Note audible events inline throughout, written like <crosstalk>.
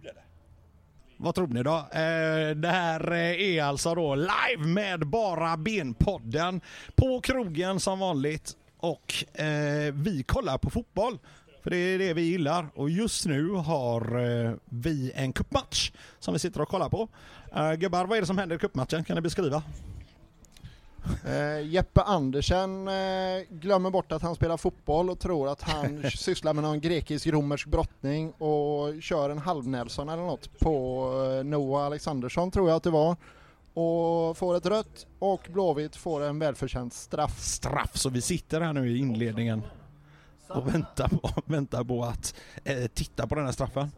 ljud eller? Vad tror ni då? Eh, det här eh, är alltså då live med Bara Ben-podden på krogen som vanligt. Och eh, vi kollar på fotboll. För det är det vi gillar. Och just nu har vi en cupmatch som vi sitter och kollar på. Gubbar, vad är det som händer i cupmatchen? Kan ni beskriva? Eh, Jeppe Andersen eh, glömmer bort att han spelar fotboll och tror att han <laughs> sysslar med någon grekisk-romersk brottning och kör en halv-Nelson eller något på eh, Noah Alexandersson tror jag att det var. Och får ett rött och Blåvitt får en välförtjänt straff. Straff, så vi sitter här nu i inledningen och väntar på, <laughs> väntar på att eh, titta på den här straffen.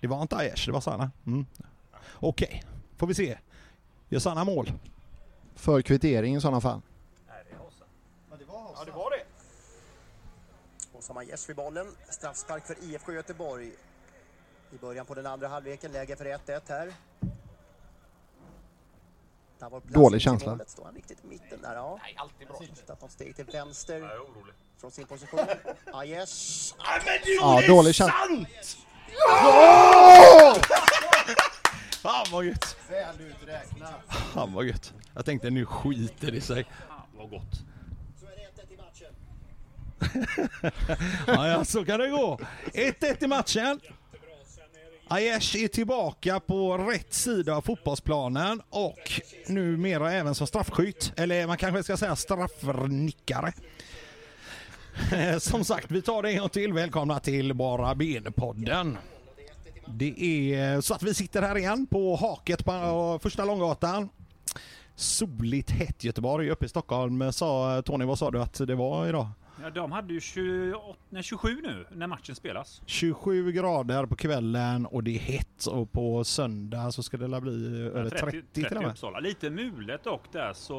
Det var inte Aiesh, det var Sanna. Mm. Okej, får vi se. Gör Sanna mål? För kvittering i sådana fall. Nej, det är Hossa. Ja, det var Ja, det var det. Vid bollen. Straffspark för IFK Göteborg. I början på den andra halvleken, läge för 1-1 här. Där var plats Dålig känsla. målet. Står han riktigt i mitten där? Ja. Nej, alltid bra. Tittat något steg till vänster Jag är orolig. från sin position. Aiesh. Nej, men du, Ja, det är dålig känsla. sant! Fan vad gött! Väl uträknat. Fan vad gött. Jag tänkte nu skiter det sig. Fan, vad gott. Så är det 1-1 i matchen. <laughs> Ja, ja, så kan det gå. 1-1 i matchen. Aiesh är tillbaka på rätt sida av fotbollsplanen och numera även som straffskytt. Eller man kanske ska säga straffnickare. <laughs> Som sagt, vi tar det en gång till. Välkomna till Bara Ben-podden. Det är så att vi sitter här igen på haket på första Långgatan. Soligt hett Göteborg. Uppe i Stockholm sa Tony, vad sa du att det var idag? Ja, de hade ju 28, nej, 27 nu när matchen spelas. 27 grader på kvällen och det är hett och på söndag så ska det la bli över 30, till och med. Uppsala. Lite mulet dock där så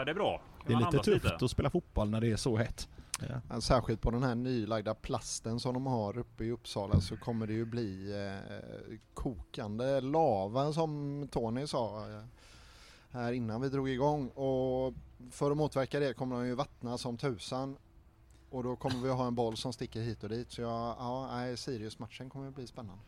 eh, det är bra. Kan Det är lite tufft att spela fotboll när det är så hett. Ja. Särskilt på den här nylagda plasten som de har uppe i Uppsala så kommer det ju bli eh, kokande lava som Tony sa eh, här innan vi drog igång. Och för att motverka det kommer de ju vattna som tusan. Och då kommer vi ha en boll som sticker hit och dit. Så jag, ja, Sirius-matchen kommer att bli spännande.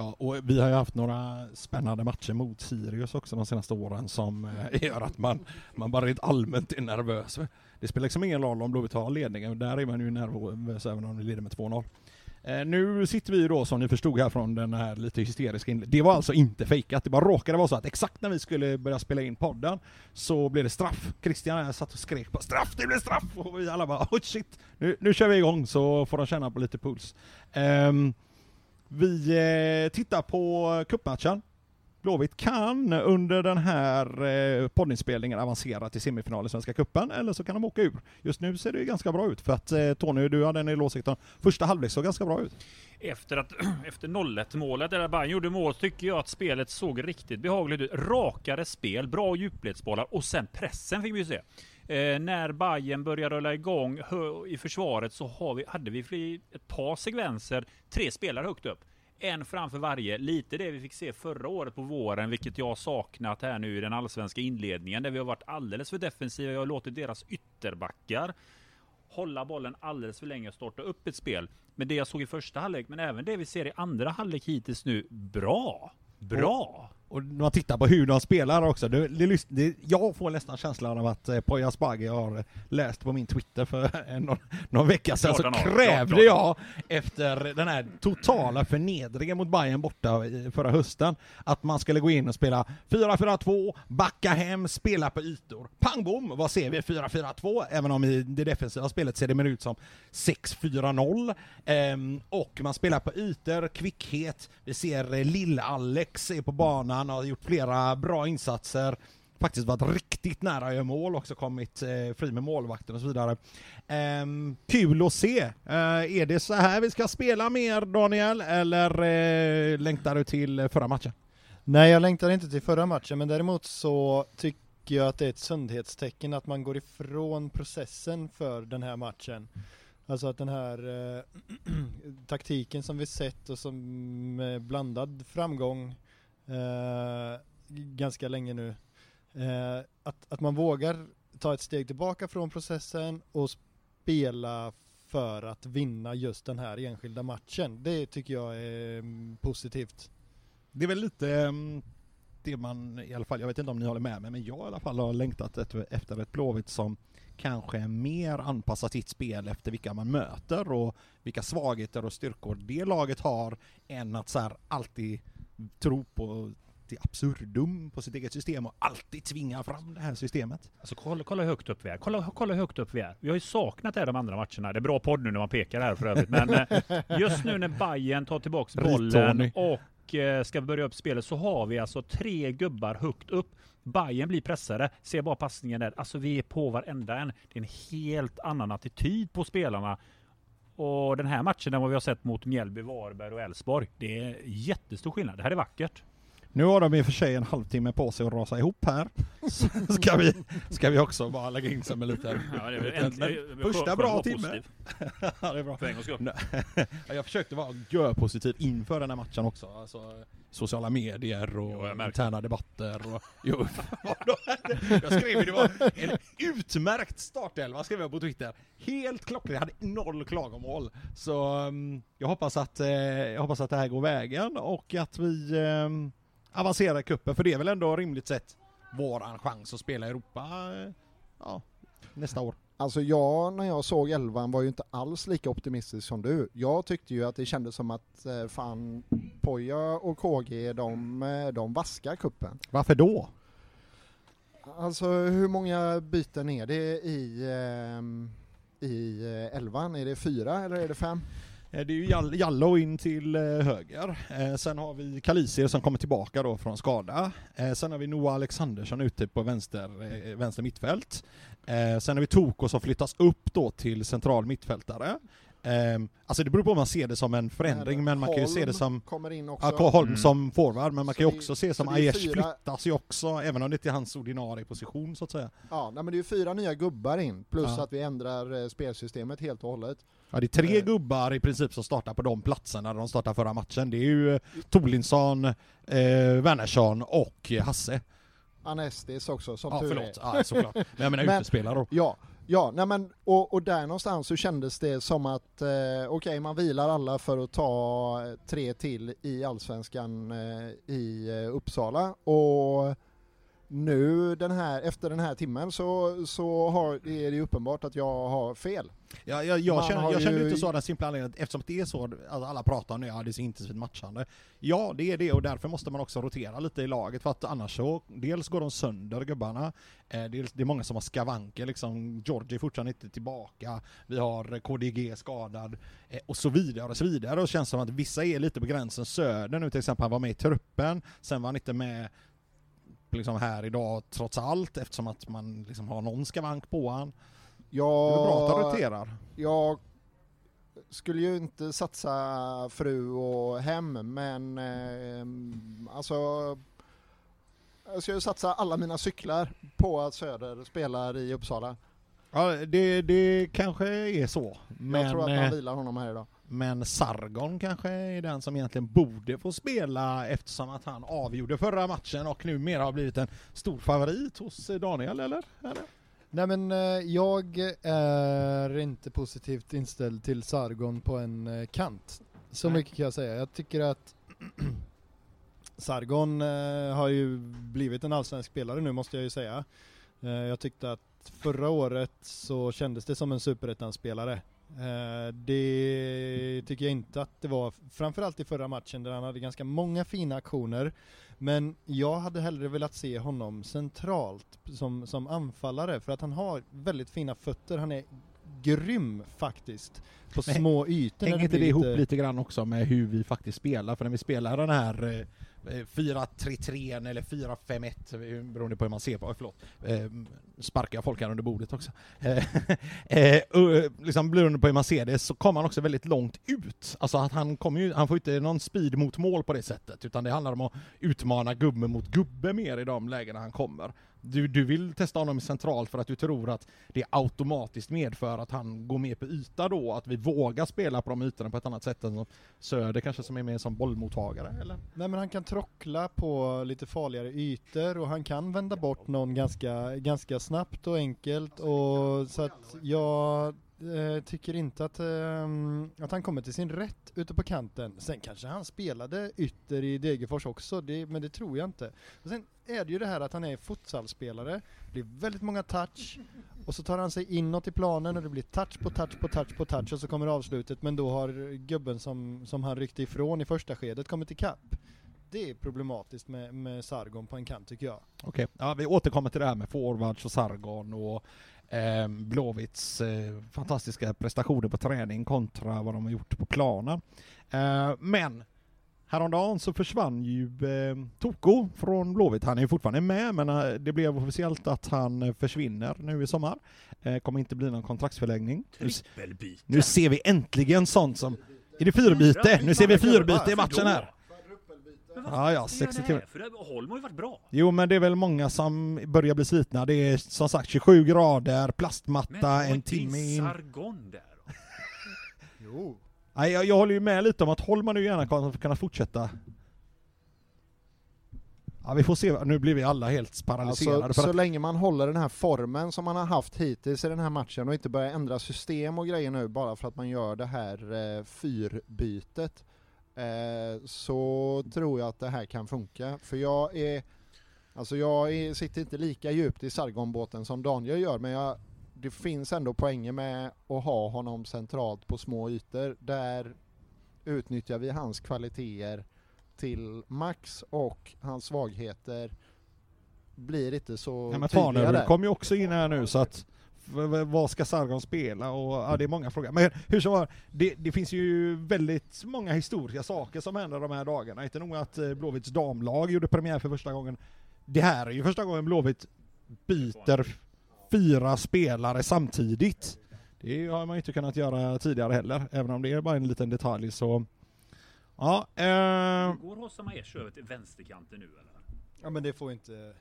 Ja, och vi har ju haft några spännande matcher mot Sirius också de senaste åren som eh, <laughs> gör att man, man bara rent allmänt är nervös. Det spelar liksom ingen roll om Blåvitt har ledningen, där är man ju nervös även om ni leder med 2-0. Eh, nu sitter vi ju då som ni förstod här från den här lite hysteriska inledningen. Det var alltså inte fejkat, det bara råkade vara så att exakt när vi skulle börja spela in podden så blev det straff. Christian här satt och skrek på straff, det blev straff! Och vi alla bara oh shit, nu, nu kör vi igång så får de känna på lite puls. Um, vi eh, tittar på cupmatchen. Blåvitt kan under den här eh, poddinspelningen avancera till semifinal i Svenska Cupen eller så kan de åka ur. Just nu ser det ju ganska bra ut för att eh, Tony, du hade en del åsikter. Första halvlek såg ganska bra ut. Efter, att, <clears throat> efter 0-1 målet där Bayern gjorde mål tycker jag att spelet såg riktigt behagligt ut. Rakare spel, bra djupledsbollar och sen pressen fick vi ju se. Eh, när Bayern börjar rulla igång i försvaret så har vi, hade vi ett par sekvenser, tre spelare högt upp. En framför varje, lite det vi fick se förra året på våren, vilket jag har saknat här nu i den allsvenska inledningen, där vi har varit alldeles för defensiva. Jag har låtit deras ytterbackar hålla bollen alldeles för länge och starta upp ett spel. Men det jag såg i första halvlek, men även det vi ser i andra halvlek hittills nu, bra! Bra! Och när man tittar på hur de spelar också, det, det, det, jag får nästan känslan av att eh, Poya Asbaghi har läst på min Twitter för <laughs> en, någon, någon vecka sedan, så krävde jag efter den här totala förnedringen mot Bayern borta i förra hösten, att man skulle gå in och spela 4-4-2, backa hem, spela på ytor. Pang bom, vad ser vi? 4-4-2, även om i det defensiva spelet ser det mer ut som 6-4-0. Ehm, och man spelar på ytor, kvickhet, vi ser eh, Lill-Alex är på banan, han har gjort flera bra insatser, faktiskt varit riktigt nära att göra mål också, kommit eh, fri med målvakten och så vidare. Ehm, kul att se! Eh, är det så här vi ska spela mer Daniel, eller eh, längtar du till förra matchen? Nej, jag längtar inte till förra matchen, men däremot så tycker jag att det är ett sundhetstecken att man går ifrån processen för den här matchen. Alltså att den här eh, <clears throat> taktiken som vi sett och som med blandad framgång eh, ganska länge nu. Eh, att, att man vågar ta ett steg tillbaka från processen och spela för att vinna just den här enskilda matchen. Det tycker jag är mm, positivt. Det är väl lite mm, det man, i alla fall, jag vet inte om ni håller med mig, men jag i alla fall har längtat efter ett Blåvitt som kanske är mer anpassat sitt spel efter vilka man möter och vilka svagheter och styrkor det laget har, än att så här alltid tro på till absurdum på sitt eget system och alltid tvinga fram det här systemet. Alltså kolla, kolla hur högt upp vi är. Kolla, kolla hur högt upp vi är. Vi har ju saknat det här de andra matcherna. Det är bra podd nu när man pekar här för övrigt. Men eh, just nu när Bayern tar tillbaks bollen och eh, ska börja upp spelet så har vi alltså tre gubbar högt upp. Bayern blir pressade. Se bara passningen där. Alltså vi är på varenda en. Det är en helt annan attityd på spelarna. Och den här matchen, den vad vi har sett mot Mjällby, Varberg och Elfsborg. Det är jättestor skillnad. Det här är vackert. Nu har de i och för sig en halvtimme på sig att rasa ihop här. <laughs> Så ska vi, ska vi också bara lägga in som en liten... Ja, första bra timme. <laughs> ja, det är bra. För en gångs skull. <laughs> Jag försökte vara görpositiv inför den här matchen också. Alltså, sociala medier och Jo, interna debatter och... <laughs> Jo, jag skrev det var en utmärkt startelva skrev jag på Twitter. Helt klockren, jag hade noll klagomål. Så um, jag hoppas att, eh, jag hoppas att det här går vägen och att vi um, avancerar i cupen, för det är väl ändå rimligt sett våran chans att spela i Europa eh, ja, nästa år. Alltså jag, när jag såg elvan var ju inte alls lika optimistisk som du. Jag tyckte ju att det kändes som att eh, fan Poja och KG de, eh, de vaskar kuppen. Varför då? Alltså hur många byten är det i, ehm, i eh, elvan? Är det fyra eller är det fem? Eh, Det är ju Jall- Jallo in till eh, höger. Eh, Sen har vi Kalisir som kommer tillbaka då från skada. Sen har vi Noah Alexandersson ute på vänster, vänster mittfält. Sen har vi Toko som flyttas upp då till central mittfältare. Eh, Alltså det beror på om man ser det som en förändring, men man kan ju se det som kommer in också. Ja. Holm Mm. som forward, men man Så kan ju också se som Aiesh fyra- flyttas ju också, även om det inte är hans ordinarie position så att säga. Ja, nej, men det är ju fyra nya gubbar in, plus Ja. att vi ändrar spelsystemet helt och hållet. Ja, det är tre Eh. gubbar i princip som startar på de platserna där de startade förra matchen. Det är ju eh, Tolinsson, eh, Wernersson och eh, Hasse. Anestis också, som Ja, tur förlåt. är. Ja, såklart. <laughs> Men jag menar Men- utespelare då. Ja, ja nej men, och, och där någonstans så kändes det som att eh, okej, man vilar alla för att ta tre till i Allsvenskan eh, i Uppsala och nu den här, efter den här timmen så, så har, är det uppenbart att jag har fel. Ja, jag, jag, känner, jag känner ju- inte så av den simpla anledningen att eftersom det är så, alltså alla pratar om det, ja det är så intensivt matchande. Ja, det är det och därför måste man också rotera lite i laget för att annars så, dels går de sönder gubbarna, eh, dels, det är många som har skavanker liksom, Georgie är fortfarande inte tillbaka, vi har KDG skadad eh, och så vidare och så vidare. Och det känns som att vissa är lite på gränsen, Söder nu till exempel, han var med i truppen, sen var han inte med liksom här idag trots allt eftersom att man liksom har någon skavank på han. Det är väl bra att han roterar. jag skulle ju inte satsa fru och hem, men eh, alltså jag ska ju satsa alla mina cyklar på att Söder spelar i Uppsala. Ja, det, det kanske är så. Men, jag tror att man eh, vilar honom här idag. Men Sargon kanske är den som egentligen borde få spela eftersom att han avgjorde förra matchen och numera har blivit en stor favorit hos Daniel, eller? eller? Nej men eh, jag är inte positivt inställd till Sargon på en eh, kant. Så Nej. mycket kan jag säga. Jag tycker att <clears throat> Sargon eh, har ju blivit en allsvensk spelare nu måste jag ju säga. Jag tyckte att förra året så kändes det som en superettan-spelare. Eh, det tycker jag inte att det var, framförallt i förra matchen där han hade ganska många fina aktioner. Men jag hade hellre velat se honom centralt som, som anfallare för att han har väldigt fina fötter, han är grym faktiskt på Men små ytor. Hänger inte det ihop lite grann också med hur vi faktiskt spelar? För när vi spelar den här eh, Eh, 4-3-3 eller 4-5-1 beroende på hur man ser på, eh, förlåt, eh, sparkar folk här under bordet också. <laughs> Liksom beroende på hur man ser det så kommer han också väldigt långt ut. Alltså att han kommer ju, han får inte någon speed mot mål på det sättet utan det handlar om att utmana gubbe mot gubbe mer i de lägena han kommer. Du, du vill testa honom centralt för att du tror att det automatiskt medför att han går mer på yta då, att vi vågar spela på de ytorna på ett annat sätt än som Söder kanske som är mer som bollmottagare eller? Nej men han kan trockla på lite farligare ytor och han kan vända bort någon ganska, ganska snabbt och enkelt och så att jag eh, tycker inte att, eh, att han kommer till sin rätt ute på kanten. Sen kanske han spelade ytter i Degerfors också, det, men det tror jag inte. Och sen är det ju det här att han är futsalspelare, det blir väldigt många touch, och så tar han sig inåt i planen och det blir touch på touch på touch på touch och så kommer avslutet, men då har gubben som, som han ryckte ifrån i första skedet kommit ikapp. Det är problematiskt med, med Sargon på en kant tycker jag. Okej, ja, vi återkommer till det här med forwards och Sargon och eh, Blåvitts eh, fantastiska prestationer på träning kontra vad de har gjort på planen. Eh, men häromdagen så försvann ju eh, Toko från Blåvitt. Han är ju fortfarande med, men eh, det blev officiellt att han eh, försvinner nu i sommar. Eh, kommer inte bli någon kontraktsförlängning. Nu ser vi äntligen sånt som... Är det fyrbyte? Nu ser vi fyrbyte i matchen här. Ja, ja, 60 timmar. För det, Holm har ju varit bra. Jo men det är väl många som börjar bli slitna. Det är som sagt 27 grader, Men plastmatta, var en timme in. Sargon där då? <laughs> Jo. Nej, jag, jag håller ju med lite om att Holman nu gärna kommer kunna fortsätta. Ja vi får se, nu blir vi alla helt paralyserade. Alltså, för så att, länge man håller den här formen som man har haft hittills i den här matchen och inte börjar ändra system och grejer nu bara för att man gör det här eh, fyrbytet eh, så tror jag att det här kan funka. För jag är, alltså jag är, sitter inte lika djupt i Sargonbåten som Daniel gör men jag, det finns ändå poänger med att ha honom centralt på små ytor. Där utnyttjar vi hans kvaliteter till max och hans svagheter blir inte så ja, men tydliga Farnerud kom ju också in här nu så att vad ska Sargon spela? Och, ja, det är många frågor. Men hur som var, det, det finns ju väldigt många historiska saker som händer de här dagarna. Inte nog att eh, Blåvitts damlag gjorde premiär för första gången. Det här är ju första gången Blåvitt byter fyra spelare samtidigt. Det har man ju inte kunnat göra tidigare heller, även om det är bara en liten detalj så... Ja, eh, Går Hossa Majesh över till vänsterkanten nu eller? Ja men det får inte...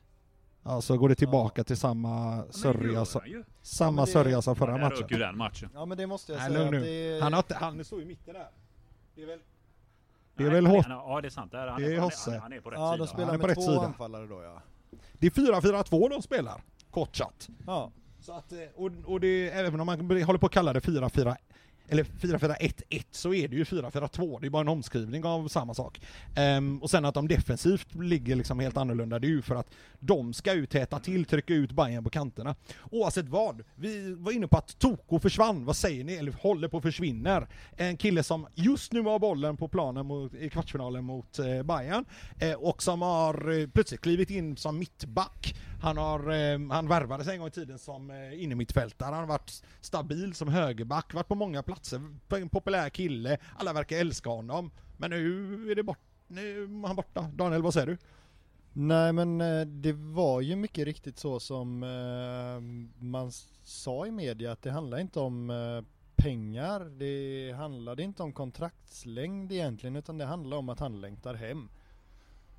alltså går det tillbaka till samma sörja, som- ju. samma det- sörja som förra matchen. rök ju den matchen. Ja men det måste jag Nej, säga nu. det... Han, har inte, han står i mitten där. Det är väl... Det är Nej, väl han Hos- han- Ja det är sant. Där, han, Det är han, Hosse. han, han är på rätt Ja sida. de spelar Han är på med rätt två sida. anfallare då ja. Det är 4-4-2 de spelar, kort sagt. Ja. Så att, eh, och, och det, även om man håller på att kalla det 4-4 eller 4-4-1-1 så är det ju 4-4-2, det är bara en omskrivning av samma sak. Um, och sen att de defensivt ligger liksom helt annorlunda, det är ju för att de ska ju täta till, trycka ut Bayern på kanterna. Oavsett vad, vi var inne på att Toko försvann, vad säger ni? Eller håller på att försvinner. En kille som just nu har bollen på planen mot, i kvartsfinalen mot eh, Bayern eh, och som har eh, plötsligt klivit in som mittback. Han, har, eh, han värvades en gång i tiden som eh, innermittfältare, han har varit stabil som högerback, varit på många platser, en populär kille, alla verkar älska honom. Men nu är det bort, nu är han borta. Daniel, vad säger du? Nej men eh, det var ju mycket riktigt så som eh, man sa i media att det handlar inte om eh, pengar, det handlade inte om kontraktslängd egentligen utan det handlar om att han längtar hem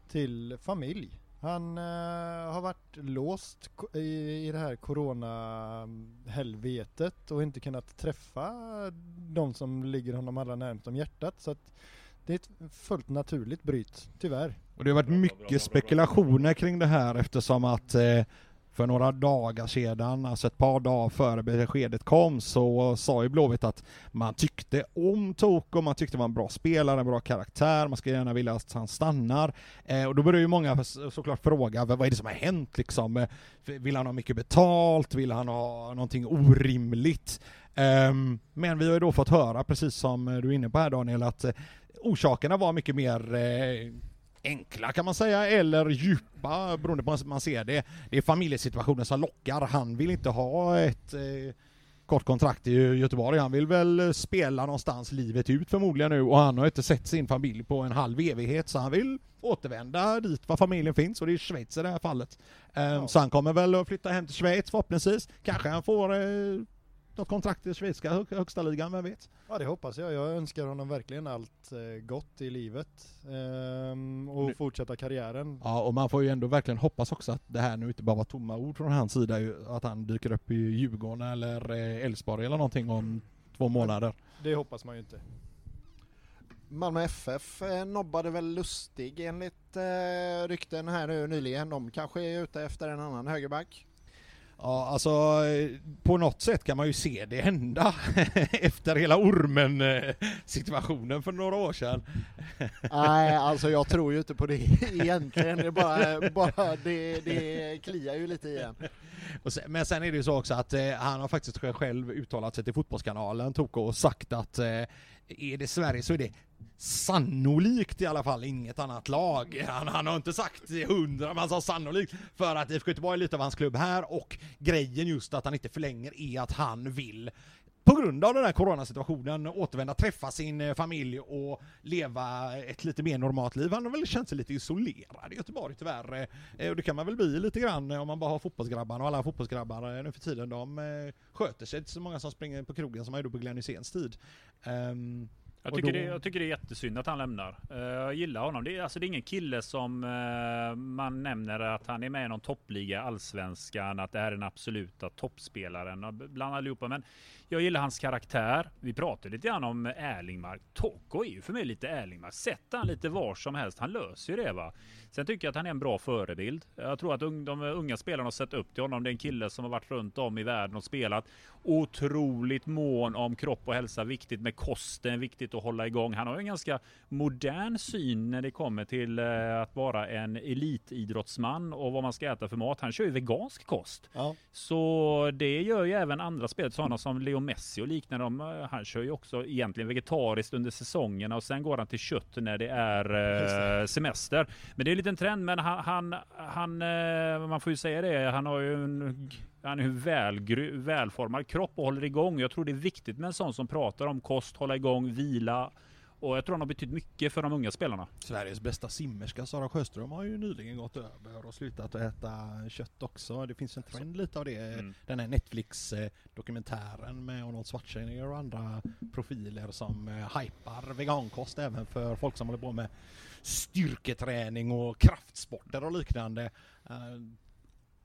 till familj. Han eh, har varit låst i, i det här corona-helvetet och inte kunnat träffa de som ligger honom allra närmast om hjärtat så att det är ett fullt naturligt bryt, tyvärr. Och det har varit mycket spekulationer kring det här eftersom att eh, för några dagar sedan, alltså ett par dagar före beskedet kom, så sa ju Blåvitt att man tyckte om Toko, man tyckte det var en bra spelare, en bra karaktär, man skulle gärna vilja att han stannar. Eh, och då började ju många såklart fråga, vad är det som har hänt liksom? Eh, vill han ha mycket betalt? Vill han ha någonting orimligt? Eh, men vi har ju då fått höra, precis som du är inne på här Daniel, att eh, orsakerna var mycket mer eh, enkla kan man säga, eller djupa beroende på hur man ser det. Det är familjesituationen som lockar. Han vill inte ha ett eh, kort kontrakt i Göteborg. Han vill väl eh, spela någonstans livet ut förmodligen nu och han har inte sett sin familj på en halv evighet så han vill återvända dit var familjen finns och det är Schweiz i det här fallet. Ehm, Ja. Så han kommer väl att flytta hem till Schweiz förhoppningsvis. Kanske han får eh, något kontrakt i hög- högsta ligan, vem vet? Ja det hoppas jag. Jag önskar honom verkligen allt eh, gott i livet. Ehm, och Nu- fortsätta karriären. Ja, och man får ju ändå verkligen hoppas också att det här nu inte bara var tomma ord från hans sida, att han dyker upp i Djurgården eller eh, Elfsborg eller någonting om två månader. Det hoppas man ju inte. Malmö FF eh, nobbade väl Lustig enligt eh, rykten här nu nyligen. De kanske är ute efter en annan högerback. Ja, alltså på något sätt kan man ju se det hända <laughs> efter hela ormen-situationen för några år sedan. <laughs> Nej, alltså jag tror ju inte på det <laughs> egentligen. Det, bara, bara det, det kliar ju lite igen. Sen, men sen är det ju så också att eh, han har faktiskt själv uttalat sig till Fotbollskanalen, Toko, och sagt att eh, är det Sverige så är det sannolikt i alla fall inget annat lag. Han, han har inte sagt hundra, men han sa sannolikt för att IFK Göteborg är lite av hans klubb här och grejen just att han inte förlänger är att han vill på grund av den här coronasituationen återvända, träffa sin eh, familj och leva ett lite mer normalt liv. Han har väl känt sig lite isolerad i Göteborg tyvärr. Eh, och det kan man väl bli lite grann eh, om man bara har fotbollsgrabbarna och alla fotbollsgrabbar nu för tiden de sköter sig. inte så många som springer på krogen som man gjorde på Glenn Hyséns tid. Um, jag tycker, då... det, jag tycker det är jättesynd att han lämnar. Uh, jag gillar honom. Det är, alltså, det är ingen kille som uh, man nämner att han är med i någon toppliga, allsvenskan, att det här är den absoluta toppspelaren bland allihopa. Men jag gillar hans karaktär. Vi pratade lite grann om Erlingmark. Tocco är ju för mig lite Erlingmark. Sätt han lite var som helst. Han löser ju det va. Sen tycker jag att han är en bra förebild. Jag tror att de unga spelarna har sett upp till honom. Det är en kille som har varit runt om i världen och spelat. Otroligt mån om kropp och hälsa. Viktigt med kosten, viktigt att hålla igång. Han har en ganska modern syn när det kommer till eh, att vara en elitidrottsman och vad man ska äta för mat. Han kör ju vegansk kost. Ja. Så det gör ju även andra spelare, sådana som Leo Messi och liknande. Eh, han kör ju också egentligen vegetariskt under säsongerna och sen går han till kött när det är eh, semester. Men det är liten trend, men han, han, han, eh, man får ju säga det, han har ju en han är en väl, välformad kropp och håller igång. Jag tror det är viktigt med en sån som pratar om kost, hålla igång, vila. Och jag tror han har betytt mycket för de unga spelarna. Sveriges bästa simmerska Sara Sjöström har ju nyligen gått över och slutat att äta kött också. Det finns en trend lite av det. Mm. Den här Netflix-dokumentären med Arnold Schwarzenegger och andra profiler som eh, hypar vegankost även för folk som håller på med styrketräning och kraftsporter och liknande. Uh,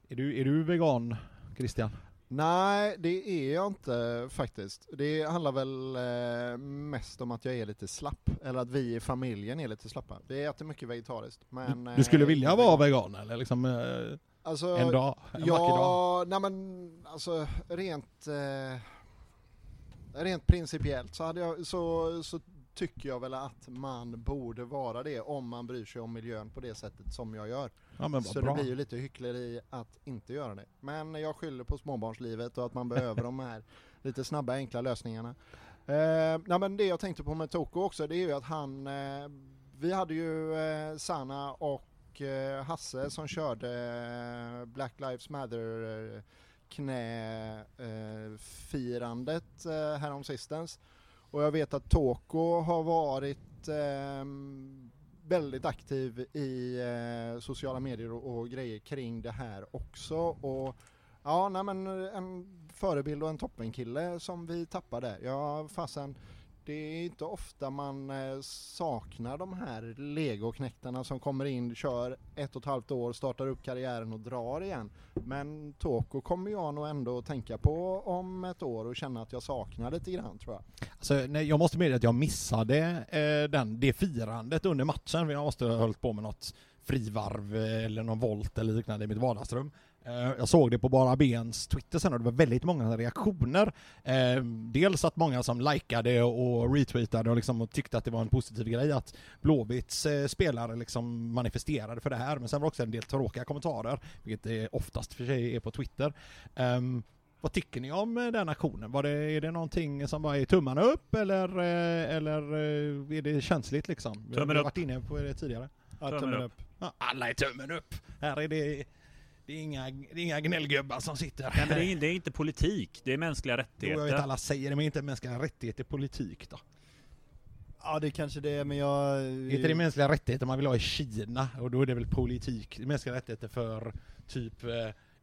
är, du, är du vegan, Christian? Nej, det är jag inte faktiskt. Det handlar väl eh, mest om att jag är lite slapp, eller att vi i familjen är lite slappa. Vi äter mycket vegetariskt. Men, du, du skulle eh, vilja vara vegan eller liksom eh, alltså, en dag? En ja, dag? nej men alltså rent, rent principiellt så, hade jag, så, så tycker jag väl att man borde vara det om man bryr sig om miljön på det sättet som jag gör. Ja, så bra. det blir ju lite hyckleri att inte göra det. Men jag skyller på småbarnslivet och att man behöver de här <laughs> lite snabba enkla lösningarna. Eh, nej, men det jag tänkte på med Toko också det är ju att han, eh, vi hade ju eh, Sanna och eh, Hasse som körde eh, Black Lives Matter eh, knäfirandet eh, häromsistens. Och jag vet att Toko har varit eh, väldigt aktiv i eh, sociala medier och, och, grejer kring det här också. Och ja, nej men en förebild och en toppenkille som vi tappar där. Ja, fasen det är inte ofta man eh, saknar de här legoknäktarna som kommer in, kör ett och ett halvt år, startar upp karriären och drar igen. Men Toko kommer jag nog ändå tänka på om ett år och känna att jag saknar lite grann tror jag. Alltså, nej, jag måste medge att jag missade eh, den, det firandet under matchen, jag måste ha hållit på med något frivarv eh, eller någon volt eller liknande i mitt vardagsrum. Eh, jag såg det på Bara Bens Twitter sen och det var väldigt många reaktioner. Eh, dels att många som likade och retweetade och liksom tyckte att det var en positiv grej att Blåvitts spelare liksom manifesterade för det här, men sen var det också en del tråkiga kommentarer, vilket det oftast för sig är på Twitter. Ehm, vad tycker ni om den aktionen? Var det, är det någonting som bara är tummarna upp eller, eller är det känsligt liksom? Tummen upp. Vi har varit inne på det tidigare. Ja, tummen, tummen upp. Ja, alla är tummen upp. Här är det det är inga, det är inga gnällgubbar som sitter. Nej, men det är, det är inte politik, det är mänskliga rättigheter. Jo, jag vet alla säger det, men inte mänskliga rättigheter politik då. Ja det kanske det är, men jag... Är inte det mänskliga rättigheter man vill ha i Kina? Och då är det väl politik, mänskliga rättigheter för typ eh,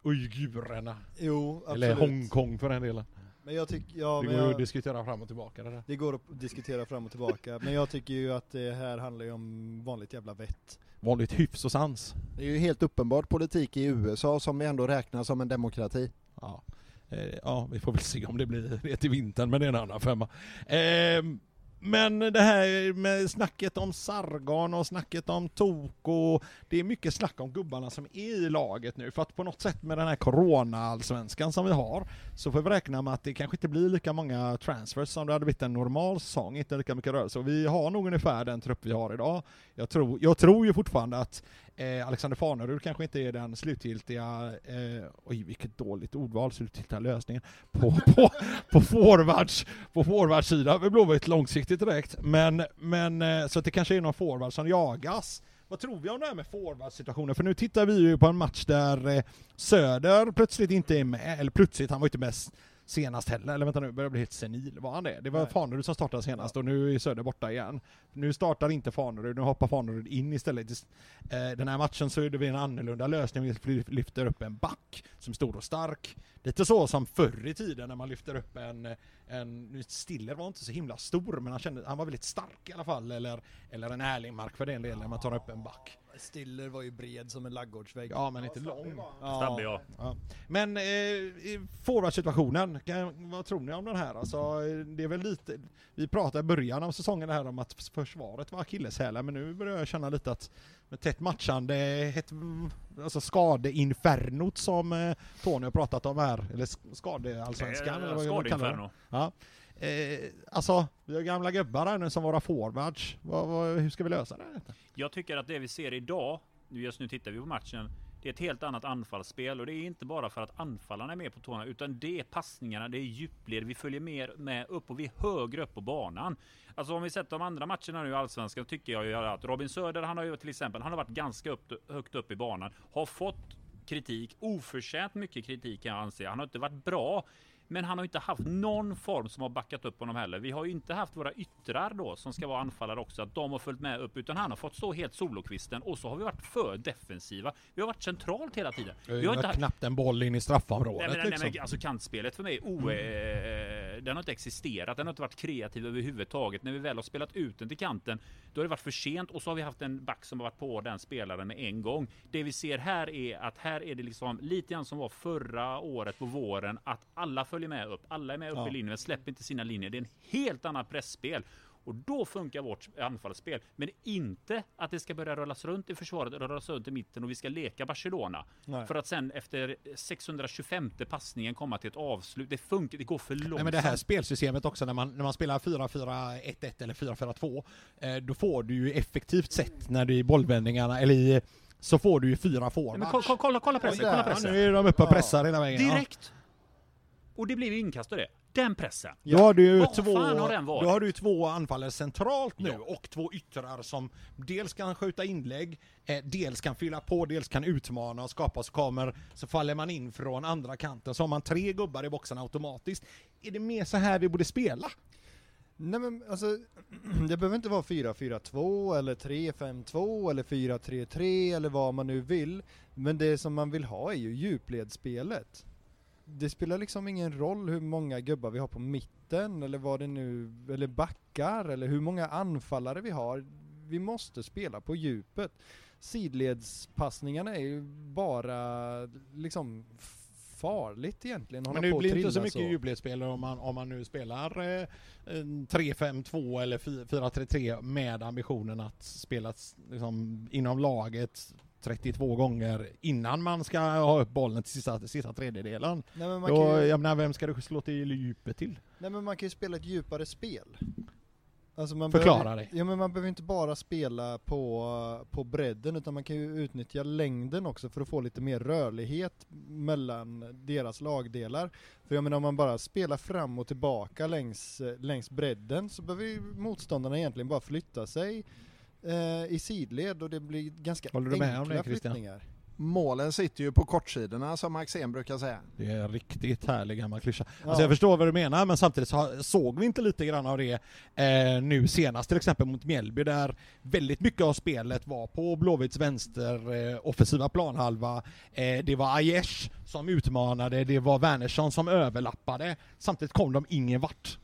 uigurerna. Jo, absolut. Eller Hongkong för den delen. Men jag tycker, ja, det går jag, att diskutera fram och tillbaka det där. Det går att diskutera fram och tillbaka, men jag tycker ju att det här handlar ju om vanligt jävla vett. Vanligt hyfs och sans. Det är ju helt uppenbart politik i USA som vi ändå räknar som en demokrati. Ja, eh, ja vi får väl se om det blir det till vintern, men det är en annan femma. Eh, men det här med snacket om Sargon och snacket om Toko, det är mycket snack om gubbarna som är i laget nu, för att på något sätt med den här corona-allsvenskan som vi har, så får vi räkna med att det kanske inte blir lika många transfers som det hade blivit en normal säsong, inte lika mycket rörelse. Och vi har nog ungefär den trupp vi har idag. Jag tror, jag tror ju fortfarande att eh, Alexander Farnerud kanske inte är den slutgiltiga, eh, oj vilket dåligt ordval, slutgiltiga lösningen, på, <laughs> på, på forwards, på forwardsidan med Blåvitt långsiktigt direkt. Men, men eh, så att det kanske är någon forward som jagas. Vad tror vi om det här med forwardsituationen? För nu tittar vi ju på en match där eh, Söder plötsligt inte är med, eller plötsligt, han var ju inte med senast heller, eller vänta nu, börjar bli helt senil. Var han det? Det var Nej. Fanerud som startade senast och nu är Söder borta igen. Nu startar inte Fanerud, nu hoppar Fanerud in istället. Eh, Den här matchen så är det en annorlunda lösning, vi lyfter upp en back som är stor och stark. Lite så som förr i tiden när man lyfter upp en, en Stiller var inte så himla stor men han, kände, han var väldigt stark i alla fall, eller, eller en Erlingmark för den delen, när man tar upp en back. Stiller var ju bred som en laggårdsvägg. Ja men inte lång. Stabbe, ja. Ja. Men eh, i forwardsituationen, vad tror ni om den här? Alltså, eh, det är väl lite, vi pratade i början av säsongen här om att försvaret var akilleshälen, men nu börjar jag känna lite att med tätt matchande, ett, alltså skadeinfernot som eh, Tony har pratat om här, eller sk- skadeallsvenskan eller vad man kallar det. Skadeinferno. Ja. Eh, alltså, vi har gamla gubbar här nu som våra forwards. Vad, vad, hur ska vi lösa det? här? Jag tycker att det vi ser idag, just nu tittar vi på matchen, det är ett helt annat anfallsspel och det är inte bara för att anfallarna är med på tårna utan det är passningarna, det är djupled, vi följer mer med upp och vi är högre upp på banan. Alltså om vi sett de andra matcherna nu i Allsvenskan tycker jag ju att Robin Söder, han har ju till exempel, han har varit ganska upp, högt upp i banan, har fått kritik, oförtjänt mycket kritik kan jag anse. Han har inte varit bra, men han har inte haft någon form som har backat upp honom heller. Vi har ju inte haft våra yttrar då som ska vara anfallare också, att de har följt med upp, utan han har fått stå helt solokvisten och så har vi varit för defensiva. Vi har varit centralt hela tiden. Vi har inte haft knappt en boll in i straffområdet Nej, men, nej, liksom. men, alltså kantspelet för mig, är o, eh, den har inte existerat, den har inte varit kreativ överhuvudtaget. När vi väl har spelat ut den till kanten, då har det varit för sent och så har vi haft en back som har varit på den spelaren med en gång. Det vi ser här är att här är det liksom lite grann som var förra året på våren, att alla följer med upp, alla är med upp Ja. i linjen, släpper inte sina linjer. Det är en helt annan pressspel. Och då funkar vårt anfallsspel. Men inte att det ska börja rullas runt i försvaret, rullas runt i mitten och vi ska leka Barcelona. Nej. För att sen efter 625 passningen komma till ett avslut. Det funkar, det går för långsamt. Nej, men det här spelsystemet också, när man, när man spelar 4-4-1-1 eller 4-4-2, eh, då får du ju effektivt sett när du är i bollvändningarna, eller i, så får du ju fyra forwards. men kolla, kolla, kolla pressen, kolla där. Ja, pressen. nu är de uppe och Ja. pressar hela vägen. ja. Direkt! Och det blir ju inkast av det. Den pressen. Då har du ju Vad två, fan har den varit? då har du två anfallare centralt nu Ja. och två yttrar som dels kan skjuta inlägg, eh, dels kan fylla på, dels kan utmana och skapa så kommer, så faller man in från andra kanten så har man tre gubbar i boxen automatiskt. Är det mer så här vi borde spela? Nej men alltså, <clears throat> det behöver inte vara 4-4-2 eller 3-5-2 eller 4-3-3 eller vad man nu vill. Men det som man vill ha är ju djupledsspelet. Det spelar liksom ingen roll hur många gubbar vi har på mitten eller vad det nu, eller backar eller hur många anfallare vi har. Vi måste spela på djupet. Sidledspassningarna är ju bara liksom farligt egentligen. Men och blir det inte så mycket djupledsspel om man, om man nu spelar eh, en 3-5-2 eller 4-3-3 med ambitionen att spela liksom, inom laget 32 gånger innan man ska ha upp bollen till sista, sista tredjedelen. Nej men, man Då, ju, jag menar, vem ska du slå till djupet till? nej men man kan ju spela ett djupare spel. Alltså man Förklara behöver, dig. Ja men man behöver inte bara spela på, på bredden utan man kan ju utnyttja längden också för att få lite mer rörlighet mellan deras lagdelar. För jag menar om man bara spelar fram och tillbaka längs, längs bredden så behöver ju motståndarna egentligen bara flytta sig i sidled och det blir ganska Håller du med om det, Christian? flyttningar. Målen sitter ju på kortsidorna som Axén brukar säga. Det är en riktigt härlig gammal klyscha. Ja. Alltså jag förstår vad du menar, men samtidigt så såg vi inte lite grann av det eh, nu senast, till exempel mot Mjällby, där väldigt mycket av spelet var på Blåvitts vänster eh, offensiva planhalva. Eh, det var Aiesh som utmanade, det var Wernersson som överlappade. Samtidigt kom de ingen vart.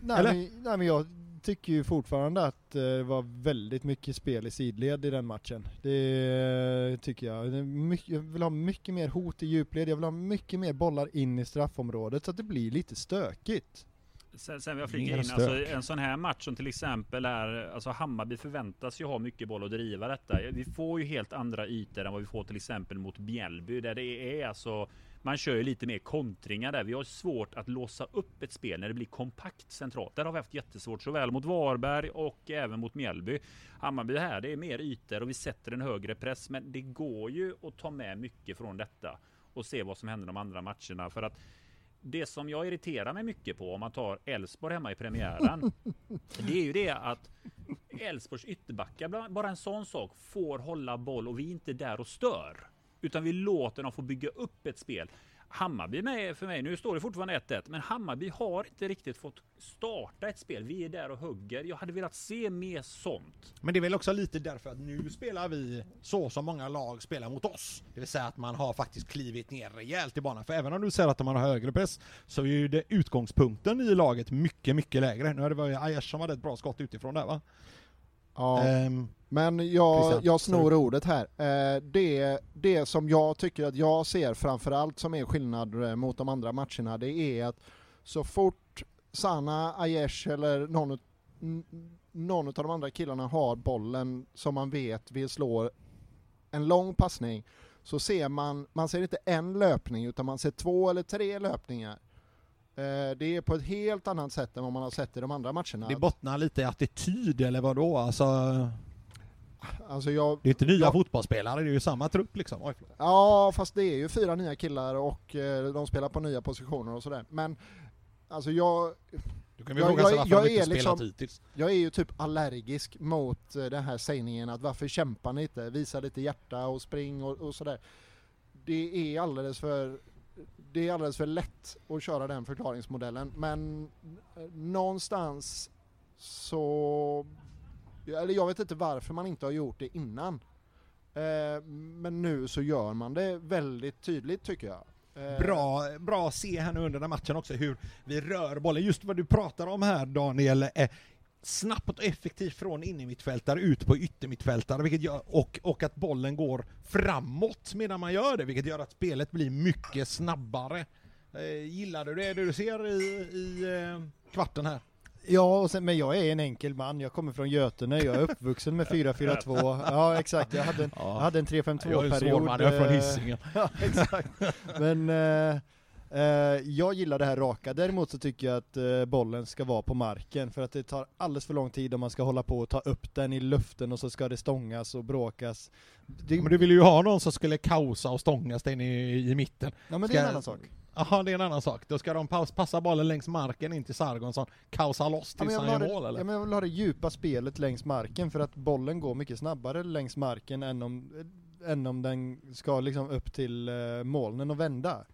Nej, Eller? men, nej men jag tycker ju fortfarande att eh, det var väldigt mycket spel i sidled i den matchen. Det tycker jag. Jag vill ha mycket mer hot i djupled, jag vill ha mycket mer bollar in i straffområdet så att det blir lite stökigt. Sen, sen vill jag flika in, alltså, en sån här match som till exempel är, alltså Hammarby förväntas ju ha mycket boll och driva detta. Vi får ju helt andra ytor än vad vi får till exempel mot Mjällby där det är alltså man kör ju lite mer kontringar där. Vi har svårt att låsa upp ett spel när det blir kompakt centralt. Där har vi haft jättesvårt såväl mot Varberg och även mot Mjällby. Hammarby här, det är mer ytor och vi sätter en högre press. Men det går ju att ta med mycket från detta och se vad som händer de andra matcherna. För att det som jag irriterar mig mycket på om man tar Elfsborg hemma i premiären. <laughs> det är ju det att Elfsborgs ytterbackar, bara en sån sak, får hålla boll och vi är inte där och stör. Utan vi låter dem få bygga upp ett spel. Hammarby med för mig, nu står det fortfarande 1-1, men Hammarby har inte riktigt fått starta ett spel. Vi är där och hugger. Jag hade velat se mer sånt. Men det är väl också lite därför att nu spelar vi så som många lag spelar mot oss. Det vill säga att man har faktiskt klivit ner rejält i banan. För även om du säger att man har högre press så är ju det utgångspunkten i laget mycket, mycket lägre. Nu var det varit Aiesh som hade ett bra skott utifrån där va? Ja. Ehm, Men jag, Christian, jag snor sorry. ordet här. Eh, det, det som jag tycker att jag ser framförallt som är skillnad eh, mot de andra matcherna, det är att så fort Sana, Aiesh eller någon, någon av de andra killarna har bollen som man vet vill slå en lång passning, så ser man, man ser inte en löpning utan man ser två eller tre löpningar. Eh, det är på ett helt annat sätt än vad man har sett i de andra matcherna. det bottnar lite i attityd eller vad då? Alltså, Alltså jag, det är inte nya Ja. fotbollsspelare, det är ju samma trupp liksom. Oj. Ja, fast det är ju fyra nya killar och eh, de spelar på nya positioner och sådär. Men alltså jag, Du kan Jag- fråga jag- sig varför jag de inte är liksom- hittills. jag är ju typ allergisk mot eh, den här sägningen att varför kämpar ni inte? Visa lite hjärta och spring och, och sådär. Det är alldeles för det är alldeles för lätt att köra den förklaringsmodellen men eh, någonstans så eller jag vet inte varför man inte har gjort det innan. Eh, men nu så gör man det väldigt tydligt tycker jag. Eh, bra, bra att se här nu under den här matchen också hur vi rör bollen. Just vad du pratar om här Daniel, snabbt och effektivt från innermittfältare ut på yttermittfältare vilket gör, och, och att bollen går framåt medan man gör det vilket gör att spelet blir mycket snabbare. Eh, gillar du det du ser i, i eh, kvarten här? Ja, och sen, men jag är en enkel man. Jag kommer från Götene, jag är uppvuxen med 4-4-2. Ja, exakt. Jag hade en, jag hade en 3-5-2-period. jag är från eh, Hisingen. <laughs> Ja, exakt. Men eh, jag gillar det här raka. Däremot så tycker jag att eh, bollen ska vara på marken för att det tar alldeles för lång tid om man ska hålla på och ta upp den i luften och så ska det stångas och bråkas. Det, Men du ville ju ha någon som skulle kaosa och stångas inne i, i mitten. ja men det är en ska- annan sak. Jaha, det är en annan sak. Då ska de passa bollen längs marken in till Sargonsson, kaosa loss Ja, tills jag, han gör mål eller? ja, men jag vill ha det djupa spelet längs marken för att bollen går mycket snabbare längs marken än om, än om den ska liksom upp till eh, molnen och vända.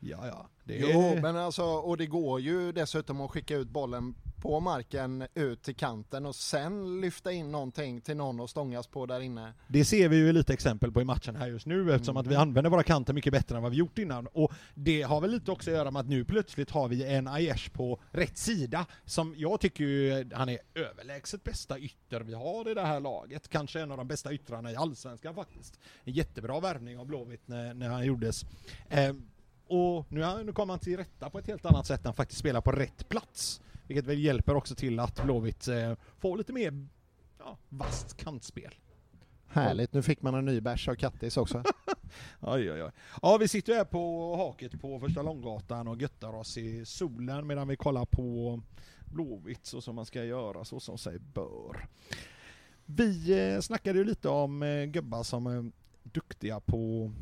Ja, ja. Det Jo, men alltså, och det går ju dessutom att skicka ut bollen på marken ut till kanten och sen lyfta in någonting till någon och stångas på där inne. Det ser vi ju lite exempel på i matchen här just nu eftersom att vi Mm. använder våra kanter mycket bättre än vad vi gjort innan. Och det har väl lite också att göra med att nu plötsligt har vi en Aiesh på rätt sida som jag tycker ju han är överlägset bästa ytter vi har i det här laget. Kanske en av de bästa yttrarna i Allsvenskan faktiskt. En jättebra värvning av Blåvitt när, när han gjordes. Ehm, och nu, nu kommer han till rätta på ett helt annat sätt än faktiskt spela på rätt plats. Vilket väl hjälper också till att Blåvitt eh, får lite mer ja, vasst kantspel. Härligt, nu fick man en ny bärs av Kattis också. <laughs> Oj, oj, oj. Ja, vi sitter här på haket på första Långgatan och göttar oss i solen medan vi kollar på Blåvitt så som man ska göra, så som sig bör. Vi eh, snackade ju lite om eh, gubbar som är duktiga på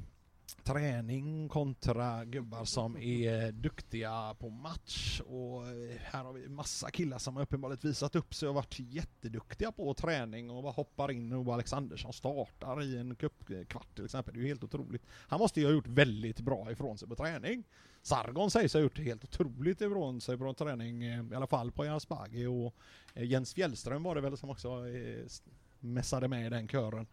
träning kontra gubbar som är duktiga på match och här har vi massa killar som har uppenbarligen visat upp sig och varit jätteduktiga på träning och bara hoppar in och Alexandersson startar i en cupkvart till exempel. Det är ju helt otroligt. Han måste ju ha gjort väldigt bra ifrån sig på träning. Sargon sägs ha gjort helt otroligt ifrån sig på träning, eh, i alla fall på Jansbagi och eh, Jens Fjällström var det väl som också eh, mässade med i den kören.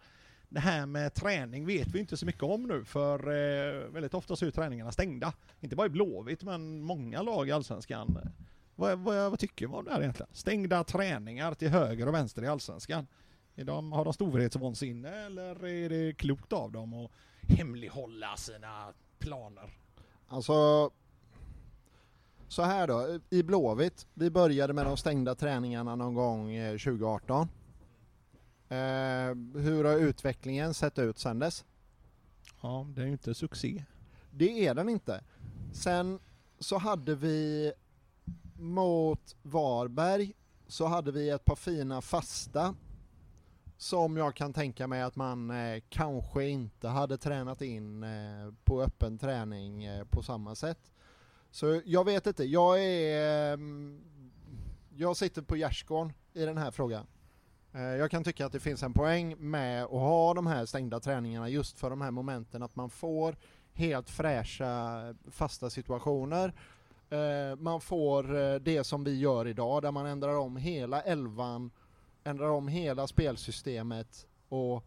Det här med träning vet vi inte så mycket om nu för eh, väldigt ofta så är träningarna stängda. Inte bara i Blåvitt men många lag i Allsvenskan. Vad, vad, vad tycker man om det här egentligen? Stängda träningar till höger och vänster i Allsvenskan. Är de, har de storhetsvansinne eller är det klokt av dem att hemlighålla sina planer? Alltså, så här då, i Blåvitt, vi började med de stängda träningarna någon gång eh, 2018. Eh, hur har utvecklingen sett ut sedan dess? Ja, det är ju inte succé. Det är den inte. Sen så hade vi mot Varberg så hade vi ett par fina fasta som jag kan tänka mig att man eh, kanske inte hade tränat in eh, på öppen träning eh, på samma sätt. Så jag vet inte, jag är... ehm, jag sitter på gärdsgården i den här frågan. Eh, jag kan tycka att det finns en poäng med att ha de här stängda träningarna just för de här momenten att man får helt fräscha fasta situationer. Eh, man får eh, det som vi gör idag där man ändrar om hela elvan, ändrar om hela spelsystemet och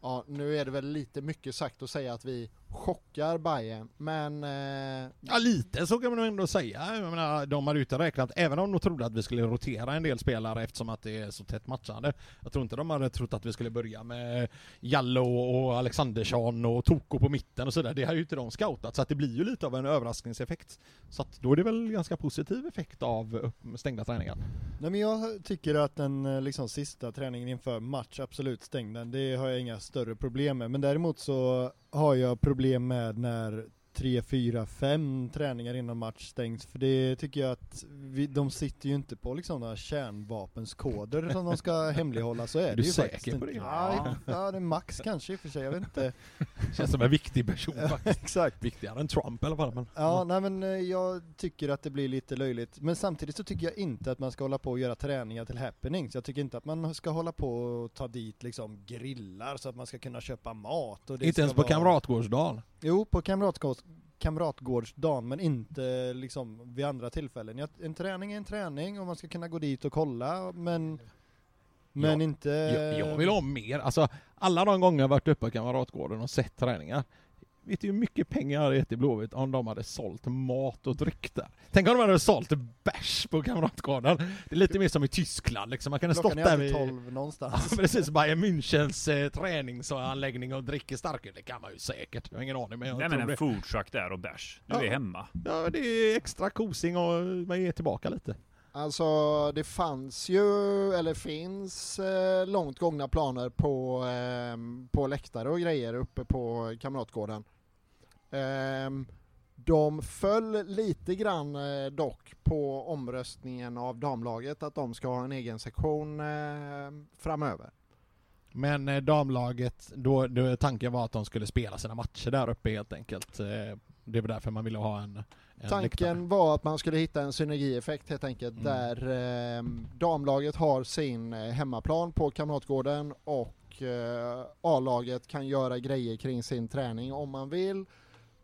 ja, nu är det väl lite mycket sagt att säga att vi chockar Bayern men eh, Ja, lite så kan man ändå säga. Jag menar, de hade ute räknat, även om de trodde att vi skulle rotera en del spelare eftersom att det är så tätt matchande. Jag tror inte de hade trott att vi skulle börja med Jallo och Alexandersson och Toko på mitten och sådär. Det har ju inte de scoutat, så att det blir ju lite av en överraskningseffekt. Så att då är det väl ganska positiv effekt av stängda träningar. Nej men jag tycker att den eh, liksom sista träningen inför match, absolut stäng den, det har jag inga större problem med. Men däremot så har jag problem med när tre, fyra, fem träningar innan match stängs, för det tycker jag att vi, de sitter ju inte på liksom några kärnvapenskoder som de ska <laughs> hemlighålla, så är, Är det du ju säker faktiskt på inte. det? Ja, ja, det är max kanske i och för sig, jag vet inte. <laughs> Känns som en viktig person faktiskt. Exakt. Viktigare än Trump i alla fall. Men, Ja, nej men eh, jag tycker att det blir lite löjligt. Men samtidigt så tycker jag inte att man ska hålla på och göra träningar till happenings. Jag tycker inte att man ska hålla på och ta dit liksom grillar så att man ska kunna köpa mat. Och det inte ens på vara- Kamratgårdsdagen. Jo, på kamratgårds kamratgårdsdagen, men inte liksom vid andra tillfällen. Jag- En träning är en träning och man ska kunna gå dit och kolla, men men Ja, inte... Jag, jag vill ha mer. Alltså, alla de gånger jag varit uppe på Kamratgården och sett träningar. Vet du hur mycket pengar jag hade gett i Blåvitt om de hade sålt mat och dryck där? Tänk om de hade sålt bärs på Kamratgården. Det är lite mer som i Tyskland liksom. Man kan ha stått där vid... 12 någonstans. Ja, precis, Bayern Münchens eh, träningsanläggning och dricker starköl. Det kan man ju säkert. Jag har ingen aning men jag Nej men det. en foodtruck där och bärs. Du Ja. är hemma. Ja, det är extra kosing och man ger tillbaka lite. Alltså det fanns ju, eller finns, eh, långt gångna planer på, eh, på läktare och grejer uppe på Kamratgården. Eh, de föll lite grann eh, dock på omröstningen av damlaget att de ska ha en egen sektion eh, framöver. Men eh, damlaget, då, då tanken var att de skulle spela sina matcher där uppe helt enkelt. Eh, det var därför man ville ha en. Tanken var att man skulle hitta en synergieffekt helt enkelt Mm. där eh, damlaget har sin eh, hemmaplan på Kamratgården och eh, A-laget kan göra grejer kring sin träning om man vill.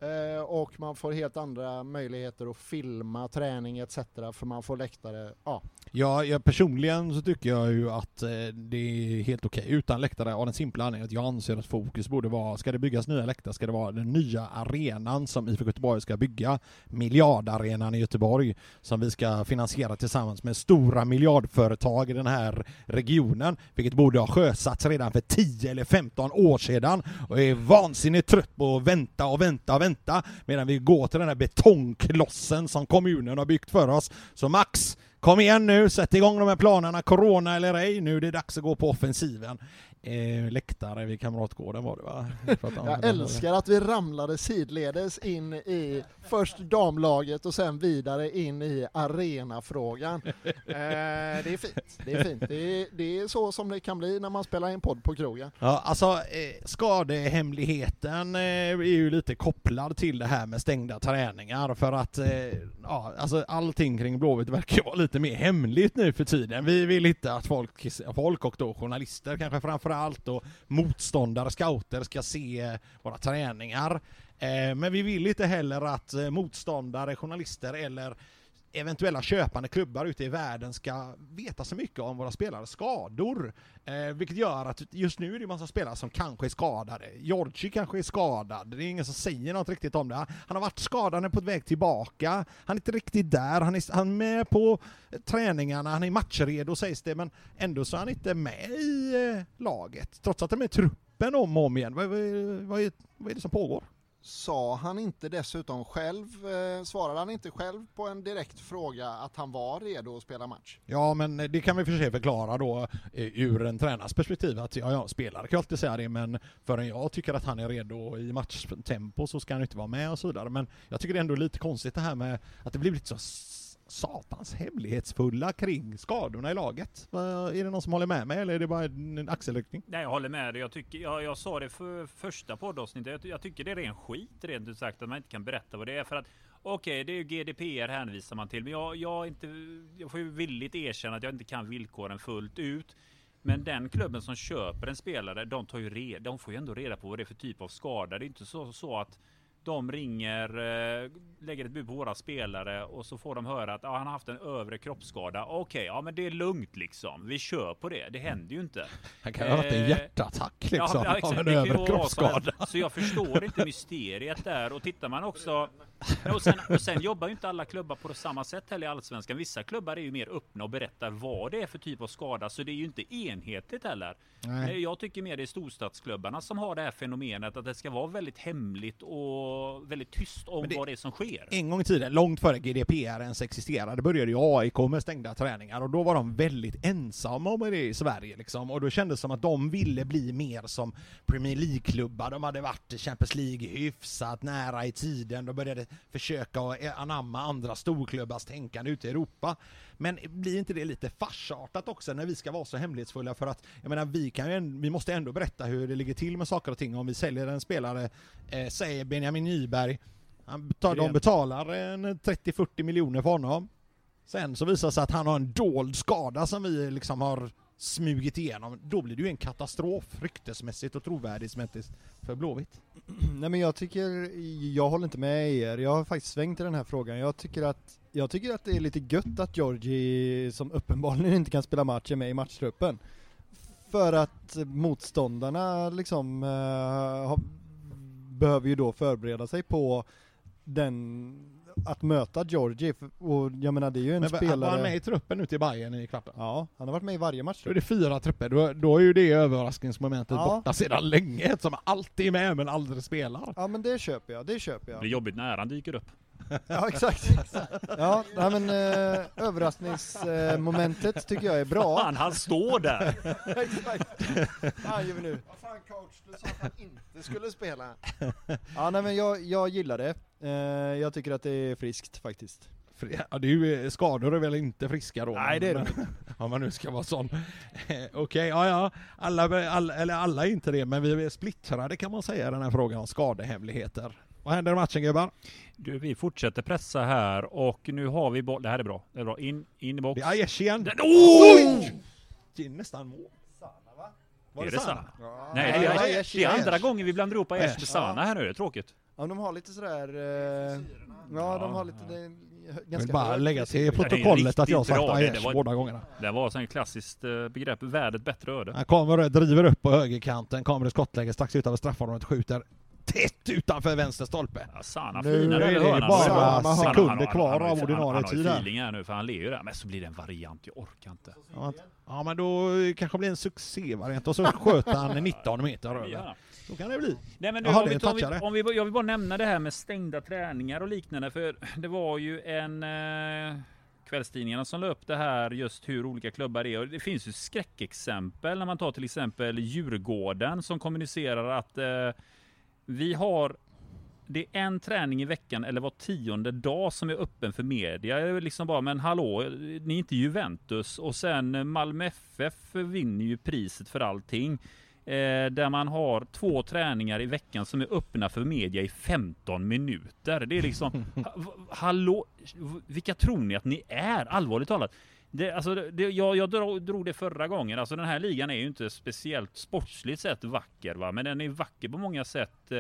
Eh, och man får helt andra möjligheter att filma träning etc. för man får läktare. Ja, Ja, jag, personligen så tycker jag ju att eh, det är helt okej utan läktare av den simpla anledningen att jag anser att fokus borde vara, ska det byggas nya läktare ska det vara den nya arenan som IFK Göteborg ska bygga, miljardarenan i Göteborg, som vi ska finansiera tillsammans med stora miljardföretag i den här regionen, vilket borde ha sjösatts redan för 10 eller 15 år sedan och är vansinnigt trött på att vänta och vänta och vänta medan vi går till den här betongklossen som kommunen har byggt för oss. Så Max, Kom igen nu, sätt igång de här planerna, corona eller ej, nu är det dags att gå på offensiven. Eh, läktare vid Kamratgården var det va? Jag det. älskar att vi ramlade sidledes in i först damlaget och sen vidare in i arenafrågan. <laughs> Eh, det är fint, det är fint. Det är, det är så som det kan bli när man spelar en podd på krogen. Ja, alltså eh, skadehemligheten eh, är ju lite kopplad till det här med stängda träningar för att eh, ja, alltså allting kring Blåvitt verkar vara lite mer hemligt nu för tiden. Vi vill inte att folk, folk och då journalister kanske framför framförallt och motståndare, scouter ska se eh, våra träningar. Eh, men vi vill inte heller att eh, motståndare, journalister eller eventuella köpande klubbar ute i världen ska veta så mycket om våra spelares skador. Eh, vilket gör att just nu är det en massa spelare som kanske är skadade. Georgi kanske är skadad. Det är ingen som säger något riktigt om det. Han har varit skadad, han är på väg tillbaka. Han är inte riktigt där. Han är, han är med på träningarna, han är matchredo sägs det, men ändå så är han inte med i eh, laget. Trots att de är i truppen om och om igen. Vad, vad, vad, är, vad är det som pågår? Sa han inte dessutom själv, eh, svarade han inte själv på en direkt fråga att han var redo att spela match? Ja, men det kan vi för sig förklara då eh, ur en tränars perspektiv att ja, ja, spelare kan alltid säga det, men förrän jag tycker att han är redo i matchtempo så ska han inte vara med och så vidare. Men jag tycker det är ändå lite konstigt det här med att det blir lite så satans hemlighetsfulla kring skadorna i laget. Är det någon som håller med mig eller är det bara en axelryckning? Nej, jag håller med dig. Jag, tycker, jag, jag sa det för första poddavsnittet. Jag, jag tycker det är ren skit rent ut sagt att man inte kan berätta vad det är. För att okej, det är ju GDPR hänvisar man till. Men jag, jag, inte, jag får ju villigt erkänna att jag inte kan villkoren fullt ut. Men den klubben som köper en spelare, de, tar ju red, de får ju ändå reda på vad det är för typ av skada. Det är inte så, så att de ringer, eh, lägger ett bud på våra spelare och så får de höra att ah, han har haft en övre kroppsskada. Okej, ja men det är lugnt liksom. Vi kör på det. Det händer ju inte. <laughs> Han kan ha haft en Eh, hjärtattack liksom Ja, ja, av en övre så kroppsskada. Så jag förstår inte <laughs> mysteriet där. Och tittar man också... <laughs> Och sen, och sen jobbar ju inte alla klubbar på samma sätt heller i Allsvenskan. Vissa klubbar är ju mer öppna och berättar vad det är för typ av skada. Så det är ju inte enhetligt heller. Nej. Nej, Jag tycker mer det är storstadsklubbarna som har det här fenomenet att det ska vara väldigt hemligt och väldigt tyst om det- vad det är som sker. En gång i tiden, långt före GDPR ens existerade, började ju AIK med stängda träningar och då var de väldigt ensamma om det i Sverige liksom. Och då kändes det som att de ville bli mer som Premier League-klubbar. De hade varit i Champions League hyfsat nära i tiden. De började försöka anamma andra storklubbars tänkande ute i Europa. Men blir inte det lite farsartat också när vi ska vara så hemlighetsfulla för att, jag menar vi kan ju, vi måste ändå berätta hur det ligger till med saker och ting om vi säljer en spelare, eh, säger Benjamin Nyberg, han betal, de betalar en 30-40 miljoner för honom. Sen så visar det sig att han har en dold skada som vi liksom har smugit igenom. Då blir det ju en katastrof ryktesmässigt och trovärdighetsmässigt för Blåvitt. <clears throat> Nej men jag tycker, jag håller inte med er. Jag har faktiskt svängt i den här frågan. Jag tycker att, jag tycker att det är lite gött att Georgi, som uppenbarligen inte kan spela match, är med i matchtruppen. För att motståndarna liksom äh, har, behöver ju då förbereda sig på den, att möta Georgie. För- Och jag menar det är ju en Men var spelare... han med i truppen ute i Bayern i kvarten? Ja, han har varit med i varje match. Då är det fyra trupper, då, då är ju det överraskningsmomentet Ja. borta sedan länge, som alltid är med men aldrig spelar. Ja men det köper jag, det köper Det jag. blir jobbigt när han dyker upp. Ja exakt. Ja, nej, men eh, överraskningsmomentet tycker jag är bra. Fan, han står där! <laughs> exakt. Vad gör vi nu? Vad fan coach, du sa att han inte skulle spela. Ja nej men jag, jag gillar det. Eh, jag tycker att det är friskt faktiskt. Ja, det är ju, skador är väl inte friska då? Nej, det är de men- <laughs> Om man nu ska vara sån. Eh, Okej, ja ja. Alla, alla, eller alla är inte det, men vi är splittrade kan man säga i den här frågan om skadehemligheter. Vad händer i matchen gubbar? Du, vi fortsätter pressa här och nu har vi boll. Det här är bra. Det är bra. In, in i box. Det är Aiesh igen. Den- Oj! Det är nästan mål. Var Är det Sana? Ja, Nej, det är, Aiesh, det är andra Aiesh. gången vi blandar ihop Aiesh Aiesh. med Sana här nu. Det är tråkigt. Ja de har lite sådär, eh, ja de har lite, det Jag vill ganska bara lägga till det är protokollet att jag sagt. Det Aiesh var- båda gångerna. Det var så en klassiskt eh, begrepp. Värdet bättre öde. Han kommer, driver upp på högerkanten, kommer i skottläge strax utanför straffområdet, skjuter tätt utanför vänster stolpe. Ja, Sana Nu flinar är över det hörnan. bara Han- han- sekunder han- han- kvar av ordinarie han- Han har tid ju här. feeling här nu för han ler ju där. Men så blir det en variant. Jag orkar inte. Ja, men då kanske det blir en succévariant och så sköt han 19 meter över. Så kan det bli. Nej men nu, Jaha, om, det vi, är tar- om, vi, om vi, jag vill bara nämna det här med stängda träningar och liknande. För det var ju en eh, kvällstidningarna som la upp det här just hur olika klubbar är. Och det finns ju skräckexempel när man tar till exempel Djurgården som kommunicerar att eh, vi har det är en träning i veckan eller var tionde dag som är öppen för media. Jag är liksom bara, men hallå, ni är inte Juventus. Och sen Malmö FF vinner ju priset för allting. Eh, där man har två träningar i veckan som är öppna för media i 15 minuter. Det är liksom, <laughs> ha, hallå, vilka tror ni att ni är? Allvarligt talat. Det, alltså, det, jag, jag drog, drog det förra gången. Alltså den här ligan är ju inte speciellt sportsligt sett vacker va. Men den är vacker på många sätt eh,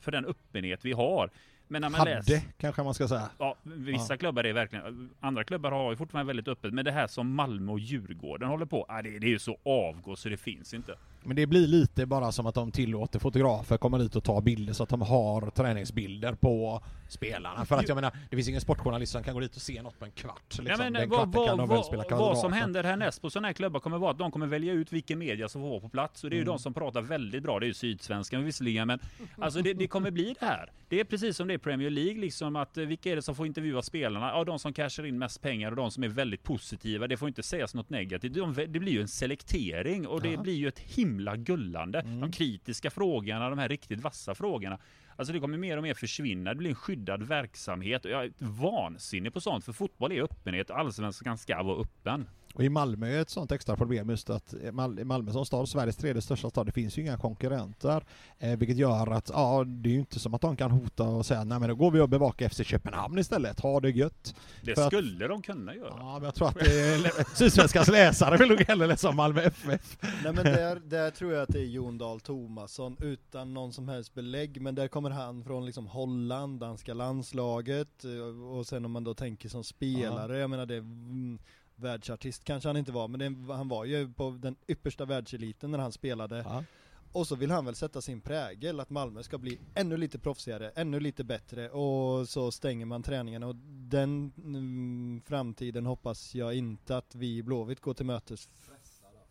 för den öppenhet vi har. Men när man Hade, läser... kanske man ska säga. Ja, vissa klubbar är verkligen, andra klubbar har ju fortfarande väldigt öppet, men det här som Malmö och Djurgården håller på, ah, det, det är ju så avgå så det finns inte. Men det blir lite bara som att de tillåter fotografer komma dit och ta bilder så att de har träningsbilder på spelarna. För att jag menar, det finns ingen sportjournalist som kan gå dit och se något på en kvart. Liksom. Ja, men, Den vad, vad, de vad, vad som händer härnäst på sådana här klubbar kommer vara att de kommer välja ut vilken media som får vara på plats. Och det är ju Mm. de som pratar väldigt bra. Det är ju Sydsvenskan visserligen, men alltså det, det kommer bli det här. Det är precis som det är Premier League, liksom att eh, vilka är det som får intervjua spelarna? Ja, de som cashar in mest pengar och de som är väldigt positiva. Det får inte sägas något negativt. De, det blir ju en selektering och det Ja. blir ju ett himla gullande. Mm. De kritiska frågorna, de här riktigt vassa frågorna. Alltså det kommer mer och mer försvinna. Det blir en skyddad verksamhet. Och jag är vansinnig på sånt, för fotboll är öppenhet och allsvenskan ska vara öppen. Och i Malmö är ett sånt extra problem just att Mal- Malmö som stad, Sveriges tredje största stad, det finns ju inga konkurrenter. Eh, vilket gör att, ja, det är ju inte som att de kan hota och säga nej men då går vi och bevakar FC Köpenhamn istället, ha det gött. Det För att- skulle de kunna göra. Ja, men jag tror att eh, <laughs> Sydsvenskans läsare vill nog hellre läsa om Malmö FF. Nej men där, där tror jag att det är Jon Dahl Tomasson utan någon som helst belägg, men där kommer han från liksom Holland, danska landslaget, eh, och sen om man då tänker som spelare, jag menar det mm, världsartist kanske han inte var, men det, han var ju på den yppersta världseliten när han spelade. Ja. Och så vill han väl sätta sin prägel, att Malmö ska bli ännu lite proffsigare, ännu lite bättre, och så stänger man träningarna. Och den mm, framtiden hoppas jag inte att vi i Blåvitt går till mötes.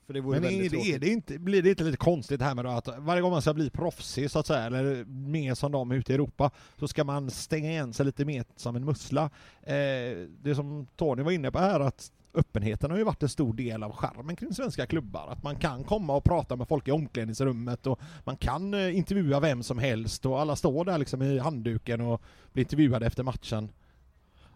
För det vore Men är väldigt det, tråkigt. är det inte, blir det inte lite konstigt här med då att varje gång man ska bli proffsig så att säga, eller mer som de ute i Europa, så ska man stänga igen sig lite mer som en mussla. Eh, det som Tony var inne på här att öppenheten har ju varit en stor del av charmen kring svenska klubbar. Att man kan komma och prata med folk i omklädningsrummet och man kan eh, intervjua vem som helst och alla står där liksom i handduken och blir intervjuade efter matchen.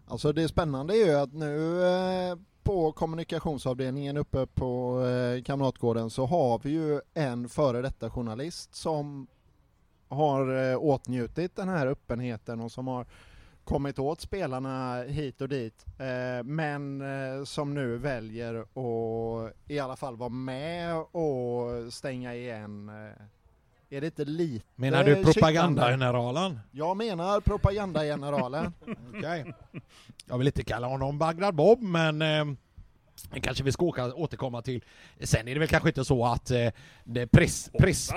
Alltså det spännande är ju att nu eh, på kommunikationsavdelningen uppe på eh, Kamratgården så har vi ju en före detta journalist som har åtnjutit den här öppenheten och som har kommit åt spelarna hit och dit eh, men eh, som nu väljer att i alla fall vara med och stänga igen. Eh, är det inte lite Menar du propagandageneralen? Jag menar propagandageneralen. <laughs> Okej. Jag vill inte kalla honom Bagdad Bob, men eh, det kanske vi ska åka, återkomma till. Sen är det väl kanske inte så att eh, press, press,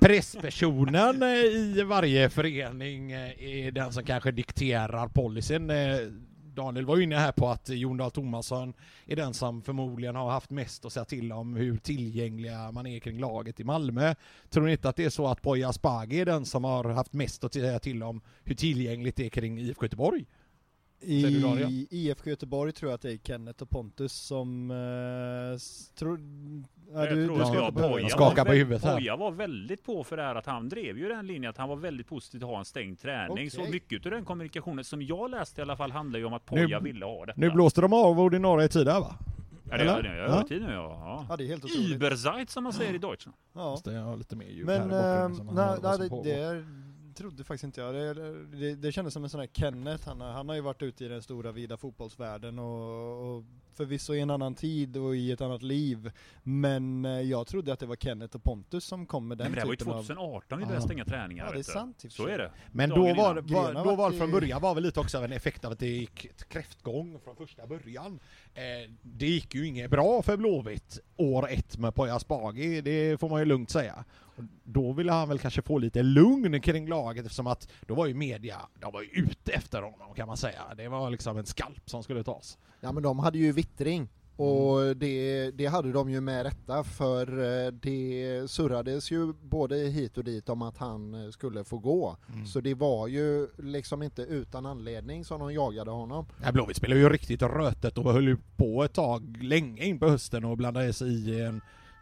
presspersonen eh, i varje förening eh, är den som kanske dikterar policyn. Eh, Daniel var ju inne här på att Jon Dahl Tomasson är den som förmodligen har haft mest att säga till om hur tillgängliga man är kring laget i Malmö. Tror ni inte att det är så att Poya Asbaghi är den som har haft mest att säga till om hur tillgängligt det är kring IFK Göteborg? Du? I IFK Göteborg tror jag att det är Kenneth och Pontus som eh, tror... Ja, Jag tror du ska jag Poja skakar var på huvudet här. Poja var väldigt på för det här att han drev ju den linjen att han var väldigt positiv till att ha en stängd träning. Så Okej. mycket av den kommunikationen som jag läste i alla fall handlar ju om att Poja Nu- ville ha detta. Nu blåste de av ordinarie tid här va? ja, det, eller? det, jag Ja. tid nu ja. Ja, det är helt otroligt. Überzeit som man säger i Deutschland. Ja. Det har lite mer ljud Men här i bakgrunden man nej, nej, det, pågår. Det trodde faktiskt inte jag. Det, det, det kändes som en sån här Kenneth, han, har- han har ju varit ute i den stora vida fotbollsvärlden och, och förvisso i en annan tid och i ett annat liv. Men eh, jag trodde att det var Kenneth och Pontus som kom med den Men det var ju typen av... 2018 vi Ja. började stänga träningar. Ja, det är sant Så är det. Men då Dagen var, var, då var det från början var väl lite också av en effekt av att det gick ett kräftgång från första början. Eh, det gick ju inget bra för Blåvitt år ett med Poya Asbaghi, det får man ju lugnt säga. Då ville han väl kanske få lite lugn kring laget eftersom att då var ju media, de var ju ute efter honom kan man säga. Det var liksom en skalp som skulle tas. Ja men de hade ju vittring och det, det hade de ju med rätta för eh, det surrades ju både hit och dit om att han eh, skulle få gå. Mm. Så det var ju liksom inte utan anledning som de jagade honom. Ja, Blåvitt spelade ju riktigt rötet och höll ju på ett tag länge in på hösten och blandade sig i en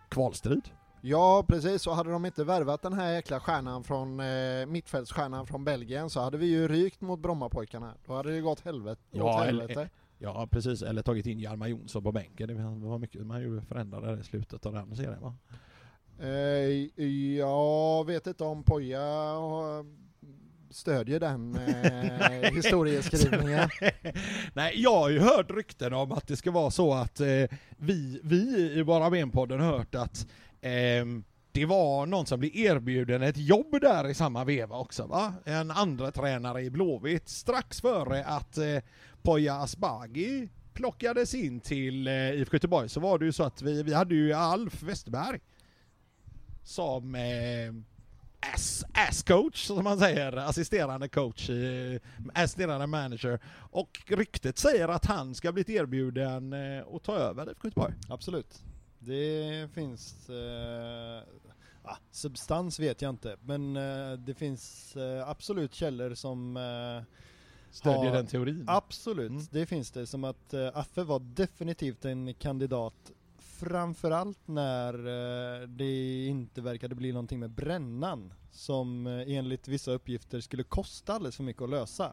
kvalstrid. Ja precis, och hade de inte värvat den här jäkla stjärnan från eh, mittfältsstjärnan från Belgien så hade vi ju rykt mot Brommapojkarna. Då hade det gått helvete. Ja, eller- helvete. Ja precis, eller tagit in Hjalmar Jonsson på bänken. Det var mycket man ju förändrade i slutet av den serien va? Eh, jag vet inte om Poja har- stödjer den eh, <laughs> historieskrivningen. <laughs> Nej, jag har ju hört rykten om att det ska vara så att eh, vi, vi i Bara Men-podden hört att ehm, det var någon som blev erbjuden ett jobb där i samma veva också va? En andra tränare i Blåvitt strax före att eh, Poya Asbaghi plockades in till eh, IFK Göteborg så var det ju så att vi, vi hade ju Alf Westerberg som eh, ass, ass coach som man säger, assisterande coach, eh, assisterande manager. Och ryktet säger att han ska bli erbjuden eh, att ta över IFK Göteborg. Absolut. Det finns, eh, ah, substans vet jag inte, men eh, det finns eh, absolut källor som eh, Stödjer har- den teorin. Absolut, Mm. det finns det. Som att uh, Affe var definitivt en kandidat Framförallt när eh, det inte verkade bli någonting med brännan som eh, enligt vissa uppgifter skulle kosta alldeles för mycket att lösa.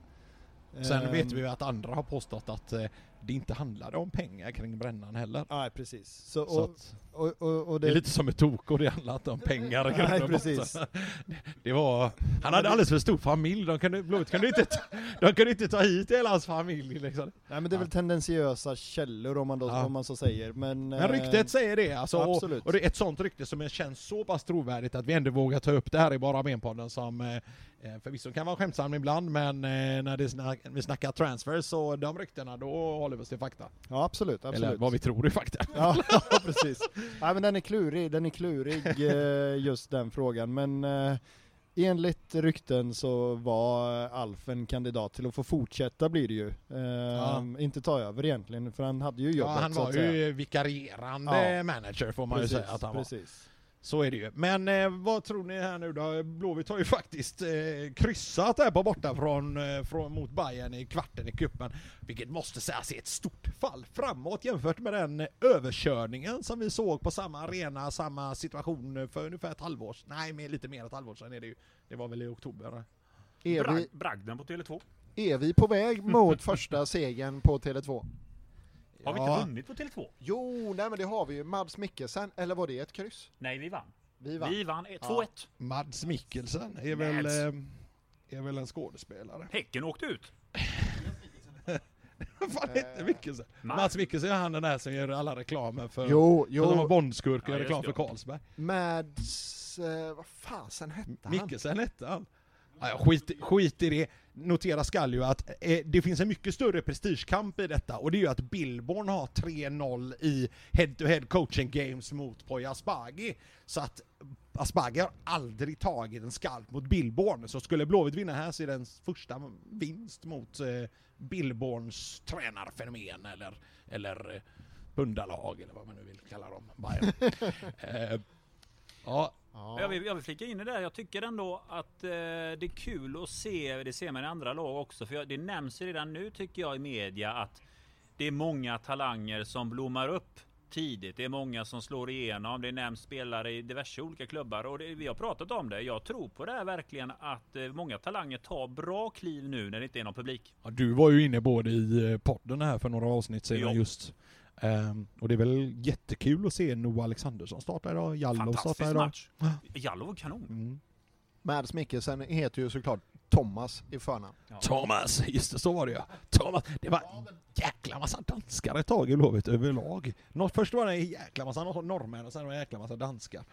Sen vet vi ju att andra har påstått att eh, det inte handlade om pengar kring brännan heller. Nej precis. Så, Så och, att, och, och, och det är lite som ett toko, det handlar inte om pengar. Nej, <laughs> precis. <laughs> Det var, han hade alldeles för stor familj, de kunde, Blåvitt kunde inte, ta- de kunde inte ta hit hela hans familj liksom. Nej men det är väl tendensiösa källor om man, då, Ja. om man så säger. Men, Men eh, ryktet säger det alltså, absolut. och det är ett sånt rykte som känns så pass trovärdigt att vi ändå vågar ta upp det här i Bara Ben-podden som eh, förvisso kan vara skämtsam ibland men eh, när det snack, vi snackar transfers så de ryktena då håller vi oss till fakta. Ja absolut, absolut. Eller vad vi tror är fakta. <laughs> Ja, ja precis. Nej men den är klurig, den är klurig <laughs> eh, just den frågan. Men eh, enligt rykten så var Alf en kandidat till att få fortsätta blir det ju. Eh, Inte ta över egentligen, för han hade ju Ja, jobbet han så var ju vikarierande Ja. manager får man precis, ju säga att han var. Så är det ju. Men eh, vad tror ni här nu då? Blåvitt har ju <laughs> faktiskt eh, kryssat här på borta från, eh, från, mot Bayern i kvarten i kuppen Vilket måste sägas är ett stort fall framåt jämfört med den eh, överkörningen som vi såg på samma arena, samma situation för ungefär ett halvår. Nej, men lite mer än ett halvår sedan är det ju. Det var väl i oktober. Är vi, Brag, Bragden på Tele2. är vi på väg mot första segern på Tele2? Har vi Ja. inte vunnit på Tele2? Jo, nej men det har vi ju. Mads Mikkelsen, eller var det ett kryss? Nej, vi vann. Vi vann. Vi vann eh, Ja. 2-1. Mads Mikkelsen är väl, Mads. eh, är väl en skådespelare. Häcken åkte ut. <laughs> Vad fan heter Mikkelsen? Mats. Mikkelsen är han den där som gör alla reklamer för Jo, Jo, som var jo, Bondskurk och Ja, gör reklam för. Carlsberg. Mads, eh, vad fasen hette han? Mikkelsen hette han. Ja, skit, skit i det. Notera skall ju att eh, det finns en mycket större prestigekamp i detta och det är ju att Billborn har 3-0 i head-to-head coaching games mot Poya Asbaghi. Så att Asbaghi har aldrig tagit en skalp mot Billborn. Så skulle Blåvitt vinna här så är det en första vinst mot eh, Billborns tränarfenomen eller, eller eh, bundalag eller vad man nu vill kalla dem. <laughs> Eh, ja, Ja. Jag vill, jag vill flika in i det där. Jag tycker ändå att eh, det är kul att se, det ser man i andra lag också, för jag, det nämns ju redan nu tycker jag i media att det är många talanger som blommar upp tidigt. Det är många som slår igenom. Det nämns spelare i diverse olika klubbar och det, vi har pratat om det. Jag tror på det här verkligen att eh, många talanger tar bra kliv nu när det inte är någon publik. Ja, du var ju inne både i eh, podden här för några avsnitt sedan Ja. just. Ehm, och det är väl jättekul att se Noah Alexandersson starta idag, Jallow startar Fantastisk idag. match. Jallow var kanon. Mm. Mads Mikkelsen heter ju såklart Thomas i förnamn. Ja. Thomas, just det, så var det ja. Thomas, det var en jäkla massa danskar ett tag i Blåvitt överlag. Först var det en jäkla massa nor- norrmän och sen var det en jäkla massa danskar.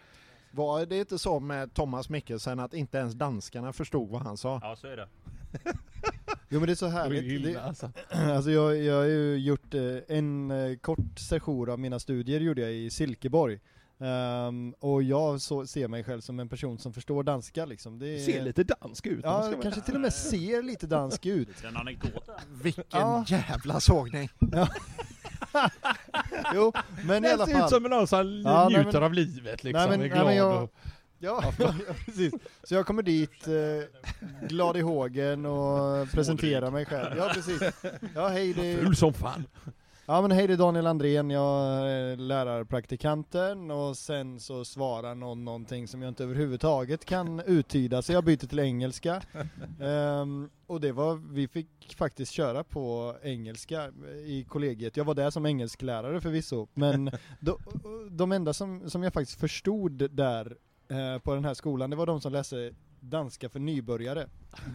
Var det inte så med Thomas Mikkelsen att inte ens danskarna förstod vad han sa? Ja, så är det. <laughs> Jo men det är så Det härligt. Det, alltså. <clears throat> alltså jag, jag har ju gjort eh, en eh, kort session av mina studier gjorde jag i Silkeborg. Ehm, och jag så, ser mig själv som en person som förstår danska liksom. Det är, Ser lite dansk ut. Ja, kanske till och med ser lite dansk ut. En anekdot. Vilken Ja. jävla sågning! <laughs> Jo, men i alla Det ser ut fall. som någon som Ja, nej, njuter men- av livet liksom, Nej, men- är nej, glad men jag- och... Ja, ja, <laughs> precis. Så jag kommer dit, eh, glad i hågen och presenterar mig själv. Ja, precis. Ja, hej det Ful som fan. Ja men hej det är Daniel Andrén, jag är lärarpraktikanten och sen så svarar någon någonting som jag inte överhuvudtaget kan uttyda så jag byter till engelska. Ehm, och det var, vi fick faktiskt köra på engelska i kollegiet. Jag var där som engelsklärare förvisso, men <laughs> de, de enda som, som jag faktiskt förstod där eh, på den här skolan, det var de som läste danska för nybörjare.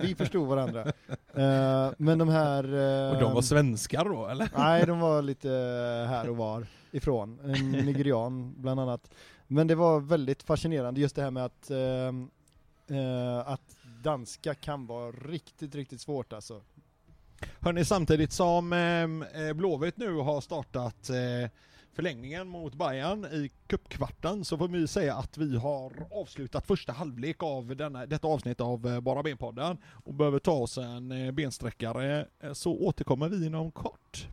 Vi förstod varandra. <laughs> Eh, men de här... Och de var ehm, svenskar då eller? Nej, de var <laughs> lite här och var ifrån. En nigerian bland annat. Men det var väldigt fascinerande just det här med att, eh, att danska kan vara riktigt, riktigt svårt alltså. Hörni, samtidigt som eh, eh, Blåvitt nu har startat eh, förlängningen mot Bayern i cupkvarten så får vi säga att vi har avslutat första halvlek av denna, detta avsnitt av eh, Bara Ben-podden och behöver ta oss en eh, bensträckare eh, så återkommer vi inom kort.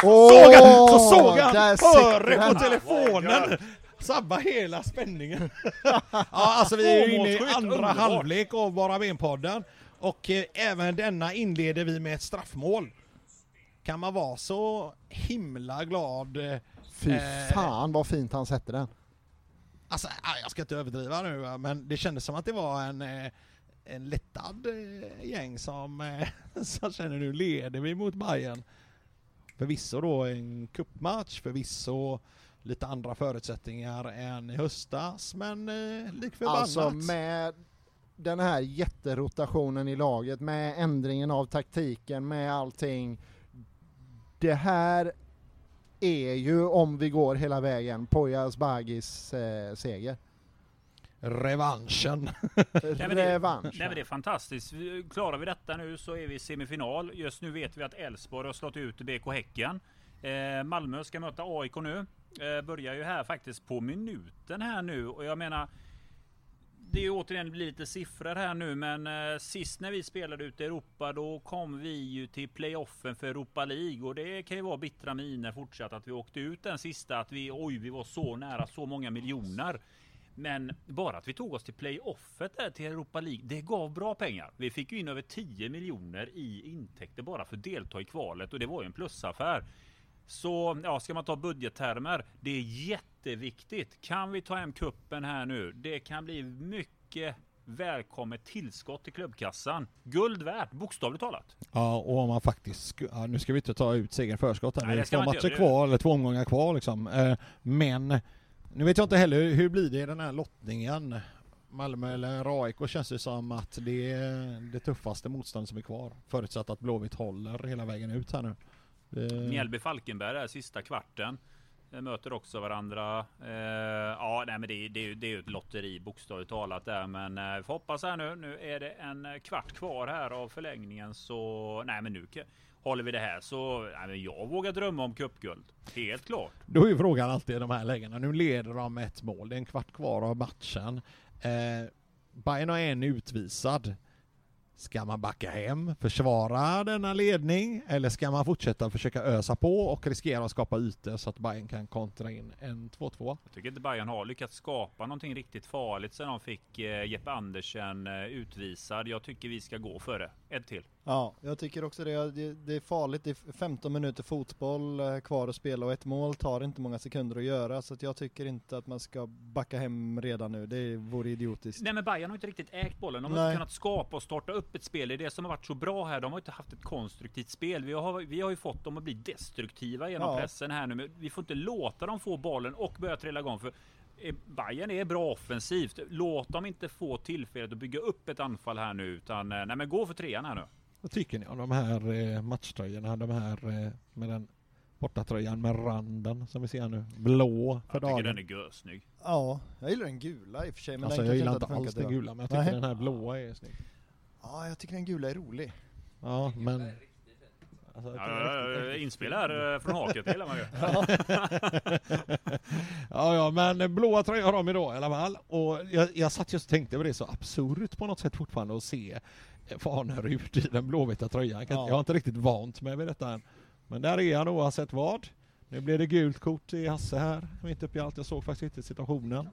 Såg han, så såg han före den. på telefonen! Sabba hela spänningen. <laughs> ja, alltså vi är ju inne i andra underbart. halvlek av Bara Ben-podden och eh, även denna inleder vi med ett straffmål. Kan man vara så himla glad? eh, Fy Eh. fan vad fint han sätter den. Alltså, jag ska inte överdriva nu, men det kändes som att det var en, eh, en lättad eh, gäng som, <laughs> som känner nu leder vi mot Bayern. Förvisso då en kuppmatch, förvisso lite andra förutsättningar än i höstas, men eh, lik förbannat. Alltså med den här jätterotationen i laget, med ändringen av taktiken, med allting. Det här är ju, om vi går hela vägen, Poyas Bagis eh, seger. Revanschen. <laughs> men det- Revansch. Nej men det är fantastiskt. Klarar vi detta nu så är vi i semifinal. Just nu vet vi att Elfsborg har slått ut BK Häcken. Eh, Malmö ska möta AIK nu. Eh, börjar ju här faktiskt på minuten här nu och jag menar det är ju återigen blir lite siffror här nu men eh, sist när vi spelade ute i Europa då kom vi ju till playoffen för Europa League och det kan ju vara bittra miner fortsatt att vi åkte ut den sista att vi oj vi var så nära så många miljoner. Men bara att vi tog oss till playoffet där till Europa League, det gav bra pengar. Vi fick ju in över 10 miljoner i intäkter bara för att delta i kvalet och det var ju en plusaffär. Så ja, ska man ta budgettermer, det är jätteviktigt. Kan vi ta hem kuppen här nu? Det kan bli mycket välkommet tillskott till klubbkassan. Guld värt, bokstavligt talat. Ja, och om man faktiskt, ja, nu ska vi inte ta ut segern förskott här, Nej, det är två matcher kvar, eller två omgångar kvar liksom. Eh, Men, nu vet jag inte heller, hur blir det i den här lottningen? Malmö eller AIK känns det som att det är det tuffaste motståndet som är kvar. Förutsatt att Blåvitt håller hela vägen ut här nu. Det- Mjällby-Falkenberg är sista kvarten. De möter också varandra. Eh, ja, nej, men det, är- det, är det är ju ett lotteri bokstavligt talat där. Men eh, vi får hoppas här nu. Nu är det en eh, kvart kvar här av förlängningen. Så nej, men nu håller vi det här så nej, men jag vågar drömma om cupguld. Helt klart. Då är ju frågan alltid i de här lägena, nu leder de med ett mål, det är en kvart kvar av matchen. Eh, Bayern har en utvisad. Ska man backa hem, försvara denna ledning eller ska man fortsätta försöka ösa på och riskera att skapa ytor så att Bayern kan kontra in en 2-2? Jag tycker inte Bayern har lyckats skapa någonting riktigt farligt sedan de fick eh, Jeppe Andersen eh, utvisad. Jag tycker vi ska gå för det. Ett till. Ja, jag tycker också det. Det, är farligt. Det är 15 minuter fotboll eh, kvar att spela och ett mål tar inte många sekunder att göra. Så att jag tycker inte att man ska backa hem redan nu. Det vore idiotiskt. Nej men Bayern har inte riktigt ägt bollen. De har Nej. inte kunnat skapa och starta upp ett spel. Det är det som har varit så bra här. De har inte haft ett konstruktivt spel. Vi har, vi har ju fått dem att bli destruktiva genom Ja. pressen här nu. Men vi får inte låta dem få bollen och börja trilla igång. För eh, Bayern är bra offensivt. Låt dem inte få tillfället att bygga upp ett anfall här nu. Utan eh, nej men gå för trean här nu. Vad tycker ni om de här eh, matchtröjorna, de här eh, med den bortatröjan med randen som vi ser nu, blå för Jag tycker dagen? den är görsnygg. Ja, jag gillar den gula i och för sig. Men Alltså jag gillar inte alls den gula men jag tycker Nej. den här blåa är snygg. Ja, jag tycker den gula är rolig. Ja men... Alltså, ja, inspel här eh, från haket, det gillar man <laughs> ju. ja, ja, men blåa tröjor har de idag i alla fall. Och jag, jag satt just och tänkte på det, så absurt på något sätt fortfarande att se Fanerud i den blåvita tröjan. Jag Ja. Jag har inte riktigt vant mig vid detta än. Men där är han oavsett vad. Nu blir det gult kort i Hasse här, mitt uppe i allt. Jag såg faktiskt inte situationen.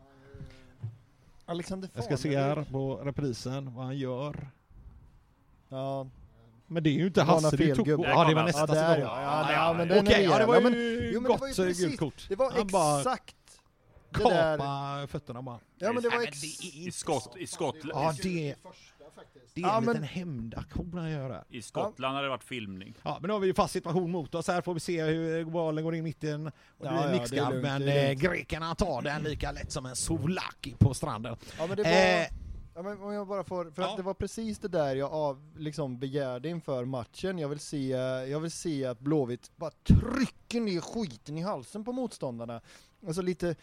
Alexander Jag ska se här Fanerud. på reprisen vad han gör. Ja, Men det är ju inte Det Hasse, det är gubbe. Ja, det var Ja, nästa där, situation. ja. Ja, ja, men den är Okej, ja, det var ju jo, men det gott var ju precis, gult kort. det var Han exakt det där. kapa fötterna bara. Ja men det var Nej, ex... I skott, i Skottland, Ja, det, det är Ja, en men- liten hämndaktion han gör där. i Skottland har det varit filmning. Ja, men nu har vi ju fast situation mot oss här, får vi se hur bollen går in i mitten. Och det Ja, blir ja, lugnt, men eh, grekerna tar den lika lätt som en souvlaki på stranden. Ja men det var... Eh, Ja, men om jag bara får, för Ja. att det var precis det där jag av, liksom begärde inför matchen. Jag vill se, jag vill se att Blåvitt bara trycker ner skiten i halsen på motståndarna. alltså lite,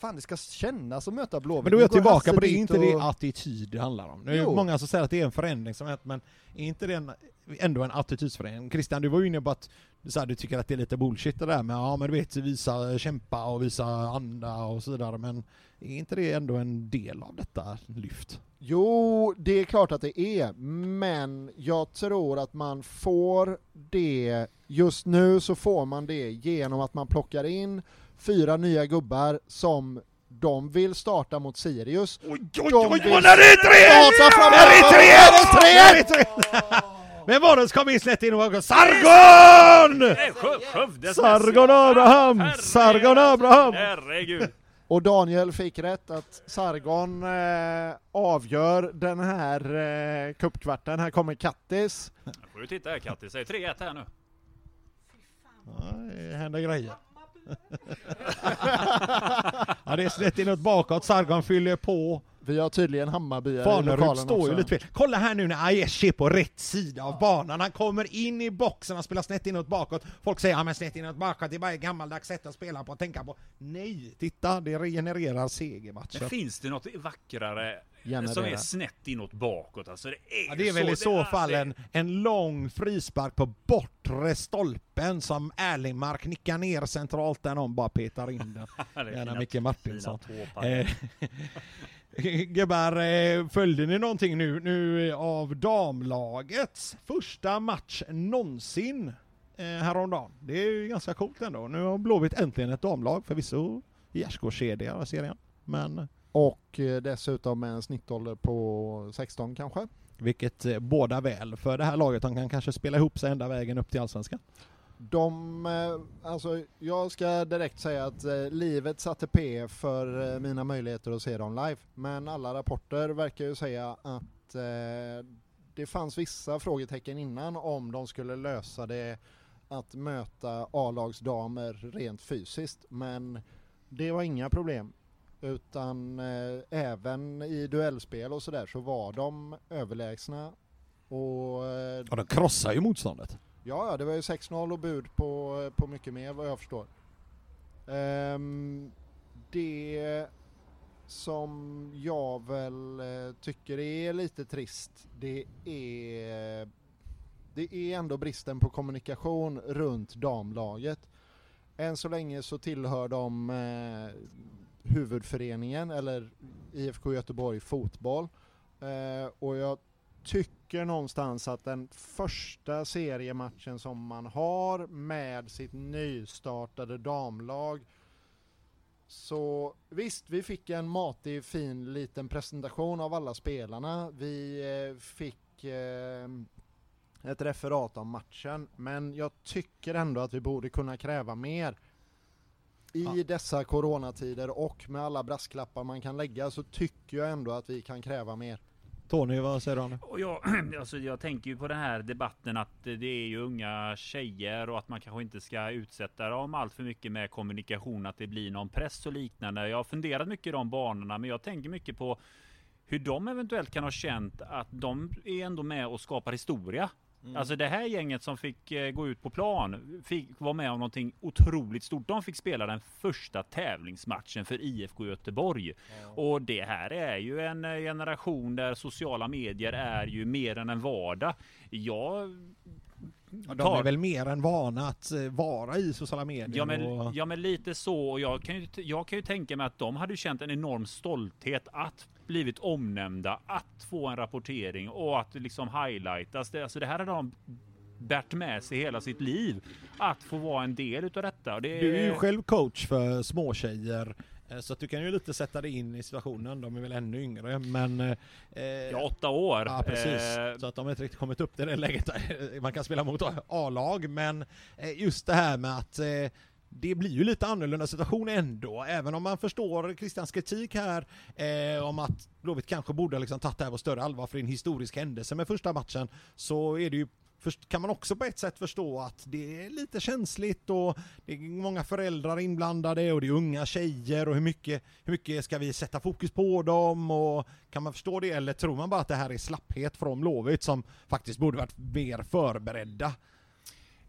fan det ska kännas att möta Blåvitt. Men då är jag tillbaka på det, är inte och- det attityd det handlar om? Nu är det Jo. många som säger att det är en förändring som hänt, men är inte det en, ändå en attitydsförändring? Christian, du var ju inne på att du, så här, du tycker att det är lite bullshit det där med ja men du vet, visa kämpa och visa anda och så vidare, men är inte det ändå en del av detta lyft? Jo, det är klart att det är, men jag tror att man får det, just nu så får man det genom att man plockar in fyra nya gubbar som de vill starta mot Sirius. Oj, oj, De oj, vill är tre! starta är är är! Vem var det som kom in slätt in och var Sargon! Sargon. Abraham! Sargon Abraham! Herregud. Och Daniel fick rätt att Sargon eh, avgör den här eh, cupkvarten. Här kommer Kattis. Nu får du titta här Kattis, säg 3-1 här nu. Ja, det händer grejer. Ja, det är slätt inåt bakåt, Sargon fyller på. Vi har tydligen Hammarbyare i Fanerud lokalen står också. ju lite fel. Kolla här nu när Aiesh är på rätt sida av banan. Han kommer in i boxen, han spelar snett inåt bakåt. Folk säger ja men snett inåt bakåt, det är bara ett gammaldags sätt att spela på och tänka på. Nej, titta, det regenererar segermatchen. Men finns det något vackrare Generera. som är snett inåt bakåt? Alltså det är, Ja, det är väl så, i så fall det- en, en lång frispark på bortre stolpen som Erlingmark nickar ner centralt där någon bara petar in den. <laughs> är Gärna Micke Martinsson. Eh, <laughs> Gubbar, eh, följde ni någonting nu, nu av damlagets första match någonsin eh, häromdagen? Det är ju ganska coolt ändå. Nu har Blåvitt äntligen ett damlag, förvisso gärdsgårdskedja serien. Men Och eh, dessutom en snittålder på 16 kanske. vilket eh, båda väl för det här laget. De kan kanske spela ihop sig ända vägen upp till Allsvenskan. De, eh, alltså jag ska direkt säga att eh, livet satte P för eh, mina möjligheter att se dem live. Men alla rapporter verkar ju säga att eh, det fanns vissa frågetecken innan om de skulle lösa det att möta A-lagsdamer rent fysiskt. Men det var inga problem. Utan eh, även i duellspel och sådär så var de överlägsna. Och eh, Ja, de krossar ju motståndet. Ja, det var ju 6-0 och bud på, på mycket mer vad jag förstår. Ehm, det som jag väl eh, tycker är lite trist, det är, det är ändå bristen på kommunikation runt damlaget. Än så länge så tillhör de eh, huvudföreningen, eller IFK Göteborg Fotboll. Eh, och jag tycker någonstans att den första seriematchen som man har med sitt nystartade damlag så visst, vi fick en matig fin liten presentation av alla spelarna. Vi eh, fick eh, ett referat av matchen, men jag tycker ändå att vi borde kunna kräva mer. I Ja. dessa coronatider och med alla brasklappar man kan lägga så tycker jag ändå att vi kan kräva mer. Tony, vad säger du? Och jag, <clears throat> alltså jag tänker ju på den här debatten att det är ju unga tjejer och att man kanske inte ska utsätta dem allt för mycket med kommunikation, att det blir någon press och liknande. Jag har funderat mycket i de banorna, men jag tänker mycket på hur de eventuellt kan ha känt att de är ändå med och skapar historia. Alltså det här gänget som fick eh, gå ut på plan fick vara med om någonting otroligt stort. De fick spela den första tävlingsmatchen för IFK Göteborg. Och det här är ju en eh, generation där sociala medier är ju mer än en vardag. Jag Ja, de tar- är väl mer än vana att eh, vara i sociala medier. Ja men, och... ja men lite så, och jag kan, ju, jag kan ju tänka mig att de hade känt en enorm stolthet att blivit omnämnda, att få en rapportering och att liksom highlightas. Det, alltså det här har de bärt med sig hela sitt liv, att få vara en del utav detta. Det, Du är ju själv coach för småtjejer, eh, så att du kan ju lite sätta dig in i situationen. De är väl ännu yngre, men... eh, Ja, åtta år. Ja, precis. Eh, Så att de har inte riktigt kommit upp till det läget där <laughs> man kan spela mot A-lag, men eh, just det här med att eh, det blir ju lite annorlunda situation ändå, även om man förstår Kristians kritik här eh, om att Blåvitt kanske borde ha liksom tagit det här på större allvar för en historisk händelse med första matchen, så är det ju kan man också på ett sätt förstå att det är lite känsligt och det är många föräldrar inblandade och det är unga tjejer och hur mycket, hur mycket ska vi sätta fokus på dem och kan man förstå det eller tror man bara att det här är slapphet från Blåvitt som faktiskt borde varit mer förberedda?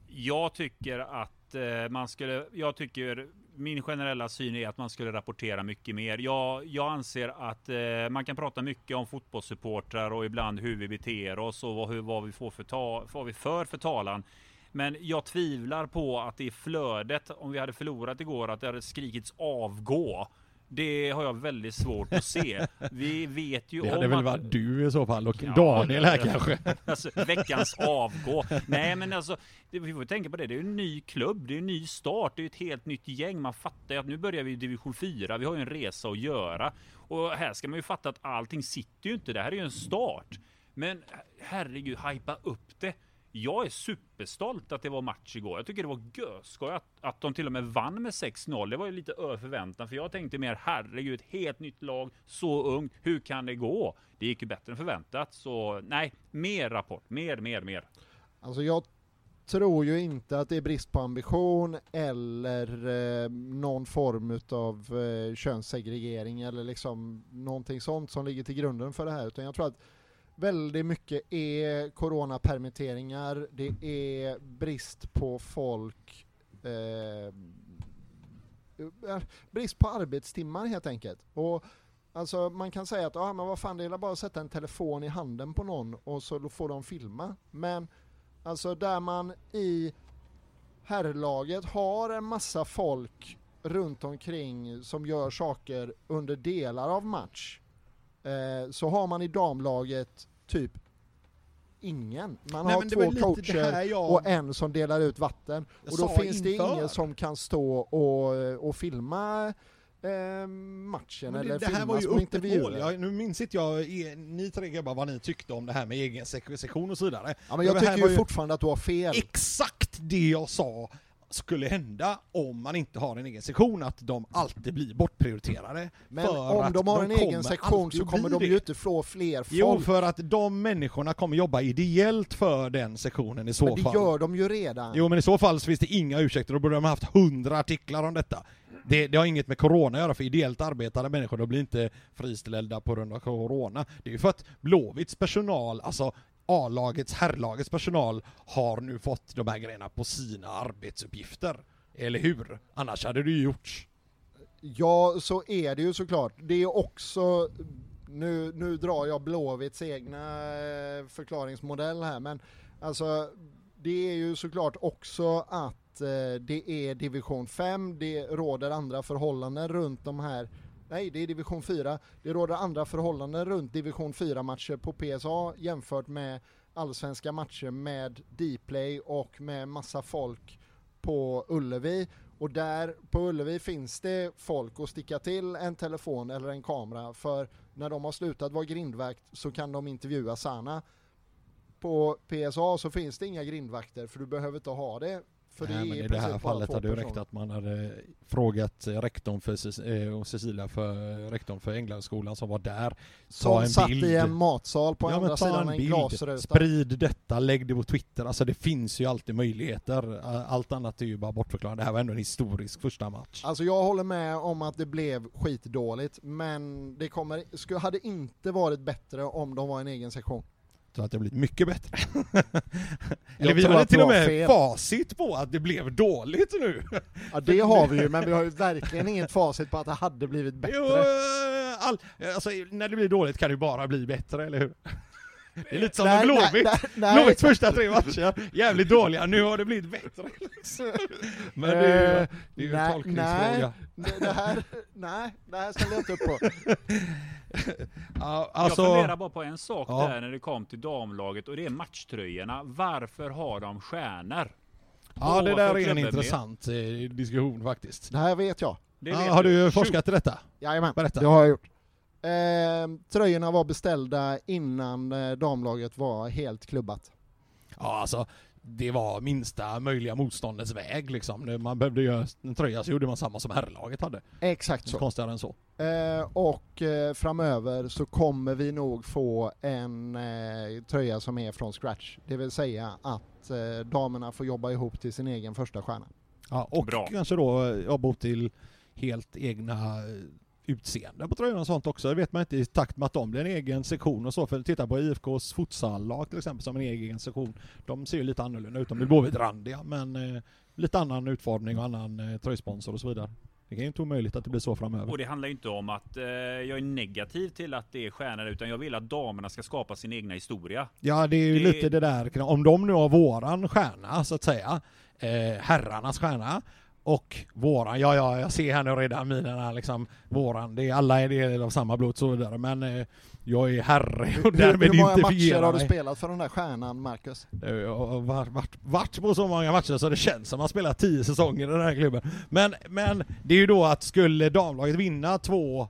Jag tycker att eh, man skulle, jag tycker min generella syn är att man skulle rapportera mycket mer. Jag, jag anser att eh, man kan prata mycket om fotbollssupportrar och ibland hur vi beter oss och vad, hur, vad vi får för, ta, vad vi för för talan. Men jag tvivlar på att det flödet, om vi hade förlorat igår, att det hade skrikits avgå. Det har jag väldigt svårt att se. Vi vet ju Det om hade väl varit du i så fall och Ja, Daniel här det- kanske. <laughs> Alltså, veckans avgå. Nej men alltså, det, vi får tänka på det. Det är ju en ny klubb, det är en ny start, det är ett helt nytt gäng. Man fattar ju att nu börjar vi i division 4, vi har ju en resa att göra. Och här ska man ju fatta att allting sitter ju inte, det här är ju en start. Men herregud, hypa upp det. Jag är superstolt att det var match igår. Jag tycker det var görskoj att, att de till och med vann med 6-0. Det var ju lite över förväntan, för jag tänkte mer herregud, ett helt nytt lag, så ung, hur kan det gå? Det gick ju bättre än förväntat, så nej, mer rapport, mer, mer, mer. Alltså jag tror ju inte att det är brist på ambition eller eh, någon form utav eh, könssegregering eller liksom någonting sånt som ligger till grunden för det här utan jag tror att väldigt mycket är coronapermitteringar, det är brist på folk, eh, eh, brist på arbetstimmar helt enkelt. Och Alltså man kan säga att ah, men vad fan det är bara att sätta en telefon i handen på någon och så får de filma. Men Alltså där man i herrlaget har en massa folk runt omkring som gör saker under delar av match. Eh, så har man i damlaget typ ingen. Man Nej, har det två det coacher jag- och en som delar ut vatten. Jag och då finns det inför. ingen som kan stå och, och filma eh, matchen Men eller det, det här var ju uppehåll. Jag, nu minns inte jag, er- ni tre grabbar, vad ni tyckte om det här med egen sek- sektion och så vidare. Ja, men jag Det här tycker ju fortfarande att du har fel. Exakt det jag sa skulle hända om man inte har en egen sektion, att de alltid blir bortprioriterade. Men om de har en kommer egen sektion så kommer de ju inte få fler folk. Jo, för att de människorna kommer jobba ideellt för den sektionen i så men det fall. gör de ju redan. Jo men i så fall så finns det inga ursäkter, då borde de ha haft hundra artiklar om detta. Det, det har inget med corona att göra, för ideellt arbetande människor de blir inte friställda på grund av corona. Det är ju för att Blåvitts personal, alltså A-lagets, herrlagets personal, har nu fått de här grejerna på sina arbetsuppgifter. Eller hur? Annars hade det ju gjorts. Ja, så är det ju såklart. Det är också, nu, nu drar jag Blåvitts egna eh, förklaringsmodell här, men alltså det är ju såklart också att eh, det är division 5, det råder andra förhållanden runt de här Nej, det är division 4. Det råder andra förhållanden runt division 4-matcher på PSA jämfört med allsvenska matcher med Dplay och med massa folk på Ullevi. Och där på Ullevi finns det folk att sticka till en telefon eller en kamera för när de har slutat vara grindvakt så kan de intervjua Sana. På PSA så finns det inga grindvakter för du behöver inte ha det. För Nej, det men i det här fallet hade det räckt att man hade frågat eh, rektorn för eh, Cecilia för rektorn för Änglaskolan som var där. Som en satt bild. i en matsal på Ja, andra ta sidan en en bild. glasruta. Sprid detta, lägg det på Twitter. Alltså det finns ju alltid möjligheter. Allt annat är ju bara bortförklarat. Det här var ändå en historisk första match. Alltså jag håller med om att det blev skitdåligt men det kommer, hade inte varit bättre om de var en egen sektion. Så att det har blivit mycket bättre. <laughs> <laughs> Eller vi hade att till och har med fel. facit på att det blev dåligt nu. Ja det har vi ju men vi har ju verkligen inget facit på att det hade blivit <laughs> bättre. Jo, eh, all, alltså, när det blir dåligt kan det ju bara bli bättre, eller hur? Det är lite som med Blåvitt. nej, nej. Blåvitts första tre matcher, jävligt dåliga, nu har det blivit bättre. liksom. Men det är ju, Eh, det är ju nej, en tolkningsfråga. Det, det här, nej, det här ställer jag inte upp på. <laughs> Ja, jag alltså, funderar bara på en sak Ja. där när det kom till damlaget och det är matchtröjorna. Varför har de stjärnor? ja, det där är en klubben med. intressant eh, diskussion faktiskt. Det här vet jag. Det Ja, vet har du Shoot. forskat i detta? Jajamän, Berätta. det har jag gjort. Eh, tröjorna var beställda innan eh, damlaget var helt klubbat. Ja, alltså det var minsta möjliga motståndets väg liksom. Man behövde göra en tröja så gjorde man samma som herrlaget hade. Exakt Så. Konstigare än så. Eh, och eh, framöver så kommer vi nog få en eh, tröja som är från scratch. Det vill säga att eh, damerna får jobba ihop till sin egen första stjärna. Ja, och Bra. kanske då eh, jobba till helt egna eh, utseende på tröjorna och sånt också. Det vet man inte i takt med att de blir en egen sektion och så. För titta på IFKs futsallag till exempel som en egen sektion. De ser ju lite annorlunda ut. De blir Blåvitt-randiga men eh, lite annan utformning och annan eh, tröjsponsor och så vidare. Det är ju inte omöjligt att det blir så framöver. Och det handlar ju inte om att eh, jag är negativ till att det är stjärnor, utan jag vill att damerna ska skapa sin egna historia. Ja, det är ju Det- lite det där, om de nu har våran stjärna så att säga, eh, herrarnas stjärna, och våran, ja ja, jag ser här nu redan minerna liksom, våran, det är, alla är del av samma blod och så vidare, men eh, jag är herre och Hur, därmed hur många matcher har du mig. spelat för den där stjärnan, Marcus? Eh, Jag har varit, varit, varit på så många matcher så det känns som att man spelar tio säsonger i den här klubben. Men, men det är ju då att skulle damlaget vinna två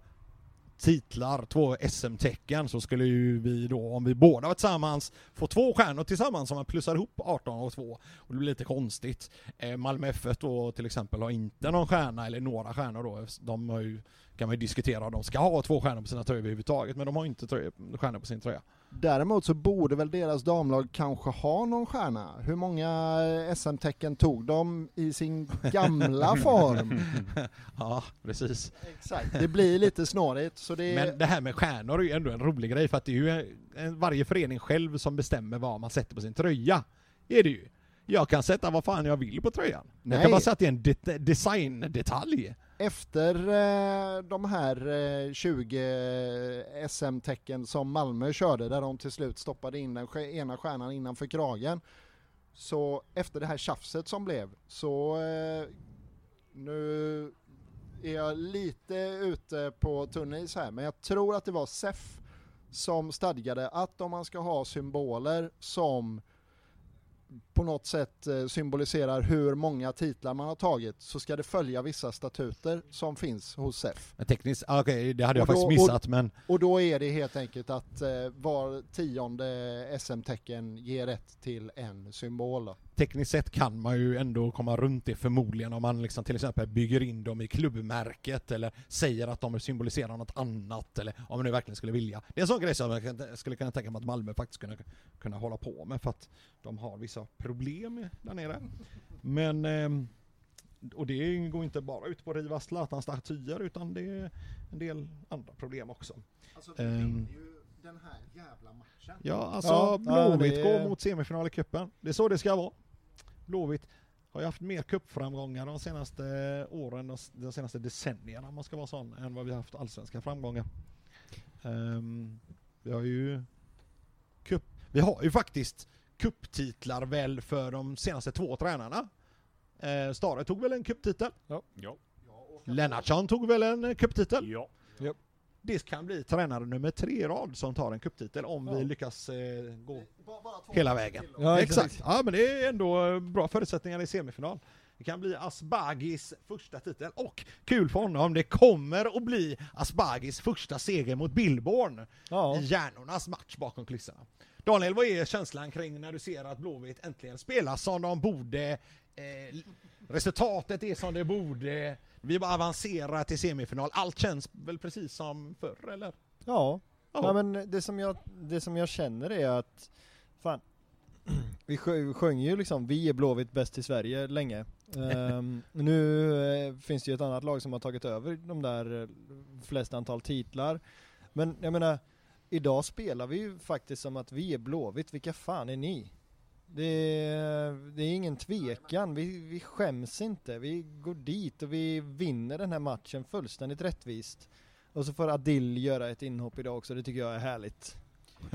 titlar, två SM-tecken, så skulle ju vi då, om vi båda var tillsammans, få två stjärnor tillsammans om man plussar ihop 18 och 2. Och det blir lite konstigt. Eh, Malmö FF då till exempel har inte någon stjärna, eller några stjärnor då. De har ju, kan man ju diskutera om de ska ha två stjärnor på sina tröjor överhuvudtaget, men de har inte tröja, stjärnor på sin tröja. Däremot så borde väl deras damlag kanske ha någon stjärna? Hur många SM-tecken tog de i sin gamla <laughs> form? ja, precis. Exakt. Det blir lite snårigt, så det Men det här med stjärnor är ju ändå en rolig grej för att det är ju varje förening själv som bestämmer vad man sätter på sin tröja. Är det ju. Jag kan sätta vad fan jag vill på tröjan. Jag Nej. kan bara säga att det är en det- designdetalj. Efter eh, de här eh, 20 eh, SM-tecken som Malmö körde, där de till slut stoppade in den ena stjärnan innanför kragen, så efter det här tjafset som blev, så eh, nu är jag lite ute på tunn is här, men jag tror att det var SEF som stadgade att om man ska ha symboler som på något sätt eh, symboliserar hur många titlar man har tagit så ska det följa vissa statuter som finns hos SEF. Tekniskt, ah, okej det hade jag Och då- faktiskt missat men Och då är det helt enkelt att eh, var tionde SM-tecken ger rätt till en symbol. Då. Tekniskt sett kan man ju ändå komma runt det förmodligen om man liksom till exempel bygger in dem i klubbmärket eller säger att de symboliserar något annat eller om man nu verkligen skulle vilja. Det är en sån grej som jag skulle kunna tänka mig att Malmö faktiskt kunna, kunna hålla på med för att de har vissa problem där nere. Men ehm, och det går inte bara ut på att riva Zlatan-statyer utan det är en del andra problem också. Alltså vi vinner ju den här jävla matchen. Ja, alltså Ja, Blåvitt ja, det- går mot semifinal i cupen. Det är så det ska vara. Blåvitt har ju haft mer cupframgångar de senaste åren, de- de senaste decennierna om man ska vara sån, än vad vi har haft allsvenska framgångar. Ehm, vi har ju cup, vi har ju faktiskt cuptitlar väl för de senaste två tränarna. Uh, Stare tog väl en cuptitel? Ja. Lennartsson tog väl en eh, cuptitel? Ja. Det kan bli tränare nummer tre i rad som tar en cuptitel om Ja. vi lyckas eh, gå Bara, bara hela vägen. Ja, Exakt. Ja men det är ändå eh, bra förutsättningar i semifinal. Det kan bli Asbagis första titel och kul för honom, det kommer att bli Asbagis första seger mot Billborn Ja. i hjärnornas match bakom kulisserna. Daniel, vad är känslan kring när du ser att Blåvitt äntligen spelar som de borde? Eh, resultatet är som det borde. Vi bara avancerar till semifinal. Allt känns väl precis som förr eller? Ja. Ja. ja men det som, jag, det som jag känner är att, fan, <clears throat> vi sjö- sjöng ju liksom vi är Blåvitt bäst i Sverige länge. Ehm, <laughs> nu eh, finns det ju ett annat lag som har tagit över de där eh, flest antal titlar. Men jag menar, idag spelar vi ju faktiskt som att vi är Blåvitt, vilka fan är ni? Det är, det är ingen tvekan, vi, vi skäms inte, vi går dit och vi vinner den här matchen fullständigt rättvist. Och så får Adil göra ett inhopp idag också, det tycker jag är härligt.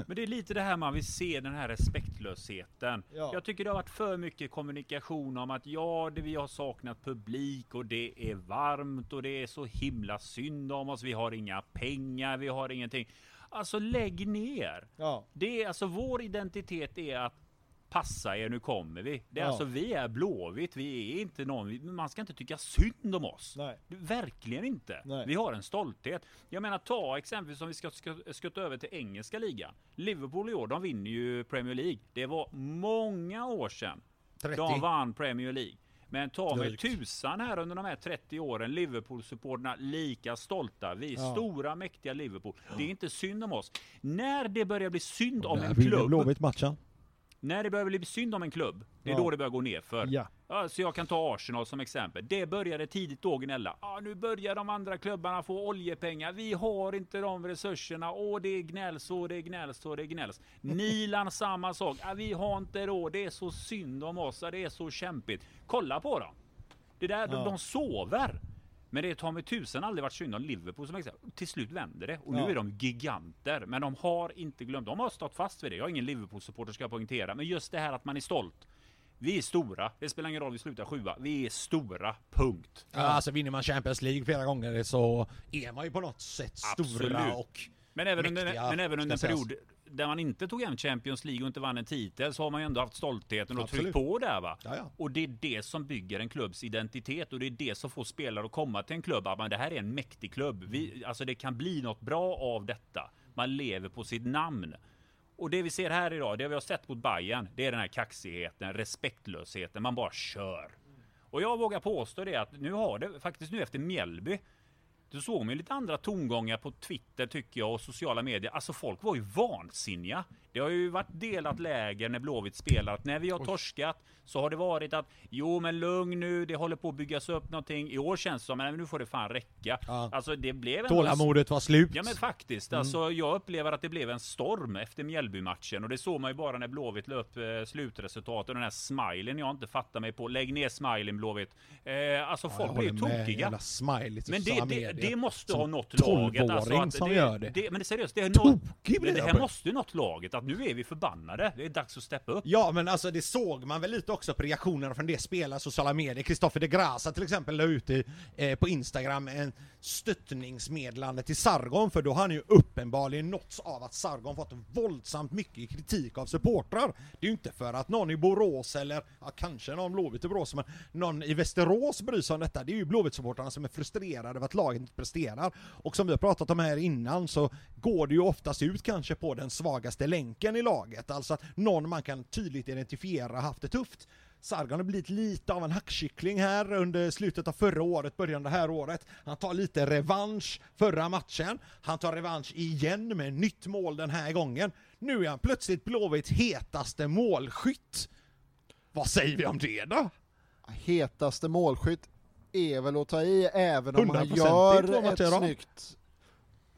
Men det är lite det här man vill se, den här respektlösheten. Ja. Jag tycker det har varit för mycket kommunikation om att ja, det vi har saknat publik och det är varmt och det är så himla synd om oss. Vi har inga pengar, vi har ingenting. Alltså lägg ner. Ja. Det är alltså vår identitet är att passa er, nu kommer vi. Det är Ja. alltså vi är Blåvitt, vi är inte någon, man ska inte tycka synd om oss. Nej. Verkligen inte. Nej. Vi har en stolthet. Jag menar ta exempelvis om vi ska skutta över till engelska ligan. Liverpool i år, de vinner ju Premier League. Det var många år sedan 30. de vann Premier League. Men ta mig tusan här under de här 30 åren, Liverpool-supporterna lika stolta. Vi Ja. stora, mäktiga Liverpool. Det är inte synd om oss. När det börjar bli synd om en klubb, Blåvitt matchen. När det börjar bli synd om en klubb, det är Ja. då det börjar gå ner för. Ja. Ja, så jag kan ta Arsenal som exempel. Det började tidigt då gnälla. Ja, nu börjar de andra klubbarna få oljepengar. Vi har inte de resurserna. Åh, det gnälls och det gnälls och det gnälls. Milan <laughs> samma sak. Ja, vi har inte råd. Det är så synd om oss. Ja, det är så kämpigt. Kolla på dem. Det där, de, Ja. de sover. Men det har med tusen aldrig varit synd om Liverpool som exempel. Till slut vänder det och nu Ja. är de giganter. Men de har inte glömt. De har stått fast vid det. Jag är ingen Liverpool-supporter ska jag poängtera. Men just det här att man är stolt. Vi är stora. Det spelar ingen roll vi slutar sjua. Vi är stora. Punkt. Ja, alltså vinner man Champions League flera gånger så är man ju på något sätt stora Absolut. och Men även, under, Mäktiga, men även under en period där man inte tog hem Champions League och inte vann en titel så har man ju ändå haft stoltheten och Absolut. tryckt på där va. Ja, ja. Och det är det som bygger en klubbs identitet och det är det som får spelare att komma till en klubb. Att man, det här är en mäktig klubb. Vi, alltså det kan bli något bra av detta. Man lever på sitt namn. Och det vi ser här idag, det vi har sett mot Bayern, det är den här kaxigheten, respektlösheten. Man bara kör. Och jag vågar påstå det att nu har det faktiskt nu efter Mjällby då såg ju lite andra tongångar på Twitter tycker jag och sociala medier. Alltså folk var ju vansinniga. Det har ju varit delat läger när Blåvitt spelar. Att när vi har torskat så har det varit att jo men lugn nu, det håller på att byggas upp någonting. I år känns det som att nu får det fan räcka. Ja. Alltså det blev ändå... tålamodet var slut. Ja men faktiskt, alltså jag upplever att det blev en storm efter Mjällby-matchen och det såg man ju bara när Blåvitt la upp eh, slutresultatet och den här smilen jag inte fattar mig på. Lägg ner smilen Blåvitt. Eh, alltså Ja, folk blir ju med. tokiga. Jävla smiley till Men det, det. Det måste ha nått 12-åring laget. Alltså, som det, gör det. Men det är seriöst, det, är men det jag här måste ju nått laget att nu är vi förbannade. Det är dags att steppa upp. Ja men alltså det såg man väl lite också på reaktionerna från det spelare sociala medier. Kristoffer de Grasa till exempel la ut i, eh, på Instagram en stöttningsmeddelande till Sargon för då har han ju uppenbarligen nåtts av att Sargon fått våldsamt mycket kritik av supportrar. Det är ju inte för att någon i Borås eller ja, kanske någon Blåvitt i Borås men någon i Västerås bryr sig om detta. Det är ju Blåvitt-supportrarna som är frustrerade över att laget presterar. Och som vi har pratat om här innan så går det ju oftast ut kanske på den svagaste länken i laget. Alltså att någon man kan tydligt identifiera haft det tufft. Sargon har blivit lite av en hackkyckling här under slutet av förra året, början av det här året. Han tar lite revansch förra matchen. Han tar revansch igen med nytt mål den här gången. Nu är han plötsligt Blåvitts hetaste målskytt. Vad säger vi om det då? Hetaste målskytt är väl att ta i även om han 100% i två gör ett snyggt...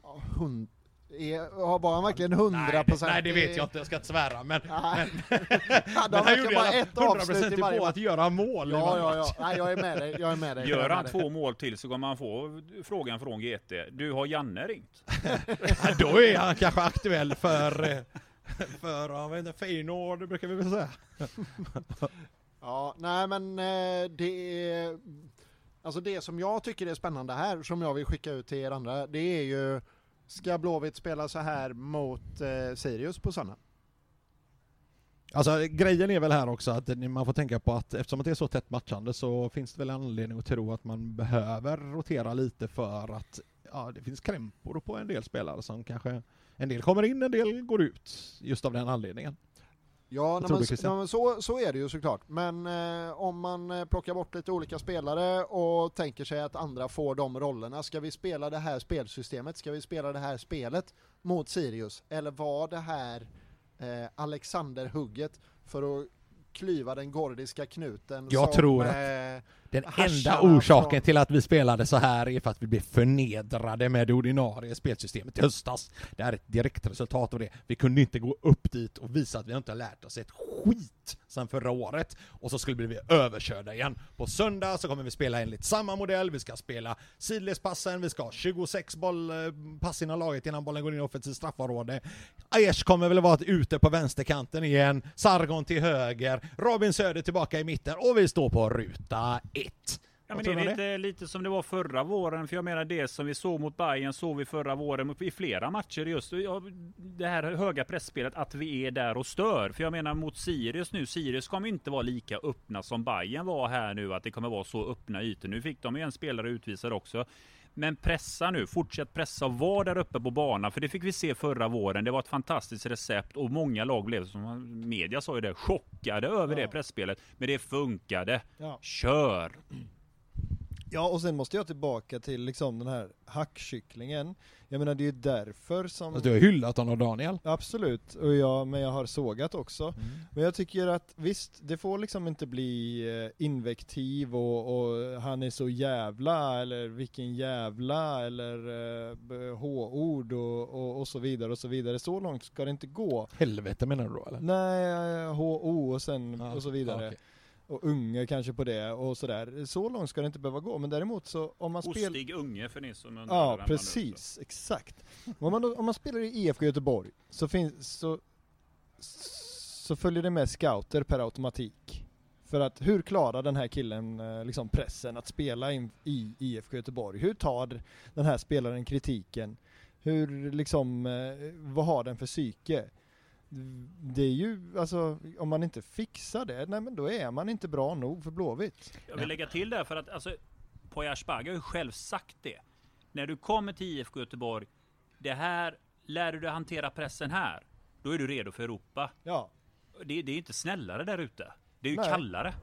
Ja, hund... är, har bara han verkligen 100 procent? Nej, det vet jag inte, jag ska inte svära. Men, Nej. men, <laughs> men han gjorde bara ett avslut 100% i varje på att göra mål i Ja, varje ja, ja. Nej, jag är med dig. Jag är med dig. Gör han dig. två mål till så kommer han få frågan från GT. Du, har Janne ringt? <laughs> Ja, då är han kanske aktuell för, eh, för jag vet inte, Feyenoord brukar vi väl säga. Ja, nej men eh, det är... Alltså det som jag tycker är spännande här, som jag vill skicka ut till er andra, det är ju Ska Blåvitt spela så här mot eh, Sirius på söndag? Alltså grejen är väl här också att man får tänka på att eftersom det är så tätt matchande så finns det väl anledning att tro att man behöver rotera lite för att ja, det finns krämpor på en del spelare som kanske en del kommer in, en del går ut just av den anledningen. Ja, nej, men, nej, men så, så är det ju såklart. Men eh, om man eh, plockar bort lite olika spelare och tänker sig att andra får de rollerna. Ska vi spela det här spelsystemet? Ska vi spela det här spelet mot Sirius? Eller var det här eh, Alexander-hugget för att klyva den gordiska knuten? Jag som, tror att- eh, Den enda orsaken till att vi spelade så här är för att vi blev förnedrade med det ordinarie spelsystemet i höstas. Det är ett direktresultat av det. Vi kunde inte gå upp dit och visa att vi inte har lärt oss ett skit sen förra året. Och så skulle vi bli överkörda igen. På söndag så kommer vi spela enligt samma modell. Vi ska spela sidledspassen, vi ska ha 26 bollpass eh, pass innan laget innan bollen går in i offensivt straffområde. Aiesh kommer väl vara ute på vänsterkanten igen, Sargon till höger, Robin Söder tillbaka i mitten och vi står på ruta ett. Ja, men det är det? lite, lite som det var förra våren, för jag menar det som vi såg mot Bayern såg vi förra våren i flera matcher just det här höga pressspelet, att vi är där och stör. För jag menar mot Sirius nu, Sirius kommer inte vara lika öppna som Bayern var här nu, att det kommer vara så öppna ytor. Nu fick de ju en spelare utvisad också. Men pressa nu, fortsätt pressa och var där uppe på banan, för det fick vi se förra våren. Det var ett fantastiskt recept och många lag blev, som media sa ju det, chockade över Ja. det pressspelet. Men det funkade. Ja. Kör! Ja, och sen måste jag tillbaka till liksom den här hackkycklingen. Jag menar det är ju därför som... Fast du har hyllat honom Daniel. Absolut, och jag, men jag har sågat också. Men jag tycker att visst, det får liksom inte bli eh, invektiv och, och han är så jävla, eller vilken jävla, eller b- h-ord och, och, och så vidare och så vidare. Så långt ska det inte gå. Helvete menar du då eller? Nej, ho och sen Ja, och så vidare. ja, okej. Och unge kanske på det och sådär. Så långt ska det inte behöva gå. Men däremot så om man spelar... Ostig unge för ni som undrar Ja, vem precis. Exakt. Om man, då, om man spelar i IFK Göteborg så, finns, så, så följer det med scouter per automatik. För att hur klarar den här killen eh, liksom pressen att spela in, i IFK Göteborg? Hur tar den här spelaren kritiken? Hur liksom, eh, vad har den för psyke? Det är ju, alltså om man inte fixar det, nej men då är man inte bra nog för Blåvitt. Jag vill lägga till där för att alltså, Poya Asbaghi har ju själv sagt det. När du kommer till IFK Göteborg, det här, lär du dig hantera pressen här, då är du redo för Europa. Ja. Det, det är inte snällare där ute. Det är ju Nej. kallare.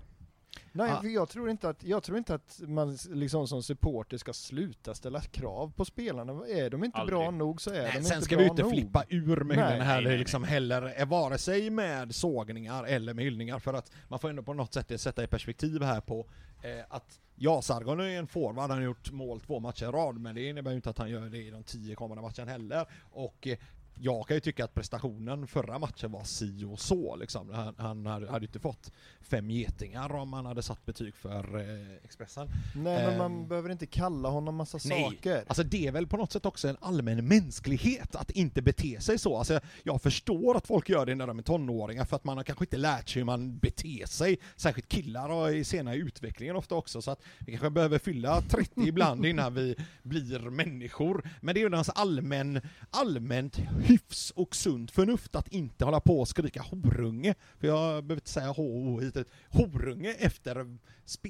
Nej, Ah. jag tror inte att, jag tror inte att man liksom som supporter ska sluta ställa krav på spelarna. Är de inte Aldrig. bra nog så är de Nej, inte sen ska bra vi inte nog. flippa ur med Nej, här nej, nej, liksom heller, eh, vare sig med sågningar eller med hyllningar, för att man får ändå på något sätt sätta i perspektiv här på eh, att ja, Sargon är en forward, han har gjort mål två matcher i rad, men det innebär ju inte att han gör det i de tio kommande matcherna heller. Och eh, jag kan ju tycka att prestationen förra matchen var si och så liksom. Han, han hade inte fått fem getingar om han hade satt betyg för eh, Expressen. Nej men man Ehm. behöver inte kalla honom massa Nej, saker. Alltså det är väl på något sätt också en allmän mänsklighet att inte bete sig så. Alltså jag förstår att folk gör det när de är tonåringar för att man har kanske inte lärt sig hur man beter sig. Särskilt killar och i senare utvecklingen ofta också så att vi kanske behöver fylla 30 ibland innan vi blir människor. Men det är ju någon allmän, allmänt hyfs och sunt förnuft att inte hålla på och skrika horunge. För jag behöver inte säga H hit horunge efter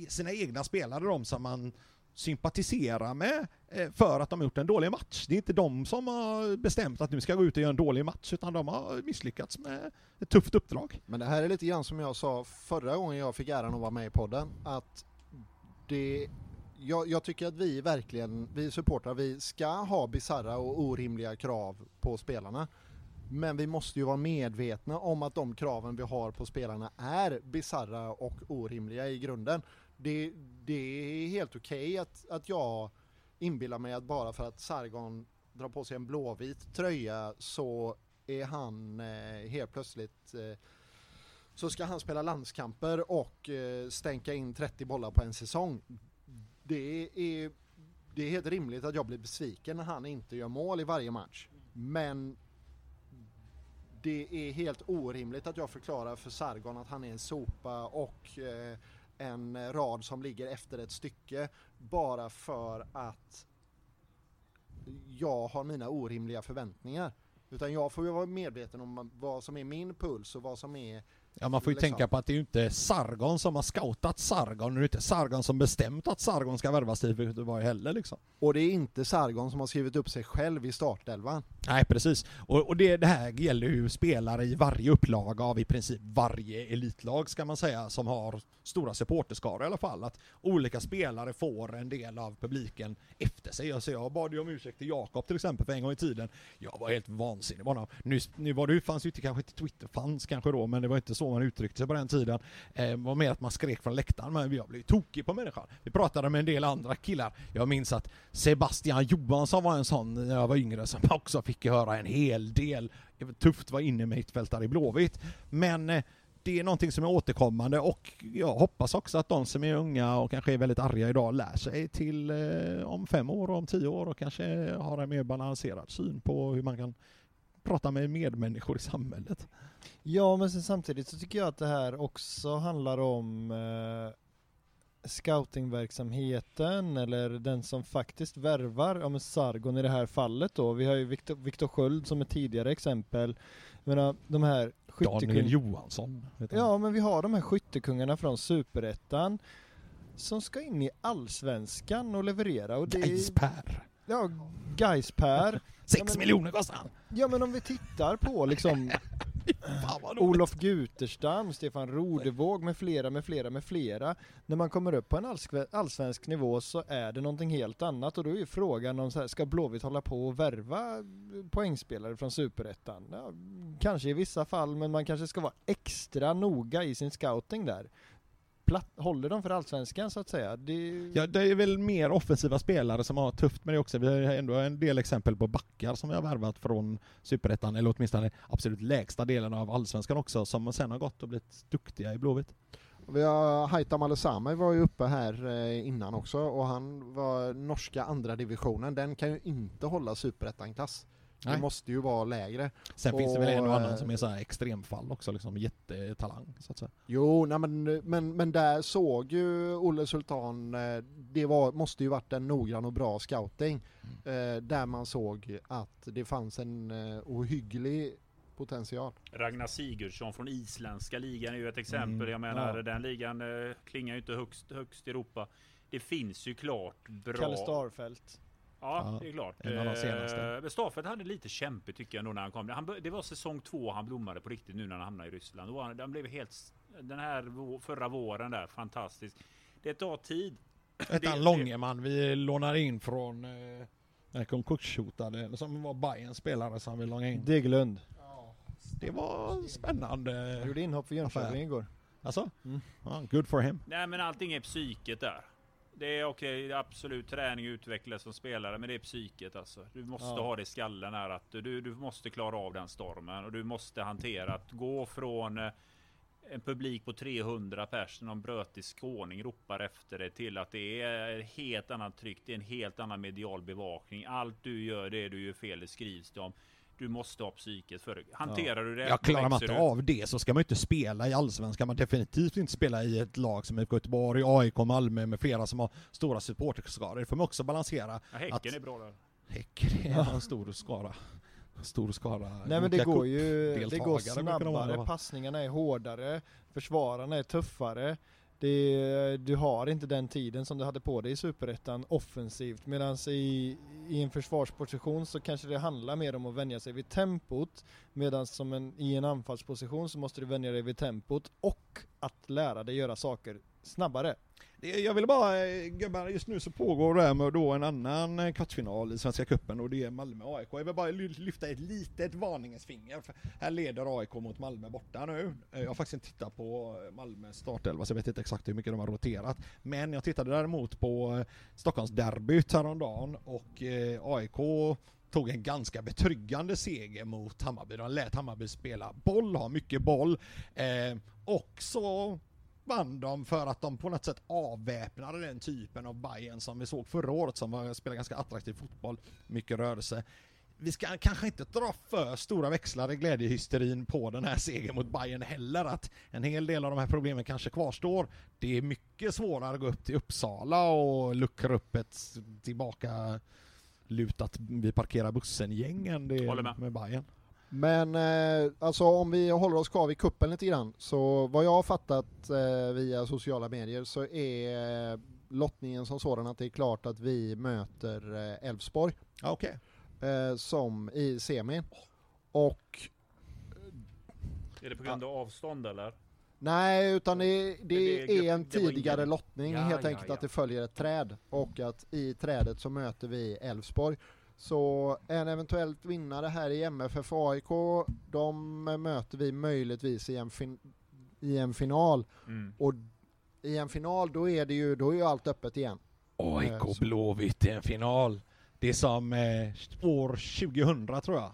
sina egna spelare, de som man sympatisera med eh, för att de har gjort en dålig match. Det är inte de som har bestämt att nu ska gå ut och göra en dålig match, utan de har misslyckats med ett tufft uppdrag. Men det här är lite grann som jag sa förra gången jag fick äran att vara med i podden, att det jag, jag tycker att vi verkligen, vi supportrar, vi ska ha bizarra och orimliga krav på spelarna. Men vi måste ju vara medvetna om att de kraven vi har på spelarna är bizarra och orimliga i grunden. Det, det är helt okej att, att jag inbillar mig att bara för att Sargon drar på sig en blåvit tröja så är han eh, helt plötsligt eh, så ska han spela landskamper och eh, stänka in 30 bollar på en säsong. Det är, det är helt rimligt att jag blir besviken när han inte gör mål i varje match. Men det är helt orimligt att jag förklarar för Sargon att han är en sopa och eh, en rad som ligger efter ett stycke bara för att jag har mina orimliga förväntningar. Utan jag får ju vara medveten om vad som är min puls och vad som är Ja, man får ju Liksom. tänka på att det är ju inte Sargon som har scoutat Sargon, och det är inte Sargon som bestämt att Sargon ska värvas till Göteborg heller liksom. Och det är inte Sargon som har skrivit upp sig själv i startelvan. Nej, precis. Och, och det, det här gäller ju spelare i varje upplaga av i princip varje elitlag ska man säga, som har stora supporterskaror i alla fall. Att olika spelare får en del av publiken efter sig. Alltså jag bad ju om ursäkt till Jakob till exempel för en gång i tiden. Jag var helt vansinnig bara. Nu, nu var det ju, fanns ju inte kanske inte Twitter fanns kanske då, men det var inte så så man uttryckte sig på den tiden. Eh, det var mer att man skrek från läktaren, men jag blev tokig på människan. Vi pratade med en del andra killar. Jag minns att Sebastian Johansson var en sån när jag var yngre som också fick höra en hel del. Det var tufft att vara inne med mittfältare i Blåvitt. Men eh, det är någonting som är återkommande och jag hoppas också att de som är unga och kanske är väldigt arga idag lär sig till eh, om fem år och om tio år och kanske har en mer balanserad syn på hur man kan prata med medmänniskor i samhället. Ja, men sen samtidigt så tycker jag att det här också handlar om eh, scoutingverksamheten eller den som faktiskt värvar, ja men Sargon i det här fallet då. Vi har ju Viktor, Viktor Sköld som ett tidigare exempel. Jag menar, de här Daniel skyttekung... Johansson. heter han. Ja, men vi har de här skyttekungarna från Superettan som ska in i Allsvenskan och leverera. Och det Gais Per. Ja, Gais Per. Sex Ja, miljoner kostar han. Ja men om vi tittar på liksom. <laughs> Olof Guterstam, Stefan Rodevåg med flera, med flera, med flera. När man kommer upp på en allsve- allsvensk nivå så är det någonting helt annat och då är ju frågan om så här, ska Blåvitt hålla på och värva poängspelare från Superettan? Ja, kanske i vissa fall, men man kanske ska vara extra noga i sin scouting där. Platt, håller de för allsvenskan så att säga? Det, Ja, det är väl mer offensiva spelare som har tufft med det också. Vi har ändå en del exempel på backar som vi har värvat från Superettan, eller åtminstone absolut lägsta delen av Allsvenskan också, som sen har gått och blivit duktiga i Blåvitt. Vi har Haitham Alesami var ju uppe här eh, innan också och han var norska andra divisionen. Den kan ju inte hålla superettan-klass. Det Nej. måste ju vara lägre. Sen finns det väl en och Och, annan eh, som är så här extremfall också, liksom jättetalang så att säga. Jo, nej men, men, men där såg ju Olle Sultan, eh, det var, måste ju varit en noggrann och bra scouting. Mm. Eh, där man såg att det fanns en eh, ohygglig potential. Ragnar Sigurdsson från isländska ligan är ju ett exempel. Mm, Jag menar ja. den ligan eh, klingar ju inte högst, högst i Europa. Det finns ju klart bra... Kalle Starfelt. Ja, det är klart. en av de senaste. Eh, Men Starfelt hade lite kämpigt tycker jag ändå när han kom. Han, det var säsong två han blommade på riktigt nu när han hamnade i Ryssland. Då han, han blev helt... Den här förra våren där, fantastisk. Det tar tid. Ettan det- Långeman vi lånar in från eh, den konkurshotade, som var Bayerns spelare som vi lånade in. Deglund. Det var spännande. Han gjorde inhopp för Jönköping igår. Alltså? Mm. Ja, good for him. Nej men allting är psyket där. Det är okej, är absolut träning och utvecklas som spelare, men det är psyket alltså. Du måste Ja. ha det i skallen här att du, du måste klara av den stormen och du måste hantera att gå från eh, en publik på 300 personer, någon brötig skåning ropar efter dig till att det är ett helt annat tryck, det är en helt annan medial bevakning. Allt du gör, det du gör fel, det skrivs det om. Du måste ha psyket för det. Hanterar du det, Ja, klarar man inte du. av det så ska man inte spela i Allsvenskan. Man definitivt inte spela i ett lag som IFK Göteborg, AIK, Malmö med flera som har stora supporterskador. Det får man också balansera. Ja, häcken att- är bra där. Häcken är en stor skara. Stor skara. Nej men det går ju, det går snabbare, passningarna är hårdare, försvararna är tuffare. Det, du har inte den tiden som du hade på dig i Superettan offensivt medan i, i en försvarsposition så kanske det handlar mer om att vänja sig vid tempot medan som en, i en anfallsposition så måste du vänja dig vid tempot och att lära dig göra saker snabbare. Jag vill bara, eh, gubbar, just nu så pågår det här med då en annan eh, kvartsfinal i Svenska Cupen och det är Malmö-AIK. Jag vill bara lyfta ett litet varningens finger. För här leder AIK mot Malmö borta nu. Eh, jag har faktiskt inte tittat på Malmös startelva så jag vet inte exakt hur mycket de har roterat. Men jag tittade däremot på Stockholmsderbyt häromdagen och AIK tog en ganska betryggande seger mot Hammarby. De lät Hammarby spela boll, ha mycket boll. Eh, och så vann de för att de på något sätt avväpnade den typen av Bayern som vi såg förra året som var, spelade ganska attraktiv fotboll, mycket rörelse. Vi ska kanske inte dra för stora växlar i glädjehysterin på den här segern mot Bayern heller, att en hel del av de här problemen kanske kvarstår. Det är mycket svårare att gå upp till Uppsala och luckra upp ett tillbaka lutat vi parkerar bussen-gäng än det med. med Bayern. Men eh, alltså om vi håller oss kvar vid kuppen lite grann så vad jag har fattat eh, via sociala medier så är eh, lottningen som sådan att det är klart att vi möter eh, Elfsborg eh, som i semin. Och Är det på grund av avstånd eller? nej, utan det, det, det är en tidigare ingen- lottning Ja, helt ja, enkelt ja. att det följer ett träd och att i trädet så möter vi Elfsborg. Så en eventuellt vinnare här i MFF AIK, de möter vi möjligtvis i en, fin- i en final. Mm. Och i en final då är det ju, då är ju allt öppet igen. Eh, AIK så- Blåvitt i en final. Det är som eh, år 2000 tror jag.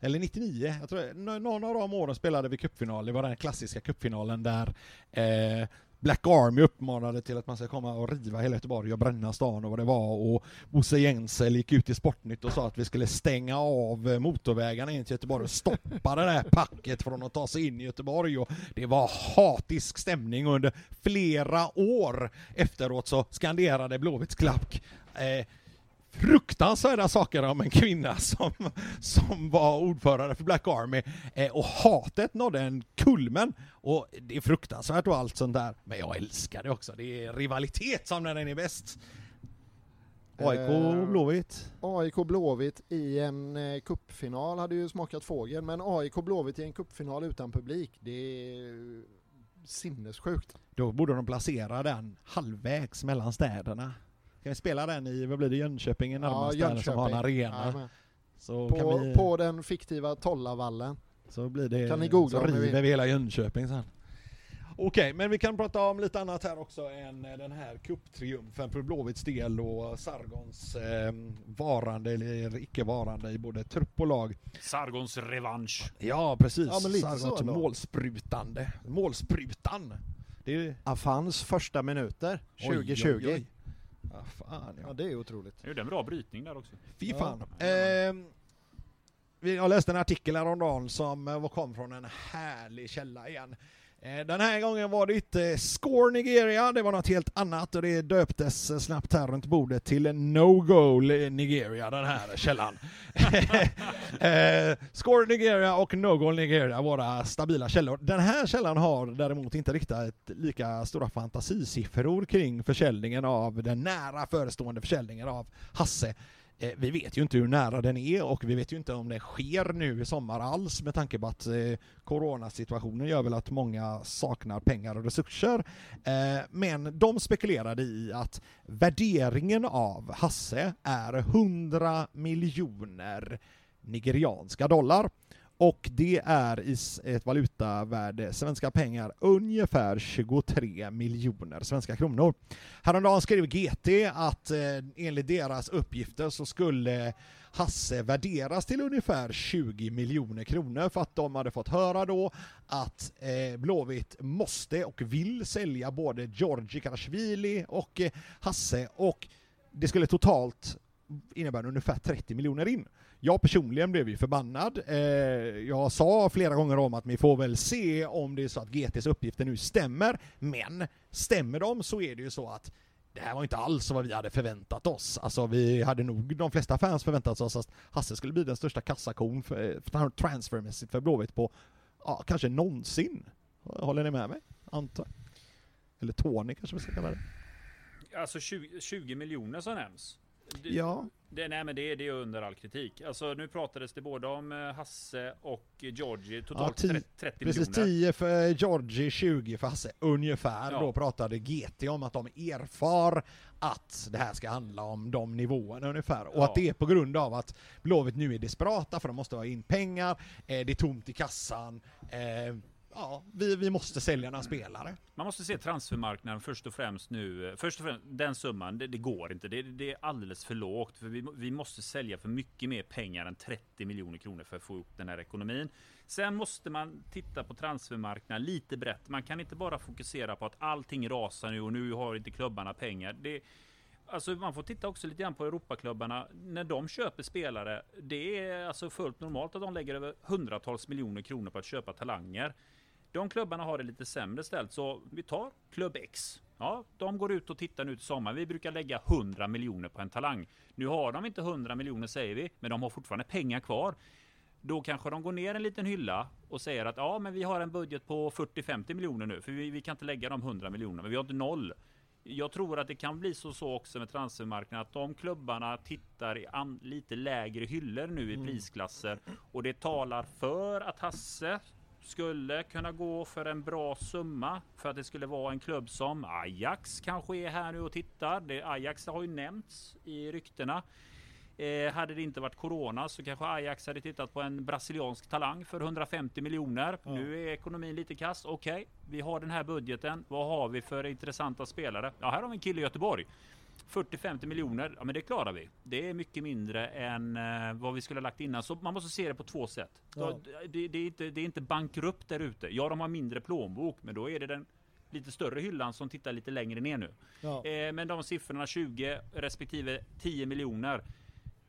Eller 99, jag tror någon av de åren spelade vi cupfinal. Det var den klassiska cupfinalen där eh, Black Army uppmanade till att man ska komma och riva hela Göteborg och bränna stan och vad det var. Och Bosse Jensel gick ut i Sportnytt och sa att vi skulle stänga av motorvägarna in till Göteborg och stoppa det där packet från att ta sig in i Göteborg. Och det var hatisk stämning under flera år. Efteråt så skanderade Blåvitts klack eh, fruktansvärda saker om en kvinna som, som var ordförande för Black Army eh, och hatet nådde en kulmen och det är fruktansvärt och allt sånt där men jag älskar det också, det är rivalitet som när den är bäst. AIK Eh, Blåvitt. AIK Blåvitt i en eh, kuppfinal hade ju smakat fågel, men AIK Blåvitt i en kuppfinal utan publik, det är sinnessjukt. Då borde de placera den halvvägs mellan städerna. Kan vi spela den i, vad blir det, Jönköping är närmast där som har en arena. Jajamän. Så, På, kan vi, på den fiktiva Tollavallen. så blir det, kan ni googla så river vi hela Jönköping sen. Okej, men vi kan prata om lite annat här också än eh, den här cuptriumfen för Blåvitts del och Sargons eh, varande eller icke varande i både trupp och lag. Sargons revansch. Ja, precis. Ja, Sargons målsprutande. Målsprutan. Det är... Afans första minuter Oj, 2020. oj, oj. Ja, fan ja. Ja det är otroligt. Jag gjorde en bra brytning där också. Fy Ja. fan. Vi- jag läste en artikel häromdagen som eh, kom från en härlig källa igen. Eh, den här gången var det inte Score Nigeria, det var något helt annat och det döptes eh, snabbt här runt bordet till No Goal eh, Nigeria, den här källan. <laughs> Score Nigeria och No Goal Nigeria, våra stabila källor. Den här källan har däremot inte riktigt lika stora fantasisiffror kring försäljningen av den nära förestående försäljningen av Hasse. Eh, vi vet ju inte hur nära den är och vi vet ju inte om det sker nu i sommar alls med tanke på att eh, coronasituationen gör väl att många saknar pengar och resurser. Eh, men de spekulerade i att värderingen av Hasse är 100 miljoner nigerianska dollar. Och det är i ett valutavärde, svenska pengar, ungefär 23 miljoner svenska kronor. Häromdagen skrev GT att eh, enligt deras uppgifter så skulle Hasse värderas till ungefär 20 miljoner kronor för att de hade fått höra då att eh, Blåvitt måste och vill sälja både Georgi Karashvili och eh, Hasse och det skulle totalt innebära ungefär 30 miljoner in. Jag personligen blev ju förbannad. Eh, jag sa flera gånger om att vi får väl se om det är så att GTs uppgifter nu stämmer, men stämmer de så är det ju så att det här var inte alls vad vi hade förväntat oss. Alltså vi hade nog de flesta fans förväntat oss att Hasse skulle bli den största kassakon för, för transfermässigt för Blåvitt på, ja, kanske någonsin. Håller ni med mig? Antar. Eller Tony kanske vi ska kalla det. Alltså 20, 20 miljoner som nämns. Det, Ja. det, nej men det, det är under all kritik. Alltså nu pratades det både om eh, Hasse och Georgie. Totalt Ja, ti- 30, 30 Precis, miljoner. 10 för Georgie, 20 för Hasse, ungefär. Ja. Då pratade GT om att de erfar att det här ska handla om de nivåerna ungefär. Och Ja. att det är på grund av att Blåvitt nu är desperata för de måste ha in pengar, eh, det är tomt i kassan, eh, ja, vi, vi måste sälja några spelare. Man måste se transfermarknaden först och främst nu. Först och främst, den summan, det, det går inte. Det, det är alldeles för lågt. För vi, vi måste sälja för mycket mer pengar än 30 miljoner kronor för att få upp den här ekonomin. Sen måste man titta på transfermarknaden lite brett. Man kan inte bara fokusera på att allting rasar nu och nu har inte klubbarna pengar. Det, Alltså man får titta också lite grann på Europaklubbarna. När de köper spelare, det är alltså fullt normalt att de lägger över hundratals miljoner kronor på att köpa talanger. De klubbarna har det lite sämre ställt, så vi tar klubb X. Ja, de går ut och tittar nu till sommaren. Vi brukar lägga 100 miljoner på en talang. Nu har de inte 100 miljoner säger vi, men de har fortfarande pengar kvar. Då kanske de går ner en liten hylla och säger att ja, men vi har en budget på 40-50 miljoner nu, för vi, vi kan inte lägga de 100 miljonerna, men vi har inte noll. Jag tror att det kan bli så, så också med transfermarknaden att de klubbarna tittar i lite lägre hyllor nu i prisklasser och det talar för att Hasse skulle kunna gå för en bra summa för att det skulle vara en klubb som Ajax kanske är här nu och tittar. Det, Ajax har ju nämnts i ryktena. Eh, hade det inte varit corona så kanske Ajax hade tittat på en brasiliansk talang för 150 miljoner. Nu är ekonomin lite kass. Okej, vi har den här budgeten. Vad har vi för intressanta spelare? Ja, här har vi en kille i Göteborg. 40-50 miljoner, ja men det klarar vi. Det är mycket mindre än eh, vad vi skulle ha lagt innan. Så man måste se det på två sätt. Ja. Det, det, är inte, det är inte bankrupt där ute. Ja, de har mindre plånbok, men då är det den lite större hyllan som tittar lite längre ner nu. Ja. Eh, men de siffrorna 20 respektive 10 miljoner.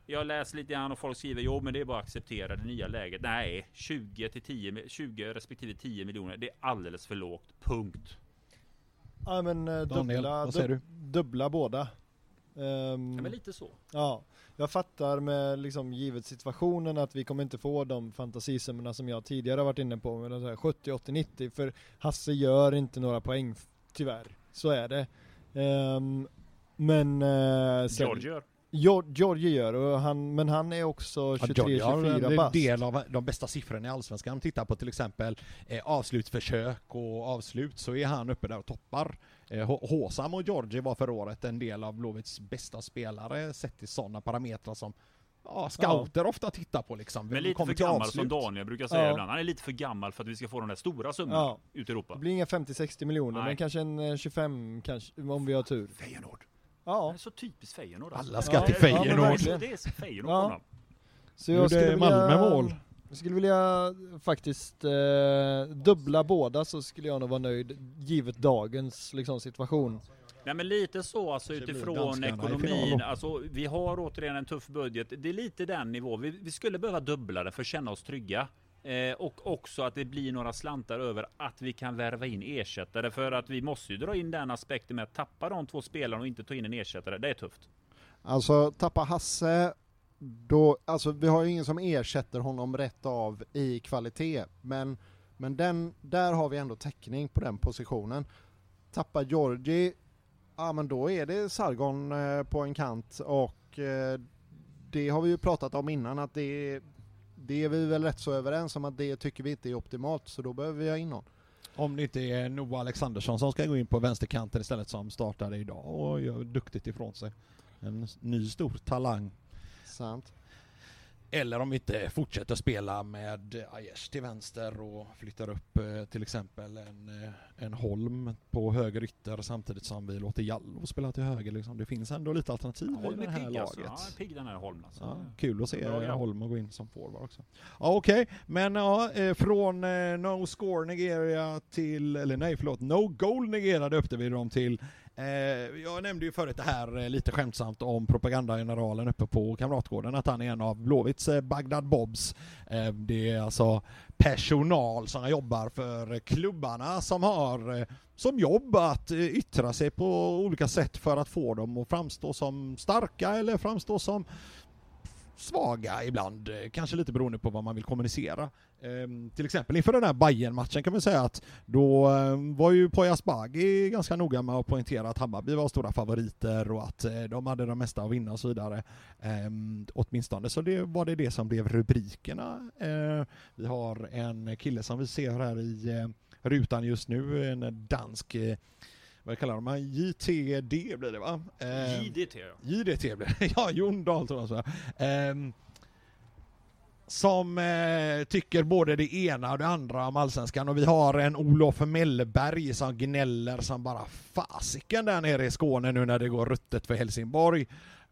Jag läser lite grann och folk skriver jo men det är bara att acceptera det nya läget. Nej, 20 till 10, mi- 20 respektive 10 miljoner. Det är alldeles för lågt. Punkt. Ja men eh, Daniel, dubbla, vad säger dub- dubbla båda. Ehm, Ja, men lite så. Ja, jag fattar med liksom givet situationen att vi kommer inte få de fantasisummorna som jag tidigare varit inne på med de så här 70, 80, 90 för Hasse gör inte några poäng tyvärr. Så är det. Ehm, men eh, sen, George gör. Geor- Georgie gör, och han, men han är också Ja, Johnny har 23-24 en bast. del av de bästa siffrorna i Allsvenskan. Om man tittar på till exempel eh, avslutsförsök och avslut så är han uppe där och toppar. Eh, Håsam och Georgie var förra året en del av Blåvitts bästa spelare sett till sådana parametrar som ja, scouter ofta tittar på liksom. Men lite för gammal avslut. som Daniel brukar säga Ja. ibland. Han är lite för gammal för att vi ska få de där stora summorna Ja. ut i Europa. Det blir inga 50-60 miljoner, Nej. men kanske en eh, 25 kanske, om vi har tur. Feyenoord. Ja, Det är så typiskt Feyenoord alltså. Alla ska Ja, till ja, Feyenoord. verkligen. Det är så Feyenoord Ja. på dem. så jag skulle vilja... Malmö mål? Jag skulle vilja faktiskt eh, dubbla båda så skulle jag nog vara nöjd, givet dagens liksom, situation. Nej men lite så alltså utifrån ekonomin. Alltså vi har återigen en tuff budget. Det är lite den nivån. Vi, vi skulle behöva dubbla det för att känna oss trygga. Eh, och också att det blir några slantar över att vi kan värva in ersättare. För att vi måste ju dra in den aspekten med att tappa de två spelarna och inte ta in en ersättare. Det är tufft. Alltså tappa Hasse, då, alltså vi har ju ingen som ersätter honom rätt av i kvalitet, men, men den, där har vi ändå täckning på den positionen. Tappa Georgi, ja men då är det Sargon eh, på en kant och eh, det har vi ju pratat om innan att det, det är vi väl rätt så överens om att det tycker vi inte är optimalt, så då behöver vi ha in någon. Om det inte är Noah Alexandersson som ska gå in på vänsterkanten istället som startade idag och gör duktigt ifrån sig. En ny stor talang. Sant. Eller om vi inte fortsätter spela med Aiesh till vänster och flyttar upp eh, till exempel en, eh, en Holm på höger ytter samtidigt som vi låter Jallow spela till höger. Liksom. Det finns ändå lite alternativ Holm i det här pigg alltså. laget. Ja, pigg den här Holm alltså. Ja, kul att se Bra grabb. Holm och gå in som forward också. Ja, Okej, men ja, eh, från eh, No Score Nigeria till, eller nej förlåt, No Goal Nigeria döpte vi dem till. Eh, jag nämnde ju förut det här eh, lite skämtsamt om propagandageneralen uppe på Kamratgården, att han är en av Blåvitts eh, Bagdad Bobs. Eh, det är alltså personal som jobbar för klubbarna som har eh, som jobb att eh, yttra sig på olika sätt för att få dem att framstå som starka eller framstå som svaga ibland, eh, kanske lite beroende på vad man vill kommunicera. Ehm, till exempel inför den här bayern matchen kan man säga att då ehm, var ju Poya Asbaghi ganska noga med att poängtera att Hammarby var stora favoriter och att eh, de hade det mesta att vinna och så vidare. Ehm, åtminstone så det var det det som blev rubrikerna. Ehm, vi har en kille som vi ser här i eh, rutan just nu, en dansk eh, vad kallar de JTD blir det va? Ehm, JDT ja. JDT blir det, <laughs> ja Jon Dahl tror jag så. Ehm, som eh, tycker både det ena och det andra om Allsvenskan och vi har en Olof Mellberg som gnäller som bara fasiken där nere i Skåne nu när det går ruttet för Helsingborg.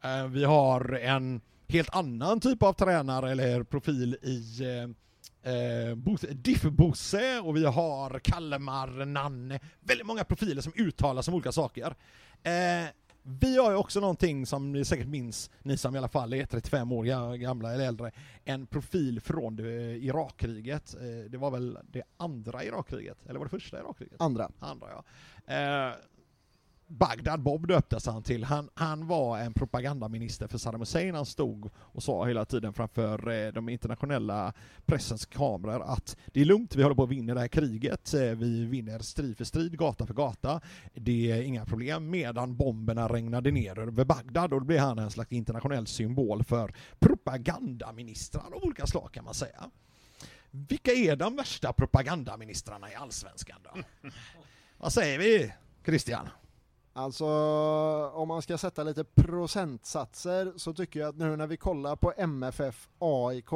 Eh, vi har en helt annan typ av tränare eller profil i eh, eh, Bos- Diff-Bosse och vi har Kalmar, Nanne, väldigt många profiler som uttalar sig om olika saker. Eh, vi har ju också någonting som ni säkert minns, ni som i alla fall är 35 år ga- gamla eller äldre, en profil från det, Irakkriget. Eh, det var väl det andra Irakkriget, eller var det första Irakkriget? Andra. Andra ja. Bagdad Bob döptes han till. Han, han var en propagandaminister för Saddam Hussein. Han stod och sa hela tiden framför eh, de internationella pressens kameror att det är lugnt, vi håller på att vinna det här kriget. Eh, vi vinner strid för strid, gata för gata. Det är inga problem. Medan bomberna regnade ner över Bagdad och då blev han en slags internationell symbol för propagandaministrar av olika slag kan man säga. Vilka är de värsta propagandaministrarna i Allsvenskan då? <laughs> Vad säger vi, Christian? Alltså om man ska sätta lite procentsatser så tycker jag att nu när vi kollar på MFF AIK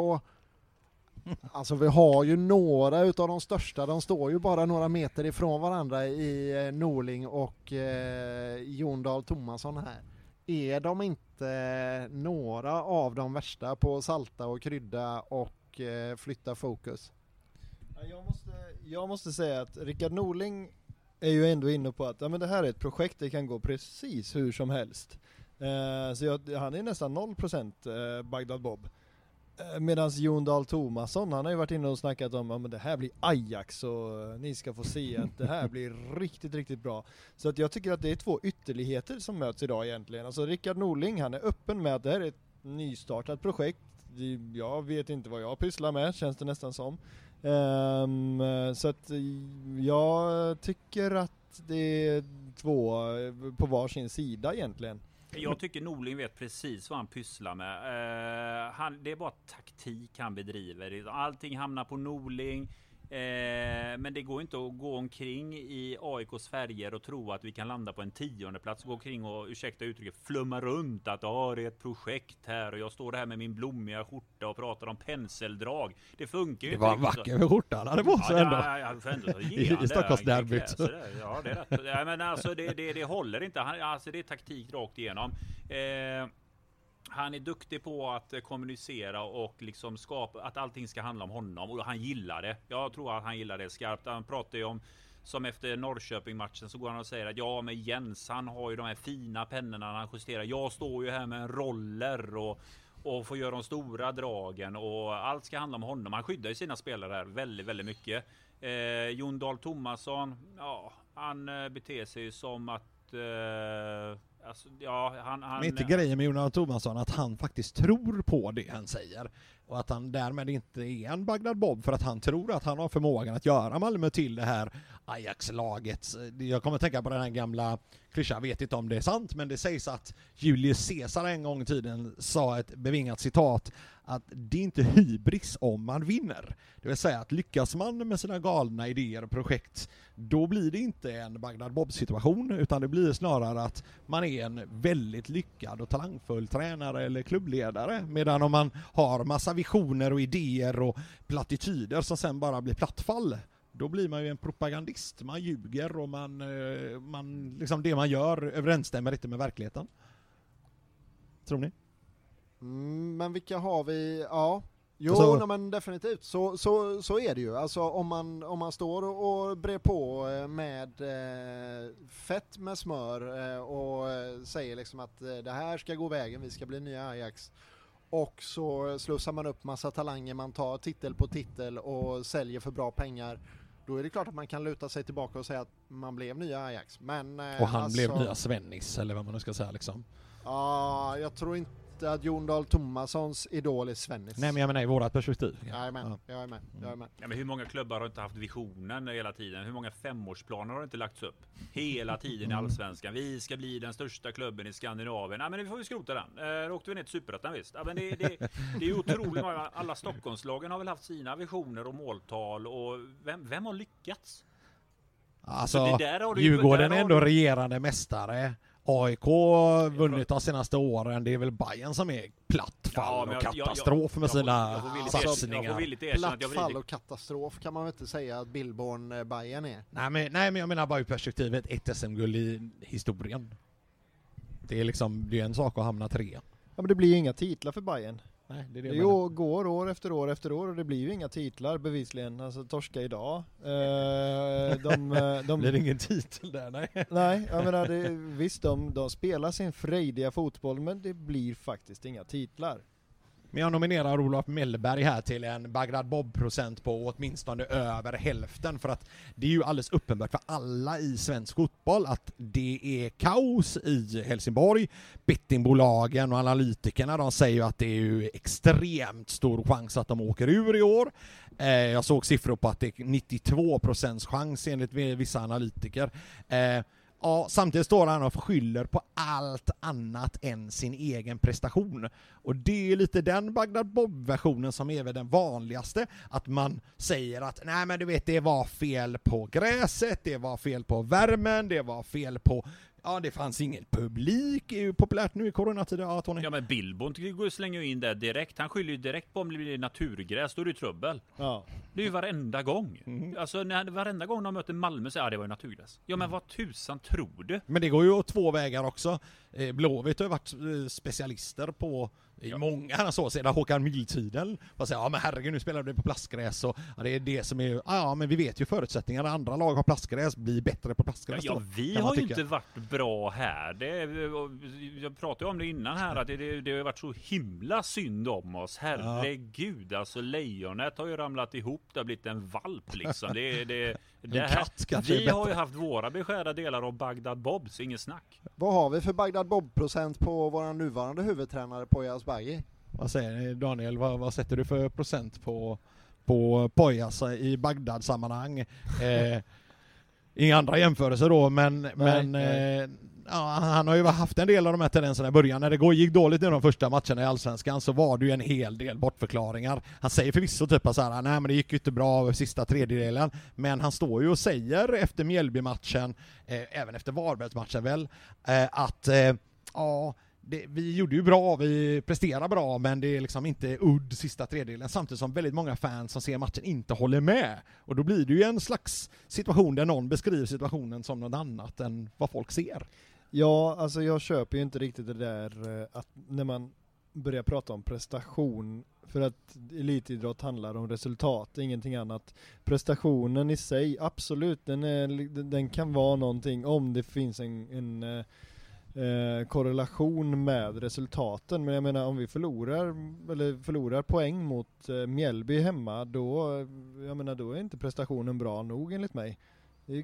<laughs> Alltså vi har ju några utav de största, de står ju bara några meter ifrån varandra i eh, Norling och eh, Jon Dahl Tomasson här. Är de inte några av de värsta på salta och krydda och eh, flytta fokus? Ja, Jag måste, jag måste säga att Rickard Norling är ju ändå inne på att ja, men det här är ett projekt, det kan gå precis hur som helst. Eh, så jag, han är nästan 0% eh, Bagdad Bob. Eh, Medan Jon Dahl Tomasson, han har ju varit inne och snackat om att det här blir Ajax och eh, ni ska få se att det här blir riktigt, riktigt bra. Så att jag tycker att det är två ytterligheter som möts idag egentligen. Alltså Rickard Norling, han är öppen med att det här är ett nystartat projekt. Jag vet inte vad jag pysslar med, känns det nästan som. Um, så att jag tycker att det är två på varsin sida egentligen. Jag tycker Norling vet precis vad han pysslar med. Uh, han, det är bara taktik han bedriver. Allting hamnar på Norling. Eh, men det går inte att gå omkring i AIKs färger och tro att vi kan landa på en tionde plats och gå omkring och, ursäkta uttrycket, flumma runt att ah, det är ett projekt här och jag står här med min blommiga skjorta och pratar om penseldrag. Det funkar ju Det inte var en vacker skjorta han hade på sig Ja, ändå. ja, ja, får ändå <laughs> ge I- det. Stockholmsderbyt. Ja, det är rätt. Ja, men alltså det, det, det håller inte. Han, alltså det är taktik rakt igenom. Eh, han är duktig på att eh, kommunicera och liksom skapa att allting ska handla om honom och han gillar det. Jag tror att han gillar det skarpt. Han pratar ju om som efter Norrköping matchen så går han och säger att ja, men Jens, han har ju de här fina pennorna han justerar. Jag står ju här med en roller och och får göra de stora dragen och allt ska handla om honom. Han skyddar ju sina spelare här väldigt, väldigt mycket. Eh, Jon Dahl Tomasson, ja, han eh, beter sig ju som att eh, Alltså, ja, han, han, Men inte grejen med Jonas Tomasson att han faktiskt tror på det han säger och att han därmed inte är en Bagdad Bob för att han tror att han har förmågan att göra Malmö till det här Ajax-laget. Jag kommer tänka på den här gamla klyscha, jag vet inte om det är sant, men det sägs att Julius Caesar en gång i tiden sa ett bevingat citat att det är inte hybris om man vinner. Det vill säga att lyckas man med sina galna idéer och projekt, då blir det inte en Bagdad Bob-situation, utan det blir snarare att man är en väldigt lyckad och talangfull tränare eller klubbledare. Medan om man har massa visioner och idéer och plattityder som sen bara blir plattfall, då blir man ju en propagandist. Man ljuger och man, eh, man liksom det man gör överensstämmer inte med verkligheten. Tror ni? Mm, men vilka har vi? Ja, jo Alltså- nej, men definitivt så, så, så är det ju. Alltså om man, om man står och, och brer på eh, med eh, fett med smör eh, och säger liksom att eh, det här ska gå vägen, vi ska bli nya Ajax. Och så slussar man upp massa talanger, man tar titel på titel och säljer för bra pengar. Då är det klart att man kan luta sig tillbaka och säga att man blev nya Ajax. Men, eh, Och han alltså, blev nya Svennis, eller vad man nu ska säga liksom. Ja, jag tror inte att Jon Dahl Tomassons idol är Svennis. Nej men jag menar i vårat perspektiv. Jag är med, Ja. jag är med, jag är med. Ja, men hur många klubbar har inte haft visionen hela tiden? Hur många femårsplaner har inte lagts upp? Hela tiden i Mm. Allsvenskan. Vi ska bli den största klubben i Skandinavien. Ja, men vi får vi skrota den. Eh, då åkte vi ner till Superettan visst. Ja, men det, det, det är ju otroligt många. Alla Stockholmslagen har väl haft sina visioner och måltal. Och vem, vem har lyckats? Alltså, det där har du ju- Djurgården där är ändå du- regerande mästare. AIK vunnit de senaste åren. Det är väl Bayern som är platt fall Ja, och katastrof med sina satsningar. Platt fall och katastrof kan man väl inte säga att Billborn eh, Bayern är. Nej men, nej men jag menar bara ur perspektivet ett SM-guld i historien. Det är liksom, det är en sak att hamna tre. Ja men det blir ju inga titlar för Bayern. Nej, det är Det menar. ju, går år efter år efter år och det blir ju inga titlar bevisligen. Alltså torska idag. Eh, de, <laughs> eh, de, Blir det ingen titel där? Nej. <laughs> Nej, jag menar det, visst de, de spelar sin frejdiga fotboll men det blir faktiskt inga titlar. Men jag nominerar Olof Mellberg här till en Bagdad Bob-procent på åtminstone över hälften för att det är ju alldeles uppenbart för alla i svensk fotboll att det är kaos i Helsingborg. Bettingbolagen och analytikerna de säger ju att det är ju extremt stor chans att de åker ur i år. Eh, jag såg siffror på att det är 92 procents chans enligt vissa analytiker. Eh, Ja, samtidigt står han och skyller på allt annat än sin egen prestation. Och det är lite den Bagdad Bob-versionen som är väl den vanligaste, att man säger att nej men du vet det var fel på gräset, det var fel på värmen, det var fel på Ja, det fanns ingen publik, det är ju populärt nu i coronatider. Ja, Tony. Ja men jag slänger ju in det direkt. Han skyller ju direkt på om det blir naturgräs, då är det ju trubbel. Ja. Det är ju varenda gång. Mm. Alltså när, varenda gång de möter Malmö så är det var ju naturgräs. Ja men vad tusan tror du? Men det går ju åt två vägar också. Eh, Blåvitt har ju varit eh, specialister på i Ja. många så sedan Håkan Mild-tiden. Ja men herregud nu spelar du på plastgräs och ja, det är det som är, ja, ja men vi vet ju förutsättningarna. Andra lag har plastgräs, blir bättre på Ja, plastgräs ja då, vi kan man har ju inte varit bra här. Det, jag pratade ju om det innan här att det, det, det har varit så himla synd om oss. Herregud alltså lejonet har ju ramlat ihop. Det har blivit en valp liksom. Det, det, <laughs> det här, katt är vi har ju haft våra beskärda delar av Bagdad Bobs, inget snack. Vad har vi för Bagdad Bob-procent på vår nuvarande huvudtränare Poya Asbaghi? Vad säger ni Daniel, vad, vad sätter du för procent på, på Pojas i Bagdad-sammanhang? <laughs> Eh, inga andra jämförelser då, men, men nej. Eh, ja, han har ju haft en del av de här tendenserna i början. När det gick dåligt i de första matcherna i Allsvenskan så var det ju en hel del bortförklaringar. Han säger förvisso typ så här, nej men det gick ju inte bra sista tredjedelen, men han står ju och säger efter Mjällby-matchen, eh, även efter Varbergsmatchen väl, eh, att eh, ja, det, vi gjorde ju bra, vi presterade bra, men det är liksom inte udd sista tredjedelen, samtidigt som väldigt många fans som ser matchen inte håller med. Och då blir det ju en slags situation där någon beskriver situationen som något annat än vad folk ser. Ja, alltså jag köper ju inte riktigt det där eh, att när man börjar prata om prestation, för att elitidrott handlar om resultat, ingenting annat. Prestationen i sig, absolut, den, är, den kan vara någonting om det finns en, en eh, eh, korrelation med resultaten. Men jag menar om vi förlorar, eller förlorar poäng mot eh, Mjällby hemma, då, eh, jag menar, då är inte prestationen bra nog enligt mig.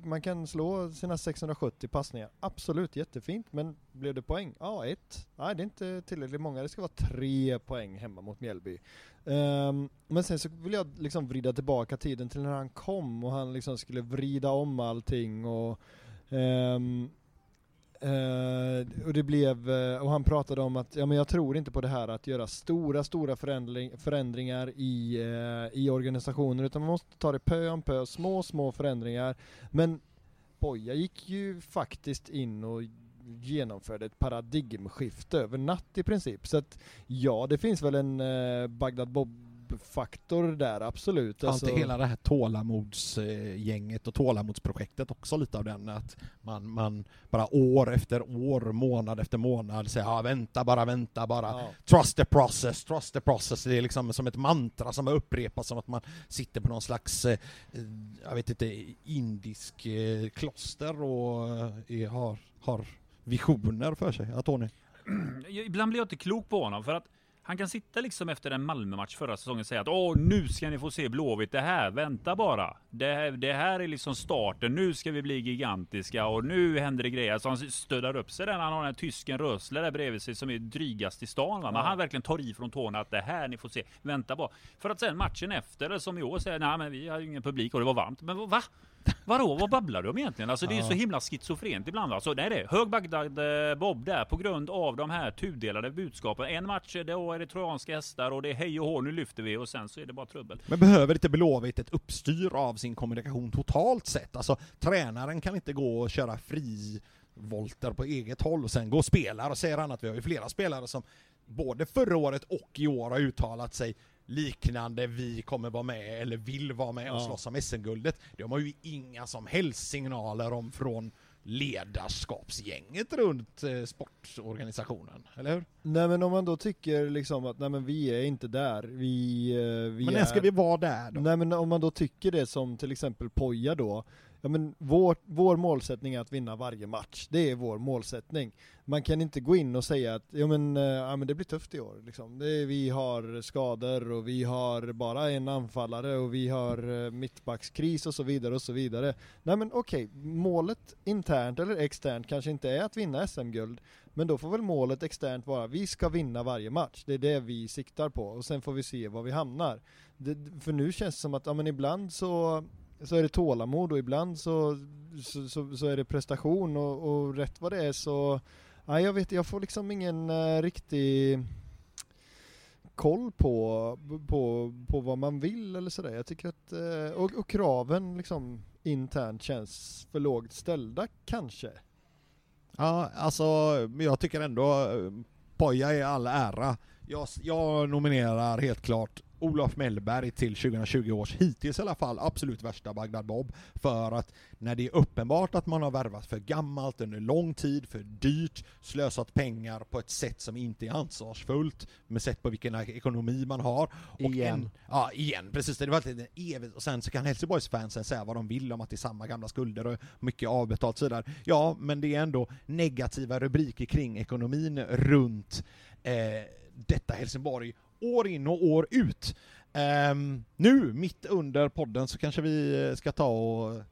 Man kan slå sina 670 passningar, absolut jättefint, men blev det poäng? Ja, ett. Nej, det är inte tillräckligt många, det ska vara tre poäng hemma mot Mjällby. Um, men sen så vill jag liksom vrida tillbaka tiden till när han kom och han liksom skulle vrida om allting och um, Uh, och det blev, uh, och han pratade om att, ja men jag tror inte på det här att göra stora, stora förändring, förändringar i, uh, i organisationer, utan man måste ta det pö om pö, små, små förändringar. Men Boja gick ju faktiskt in och genomförde ett paradigmskifte över natt i princip. Så att ja, det finns väl en Bagdad Bob faktor där, absolut. Har alltså... hela det här tålamodsgänget och tålamodsprojektet också lite av den att man, man bara år efter år, månad efter månad säger ja, vänta bara, vänta bara, ja. trust the process, trust the process. Det är liksom som ett mantra som upprepas som att man sitter på någon slags, eh, jag vet inte, indisk eh, kloster och eh, har, har visioner för sig. Ja, Tony? <clears throat> Ibland blir jag inte klok på honom för att han kan sitta liksom efter en Malmö-match förra säsongen och säga att åh, nu ska ni få se Blåvitt, det här, vänta bara. Det här, det här är liksom starten, nu ska vi bli gigantiska och nu händer det grejer. Så han stödar upp sig där, han har den här tysken Rösler där bredvid sig som är drygast i stan. Va? Men ja. han verkligen tar i från tårna att det här ni får se, vänta bara. För att sen matchen efter, som i år, säger nej men vi har ju ingen publik och det var varmt. Men va? Vadå, vad babblar du om egentligen? Alltså det är ju så himla schizofrent ibland. Alltså, nej det är hög Bagdad-Bob där på grund av de här tudelade budskapen. En match, då är det trojanska hästar och det är hej och hå, nu lyfter vi och sen så är det bara trubbel. Men behöver inte Blåvitt ett uppstyr av sin kommunikation totalt sett? Alltså tränaren kan inte gå och köra fri volter på eget håll och sen gå och spela och säger han att vi har ju flera spelare som både förra året och i år har uttalat sig liknande vi kommer vara med eller vill vara med och slåss om SM-guldet. Det har ju inga som helst signaler om från ledarskapsgänget runt eh, sportorganisationen, eller hur? Nej men om man då tycker liksom att nej men vi är inte där, vi, eh, vi Men när ska vi vara där då? Nej men om man då tycker det som till exempel Poja då, ja men vår, vår målsättning är att vinna varje match. Det är vår målsättning. Man kan inte gå in och säga att ja men, eh, ja, men det blir tufft i år. Liksom. Det, vi har skador och vi har bara en anfallare och vi har eh, mittbackskris och så vidare och så vidare. Nej men okej, okay, målet internt eller externt kanske inte är att vinna SM-guld. Men då får väl målet externt vara, vi ska vinna varje match. Det är det vi siktar på och sen får vi se var vi hamnar. Det, för nu känns det som att, ja men ibland så så är det tålamod och ibland så, så, så, så är det prestation och, och, rätt vad det är så, nej jag vet, jag får liksom ingen uh, riktig koll på, på, på vad man vill eller sådär. Jag tycker att, uh, och, och, kraven liksom internt känns för lågt ställda kanske. Ja, alltså jag tycker ändå eh, Poja är all ära. Jag, jag nominerar helt klart Olof Mellberg till 2020 års, hittills i alla fall, absolut värsta Bagdad Bob. För att när det är uppenbart att man har värvat för gammalt under lång tid, för dyrt, slösat pengar på ett sätt som inte är ansvarsfullt, med sätt på vilken ekonomi man har. Och igen. En, ja, igen, precis. Det var alltid evigt, och sen så kan Helsingborgsfansen säga vad de vill om att det är samma gamla skulder och mycket avbetalt och sådär. Ja, men det är ändå negativa rubriker kring ekonomin runt eh, detta Helsingborg år in och år ut. Um, nu, mitt under podden, så kanske vi eh, ska ta och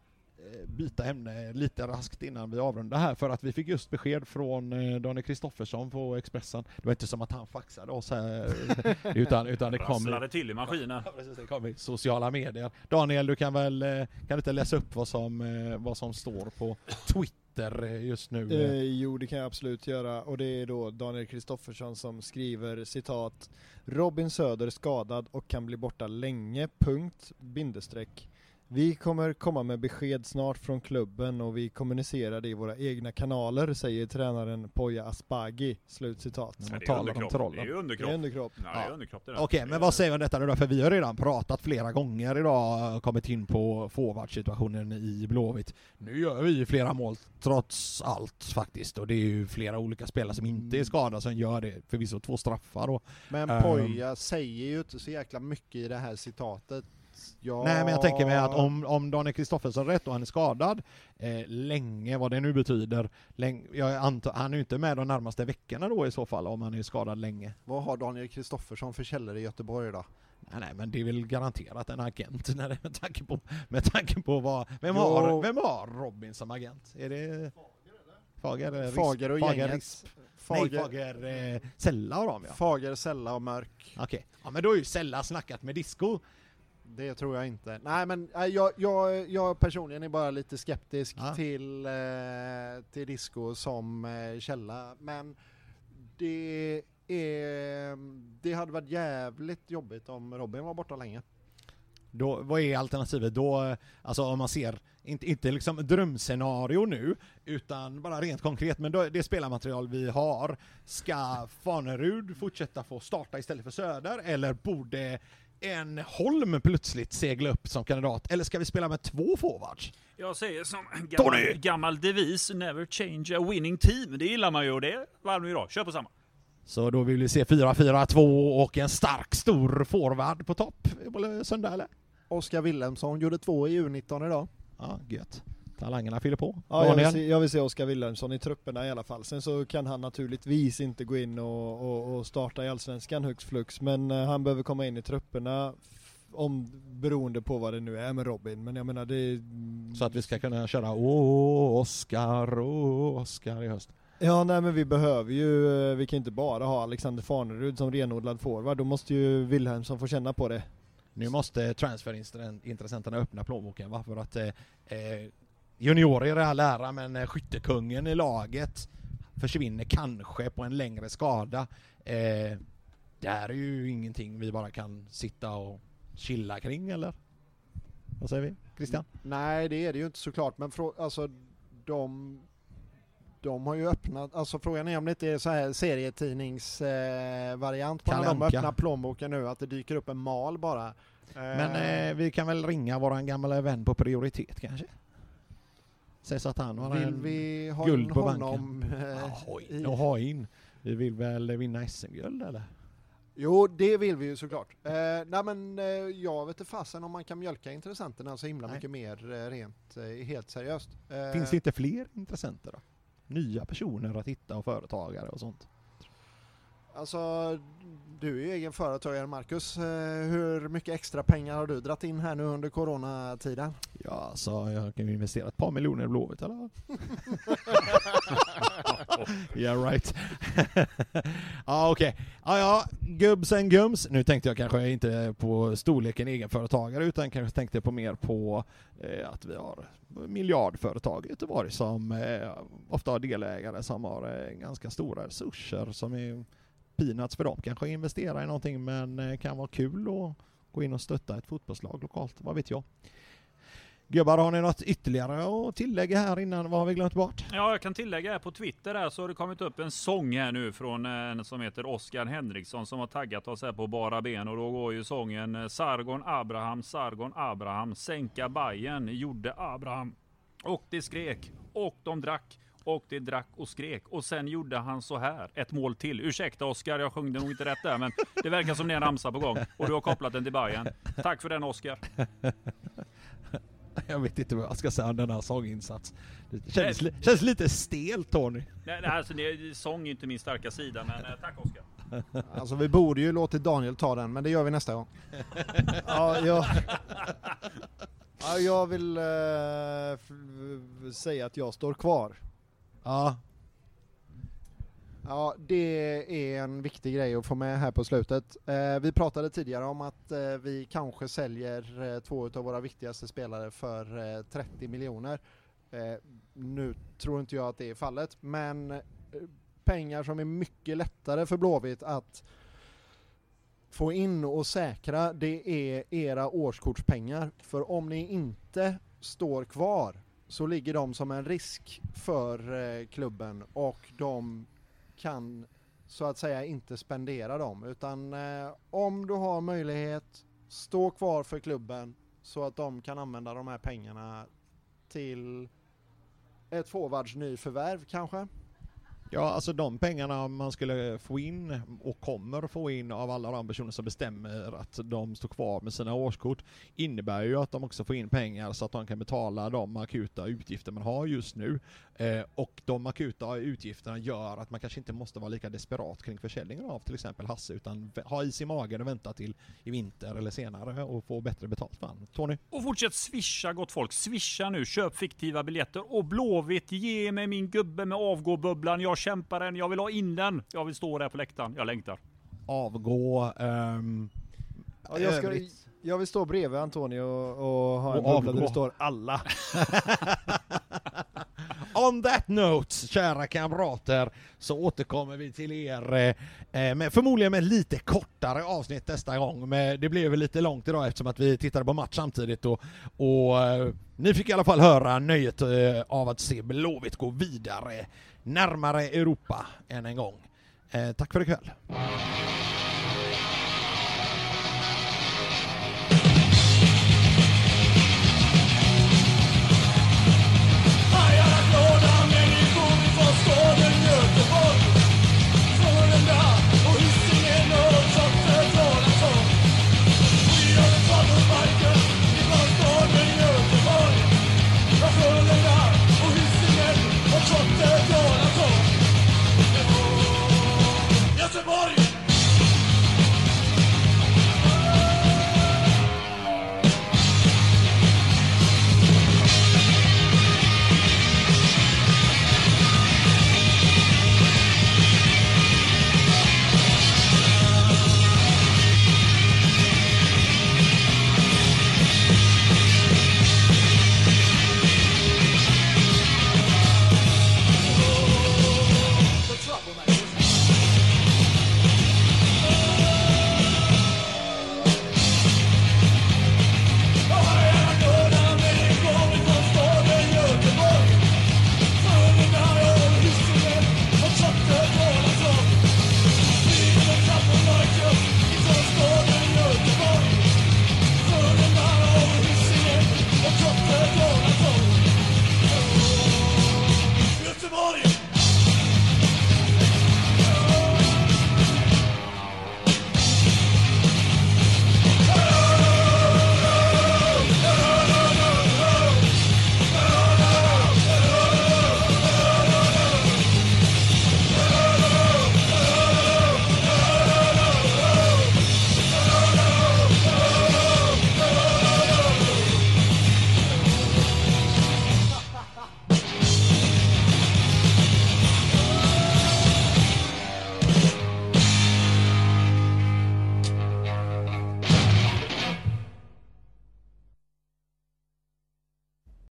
byta ämne lite raskt innan vi avrundar här för att vi fick just besked från eh, Daniel Kristoffersson på Expressen. Det var inte som att han faxade oss här <laughs> utan, utan det kom, Rasslade till i maskinen. Precis, det kom i sociala medier. Daniel, du kan väl eh, kan du inte läsa upp vad som, eh, vad som står på Twitter eh, just nu? Eh, jo, det kan jag absolut göra. Och det är då Daniel Kristoffersson som skriver citat Robin Söder skadad och kan bli borta länge, punkt, bindestreck. Vi kommer komma med besked snart från klubben och vi kommunicerar det i våra egna kanaler, säger tränaren Poya Asbaghi. Slut citat. När Ja, det är talar om underkropp. trollen. Det är ju Det är underkropp. underkropp. Ja, det är Ja. underkropp det där. Okej, men vad säger vi om detta nu då? För vi har redan pratat flera gånger idag, kommit in på forwardsituationen i Blåvitt. Nu gör vi ju flera mål trots allt faktiskt och det är ju flera olika spelare som inte är skadade som gör det. Förvisso två straffar och Men Ehm. Poja säger ju inte så jäkla mycket i det här citatet. Ja, Nej men jag tänker mig att om, om Daniel Kristoffersson har rätt och han är skadad eh, länge, vad det nu betyder, länge, jag antar, han är ju inte med de närmaste veckorna då i så fall om han är skadad länge. Vad har Daniel Kristoffersson för källor i Göteborg då? Nej, nej men det är väl garanterat en agent <laughs> när det, med, tanke på, med tanke på vad, vem Jo. har, vem har Robin som agent? Är det Fager? Risp? Fager och Fager, gänget. Risp? Nej, Fager, Fager eh, Sella och dem ja. Fager, Sella och Mörk. Okej, ja men då är ju Sella snackat med Disco. Det tror jag inte. Nej men äh, jag, jag, jag personligen är bara lite skeptisk Ja. till, eh, till Disco som eh, källa. Men det, är, det hade varit jävligt jobbigt om Robin var borta länge. Då, vad är alternativet då? Alltså om man ser, inte, inte liksom drömscenario nu, utan bara rent konkret, men då, det spelarmaterial vi har, ska Fanerud fortsätta få starta istället för Söder, eller borde en Holm plötsligt segla upp som kandidat, eller ska vi spela med två forwards? Jag säger som Tony! gammal, gammal devis, never change a winning team. Det gillar man ju och det varm idag. Kör på samma. Så då vill vi se 4-4-2 och en stark, stor forward på topp på söndag eller? Oskar Wilhelmsson gjorde två i U19 idag. Ja, gött. Talangerna fyller på. Ja, jag, vill se, jag vill se Oskar Wilhelmsson i trupperna i alla fall. Sen så kan han naturligtvis inte gå in och, och, och starta i Allsvenskan hux flux, men eh, han behöver komma in i trupperna om, beroende på vad det nu är med Robin. Men jag menar det. Så att vi ska kunna köra Åh, Oskar, åh, Oskar i höst. Ja nej men vi behöver ju, eh, vi kan inte bara ha Alexander Farnerud som renodlad forward, då måste ju Wilhelmsson få känna på det. Nu måste transferintressenterna öppna plånboken va? För att eh, eh, juniorer är all ära men eh, skyttekungen i laget försvinner kanske på en längre skada. Eh, det här är ju ingenting vi bara kan sitta och chilla kring eller? Vad säger vi? Christian? Nej det är det ju inte såklart men alltså de de har ju öppnat, alltså frågan är om det inte är så här serietidningsvariant eh, på när de öppnar plånboken nu, att det dyker upp en mal bara. Men eh, vi kan väl ringa våran gamla vän på prioritet kanske? Säg så att han har Vill en vi ha guld in på honom? eh, Ahoj, i- och ha in. Vi vill väl vinna SM-guld eller? Jo, det vill vi ju såklart. Eh, nej men eh, jag vet inte fasen om man kan mjölka intressenterna så himla Nej. mycket mer eh, rent, eh, helt seriöst. Eh, Finns det inte fler intressenter då? Nya personer att hitta och företagare och sånt? Alltså, du är ju egen företagare Marcus. Eh, hur mycket extra pengar har du dratt in här nu under coronatiden? Ja, så jag kan ju investera ett par miljoner i Blåvitt eller? <laughs> yeah right. <laughs> ja okej. Ja ja, gubbs and gums. Nu tänkte jag kanske inte på storleken egenföretagare utan kanske tänkte på mer på eh, att vi har miljardföretag i Göteborg som eh, ofta har delägare som har eh, ganska stora resurser som är peanuts för dem. Kanske investera i någonting men eh, kan vara kul att gå in och stötta ett fotbollslag lokalt, vad vet jag. Gubbar, har ni något ytterligare att tillägga här innan? Vad har vi glömt bort? Ja, jag kan tillägga här på Twitter här så har det kommit upp en sång här nu från eh, en som heter Oskar Henriksson som har taggat oss här på bara ben och då går ju sången eh, Sargon Abraham, Sargon Abraham, sänka Bajen gjorde Abraham. Och det skrek och de drack och det drack och skrek och sen gjorde han så här. Ett mål till. Ursäkta Oskar, jag sjöng det nog inte rätt där men det verkar som det är en ramsa på gång och du har kopplat den till Bajen. Tack för den Oskar. <laughs> Jag vet inte vad jag ska säga om denna sånginsats. Det känns, li- känns lite stelt Tony. Nej, nej, alltså, det, sång är inte min starka sida men eh, tack Oskar. <laughs> Alltså vi borde ju låtit Daniel ta den, men det gör vi nästa gång. <laughs> Ja, jag, Ja, jag vill eh, säga att jag står kvar. Ja, Ja, det är en viktig grej att få med här på slutet. Eh, vi pratade tidigare om att eh, vi kanske säljer eh, två av våra viktigaste spelare för eh, 30 miljoner. Eh, nu tror inte jag att det är fallet, men eh, pengar som är mycket lättare för Blåvitt att få in och säkra, det är era årskortspengar. För om ni inte står kvar så ligger de som en risk för eh, klubben och de kan så att säga inte spendera dem utan eh, om du har möjlighet stå kvar för klubben så att de kan använda de här pengarna till ett forwards nyförvärv kanske. Ja, alltså de pengarna man skulle få in och kommer få in av alla de personer som bestämmer att de står kvar med sina årskort innebär ju att de också får in pengar så att de kan betala de akuta utgifter man har just nu. Eh, och de akuta utgifterna gör att man kanske inte måste vara lika desperat kring försäljningen av till exempel Hasse utan ha is i magen och vänta till i vinter eller senare och få bättre betalt för. Tony? Och fortsätt swisha gott folk. Swisha nu, köp fiktiva biljetter. Och Blåvitt, ge mig min gubbe med avgåbubblan. Jag kämpar den, jag vill ha in den. Jag vill stå där på läktaren. Jag längtar. Avgå, ehm, Ja, jag, ska, jag vill stå bredvid Antonio och, och ha en bubbla där det står alla. <laughs> On that note, kära kamrater, så återkommer vi till er eh, med, förmodligen med lite kortare avsnitt nästa gång. Men det blev väl lite långt idag eftersom att vi tittade på match samtidigt och, och eh, ni fick i alla fall höra nöjet eh, av att se Blåvitt gå vidare närmare Europa än en gång. Eh, tack för ikväll.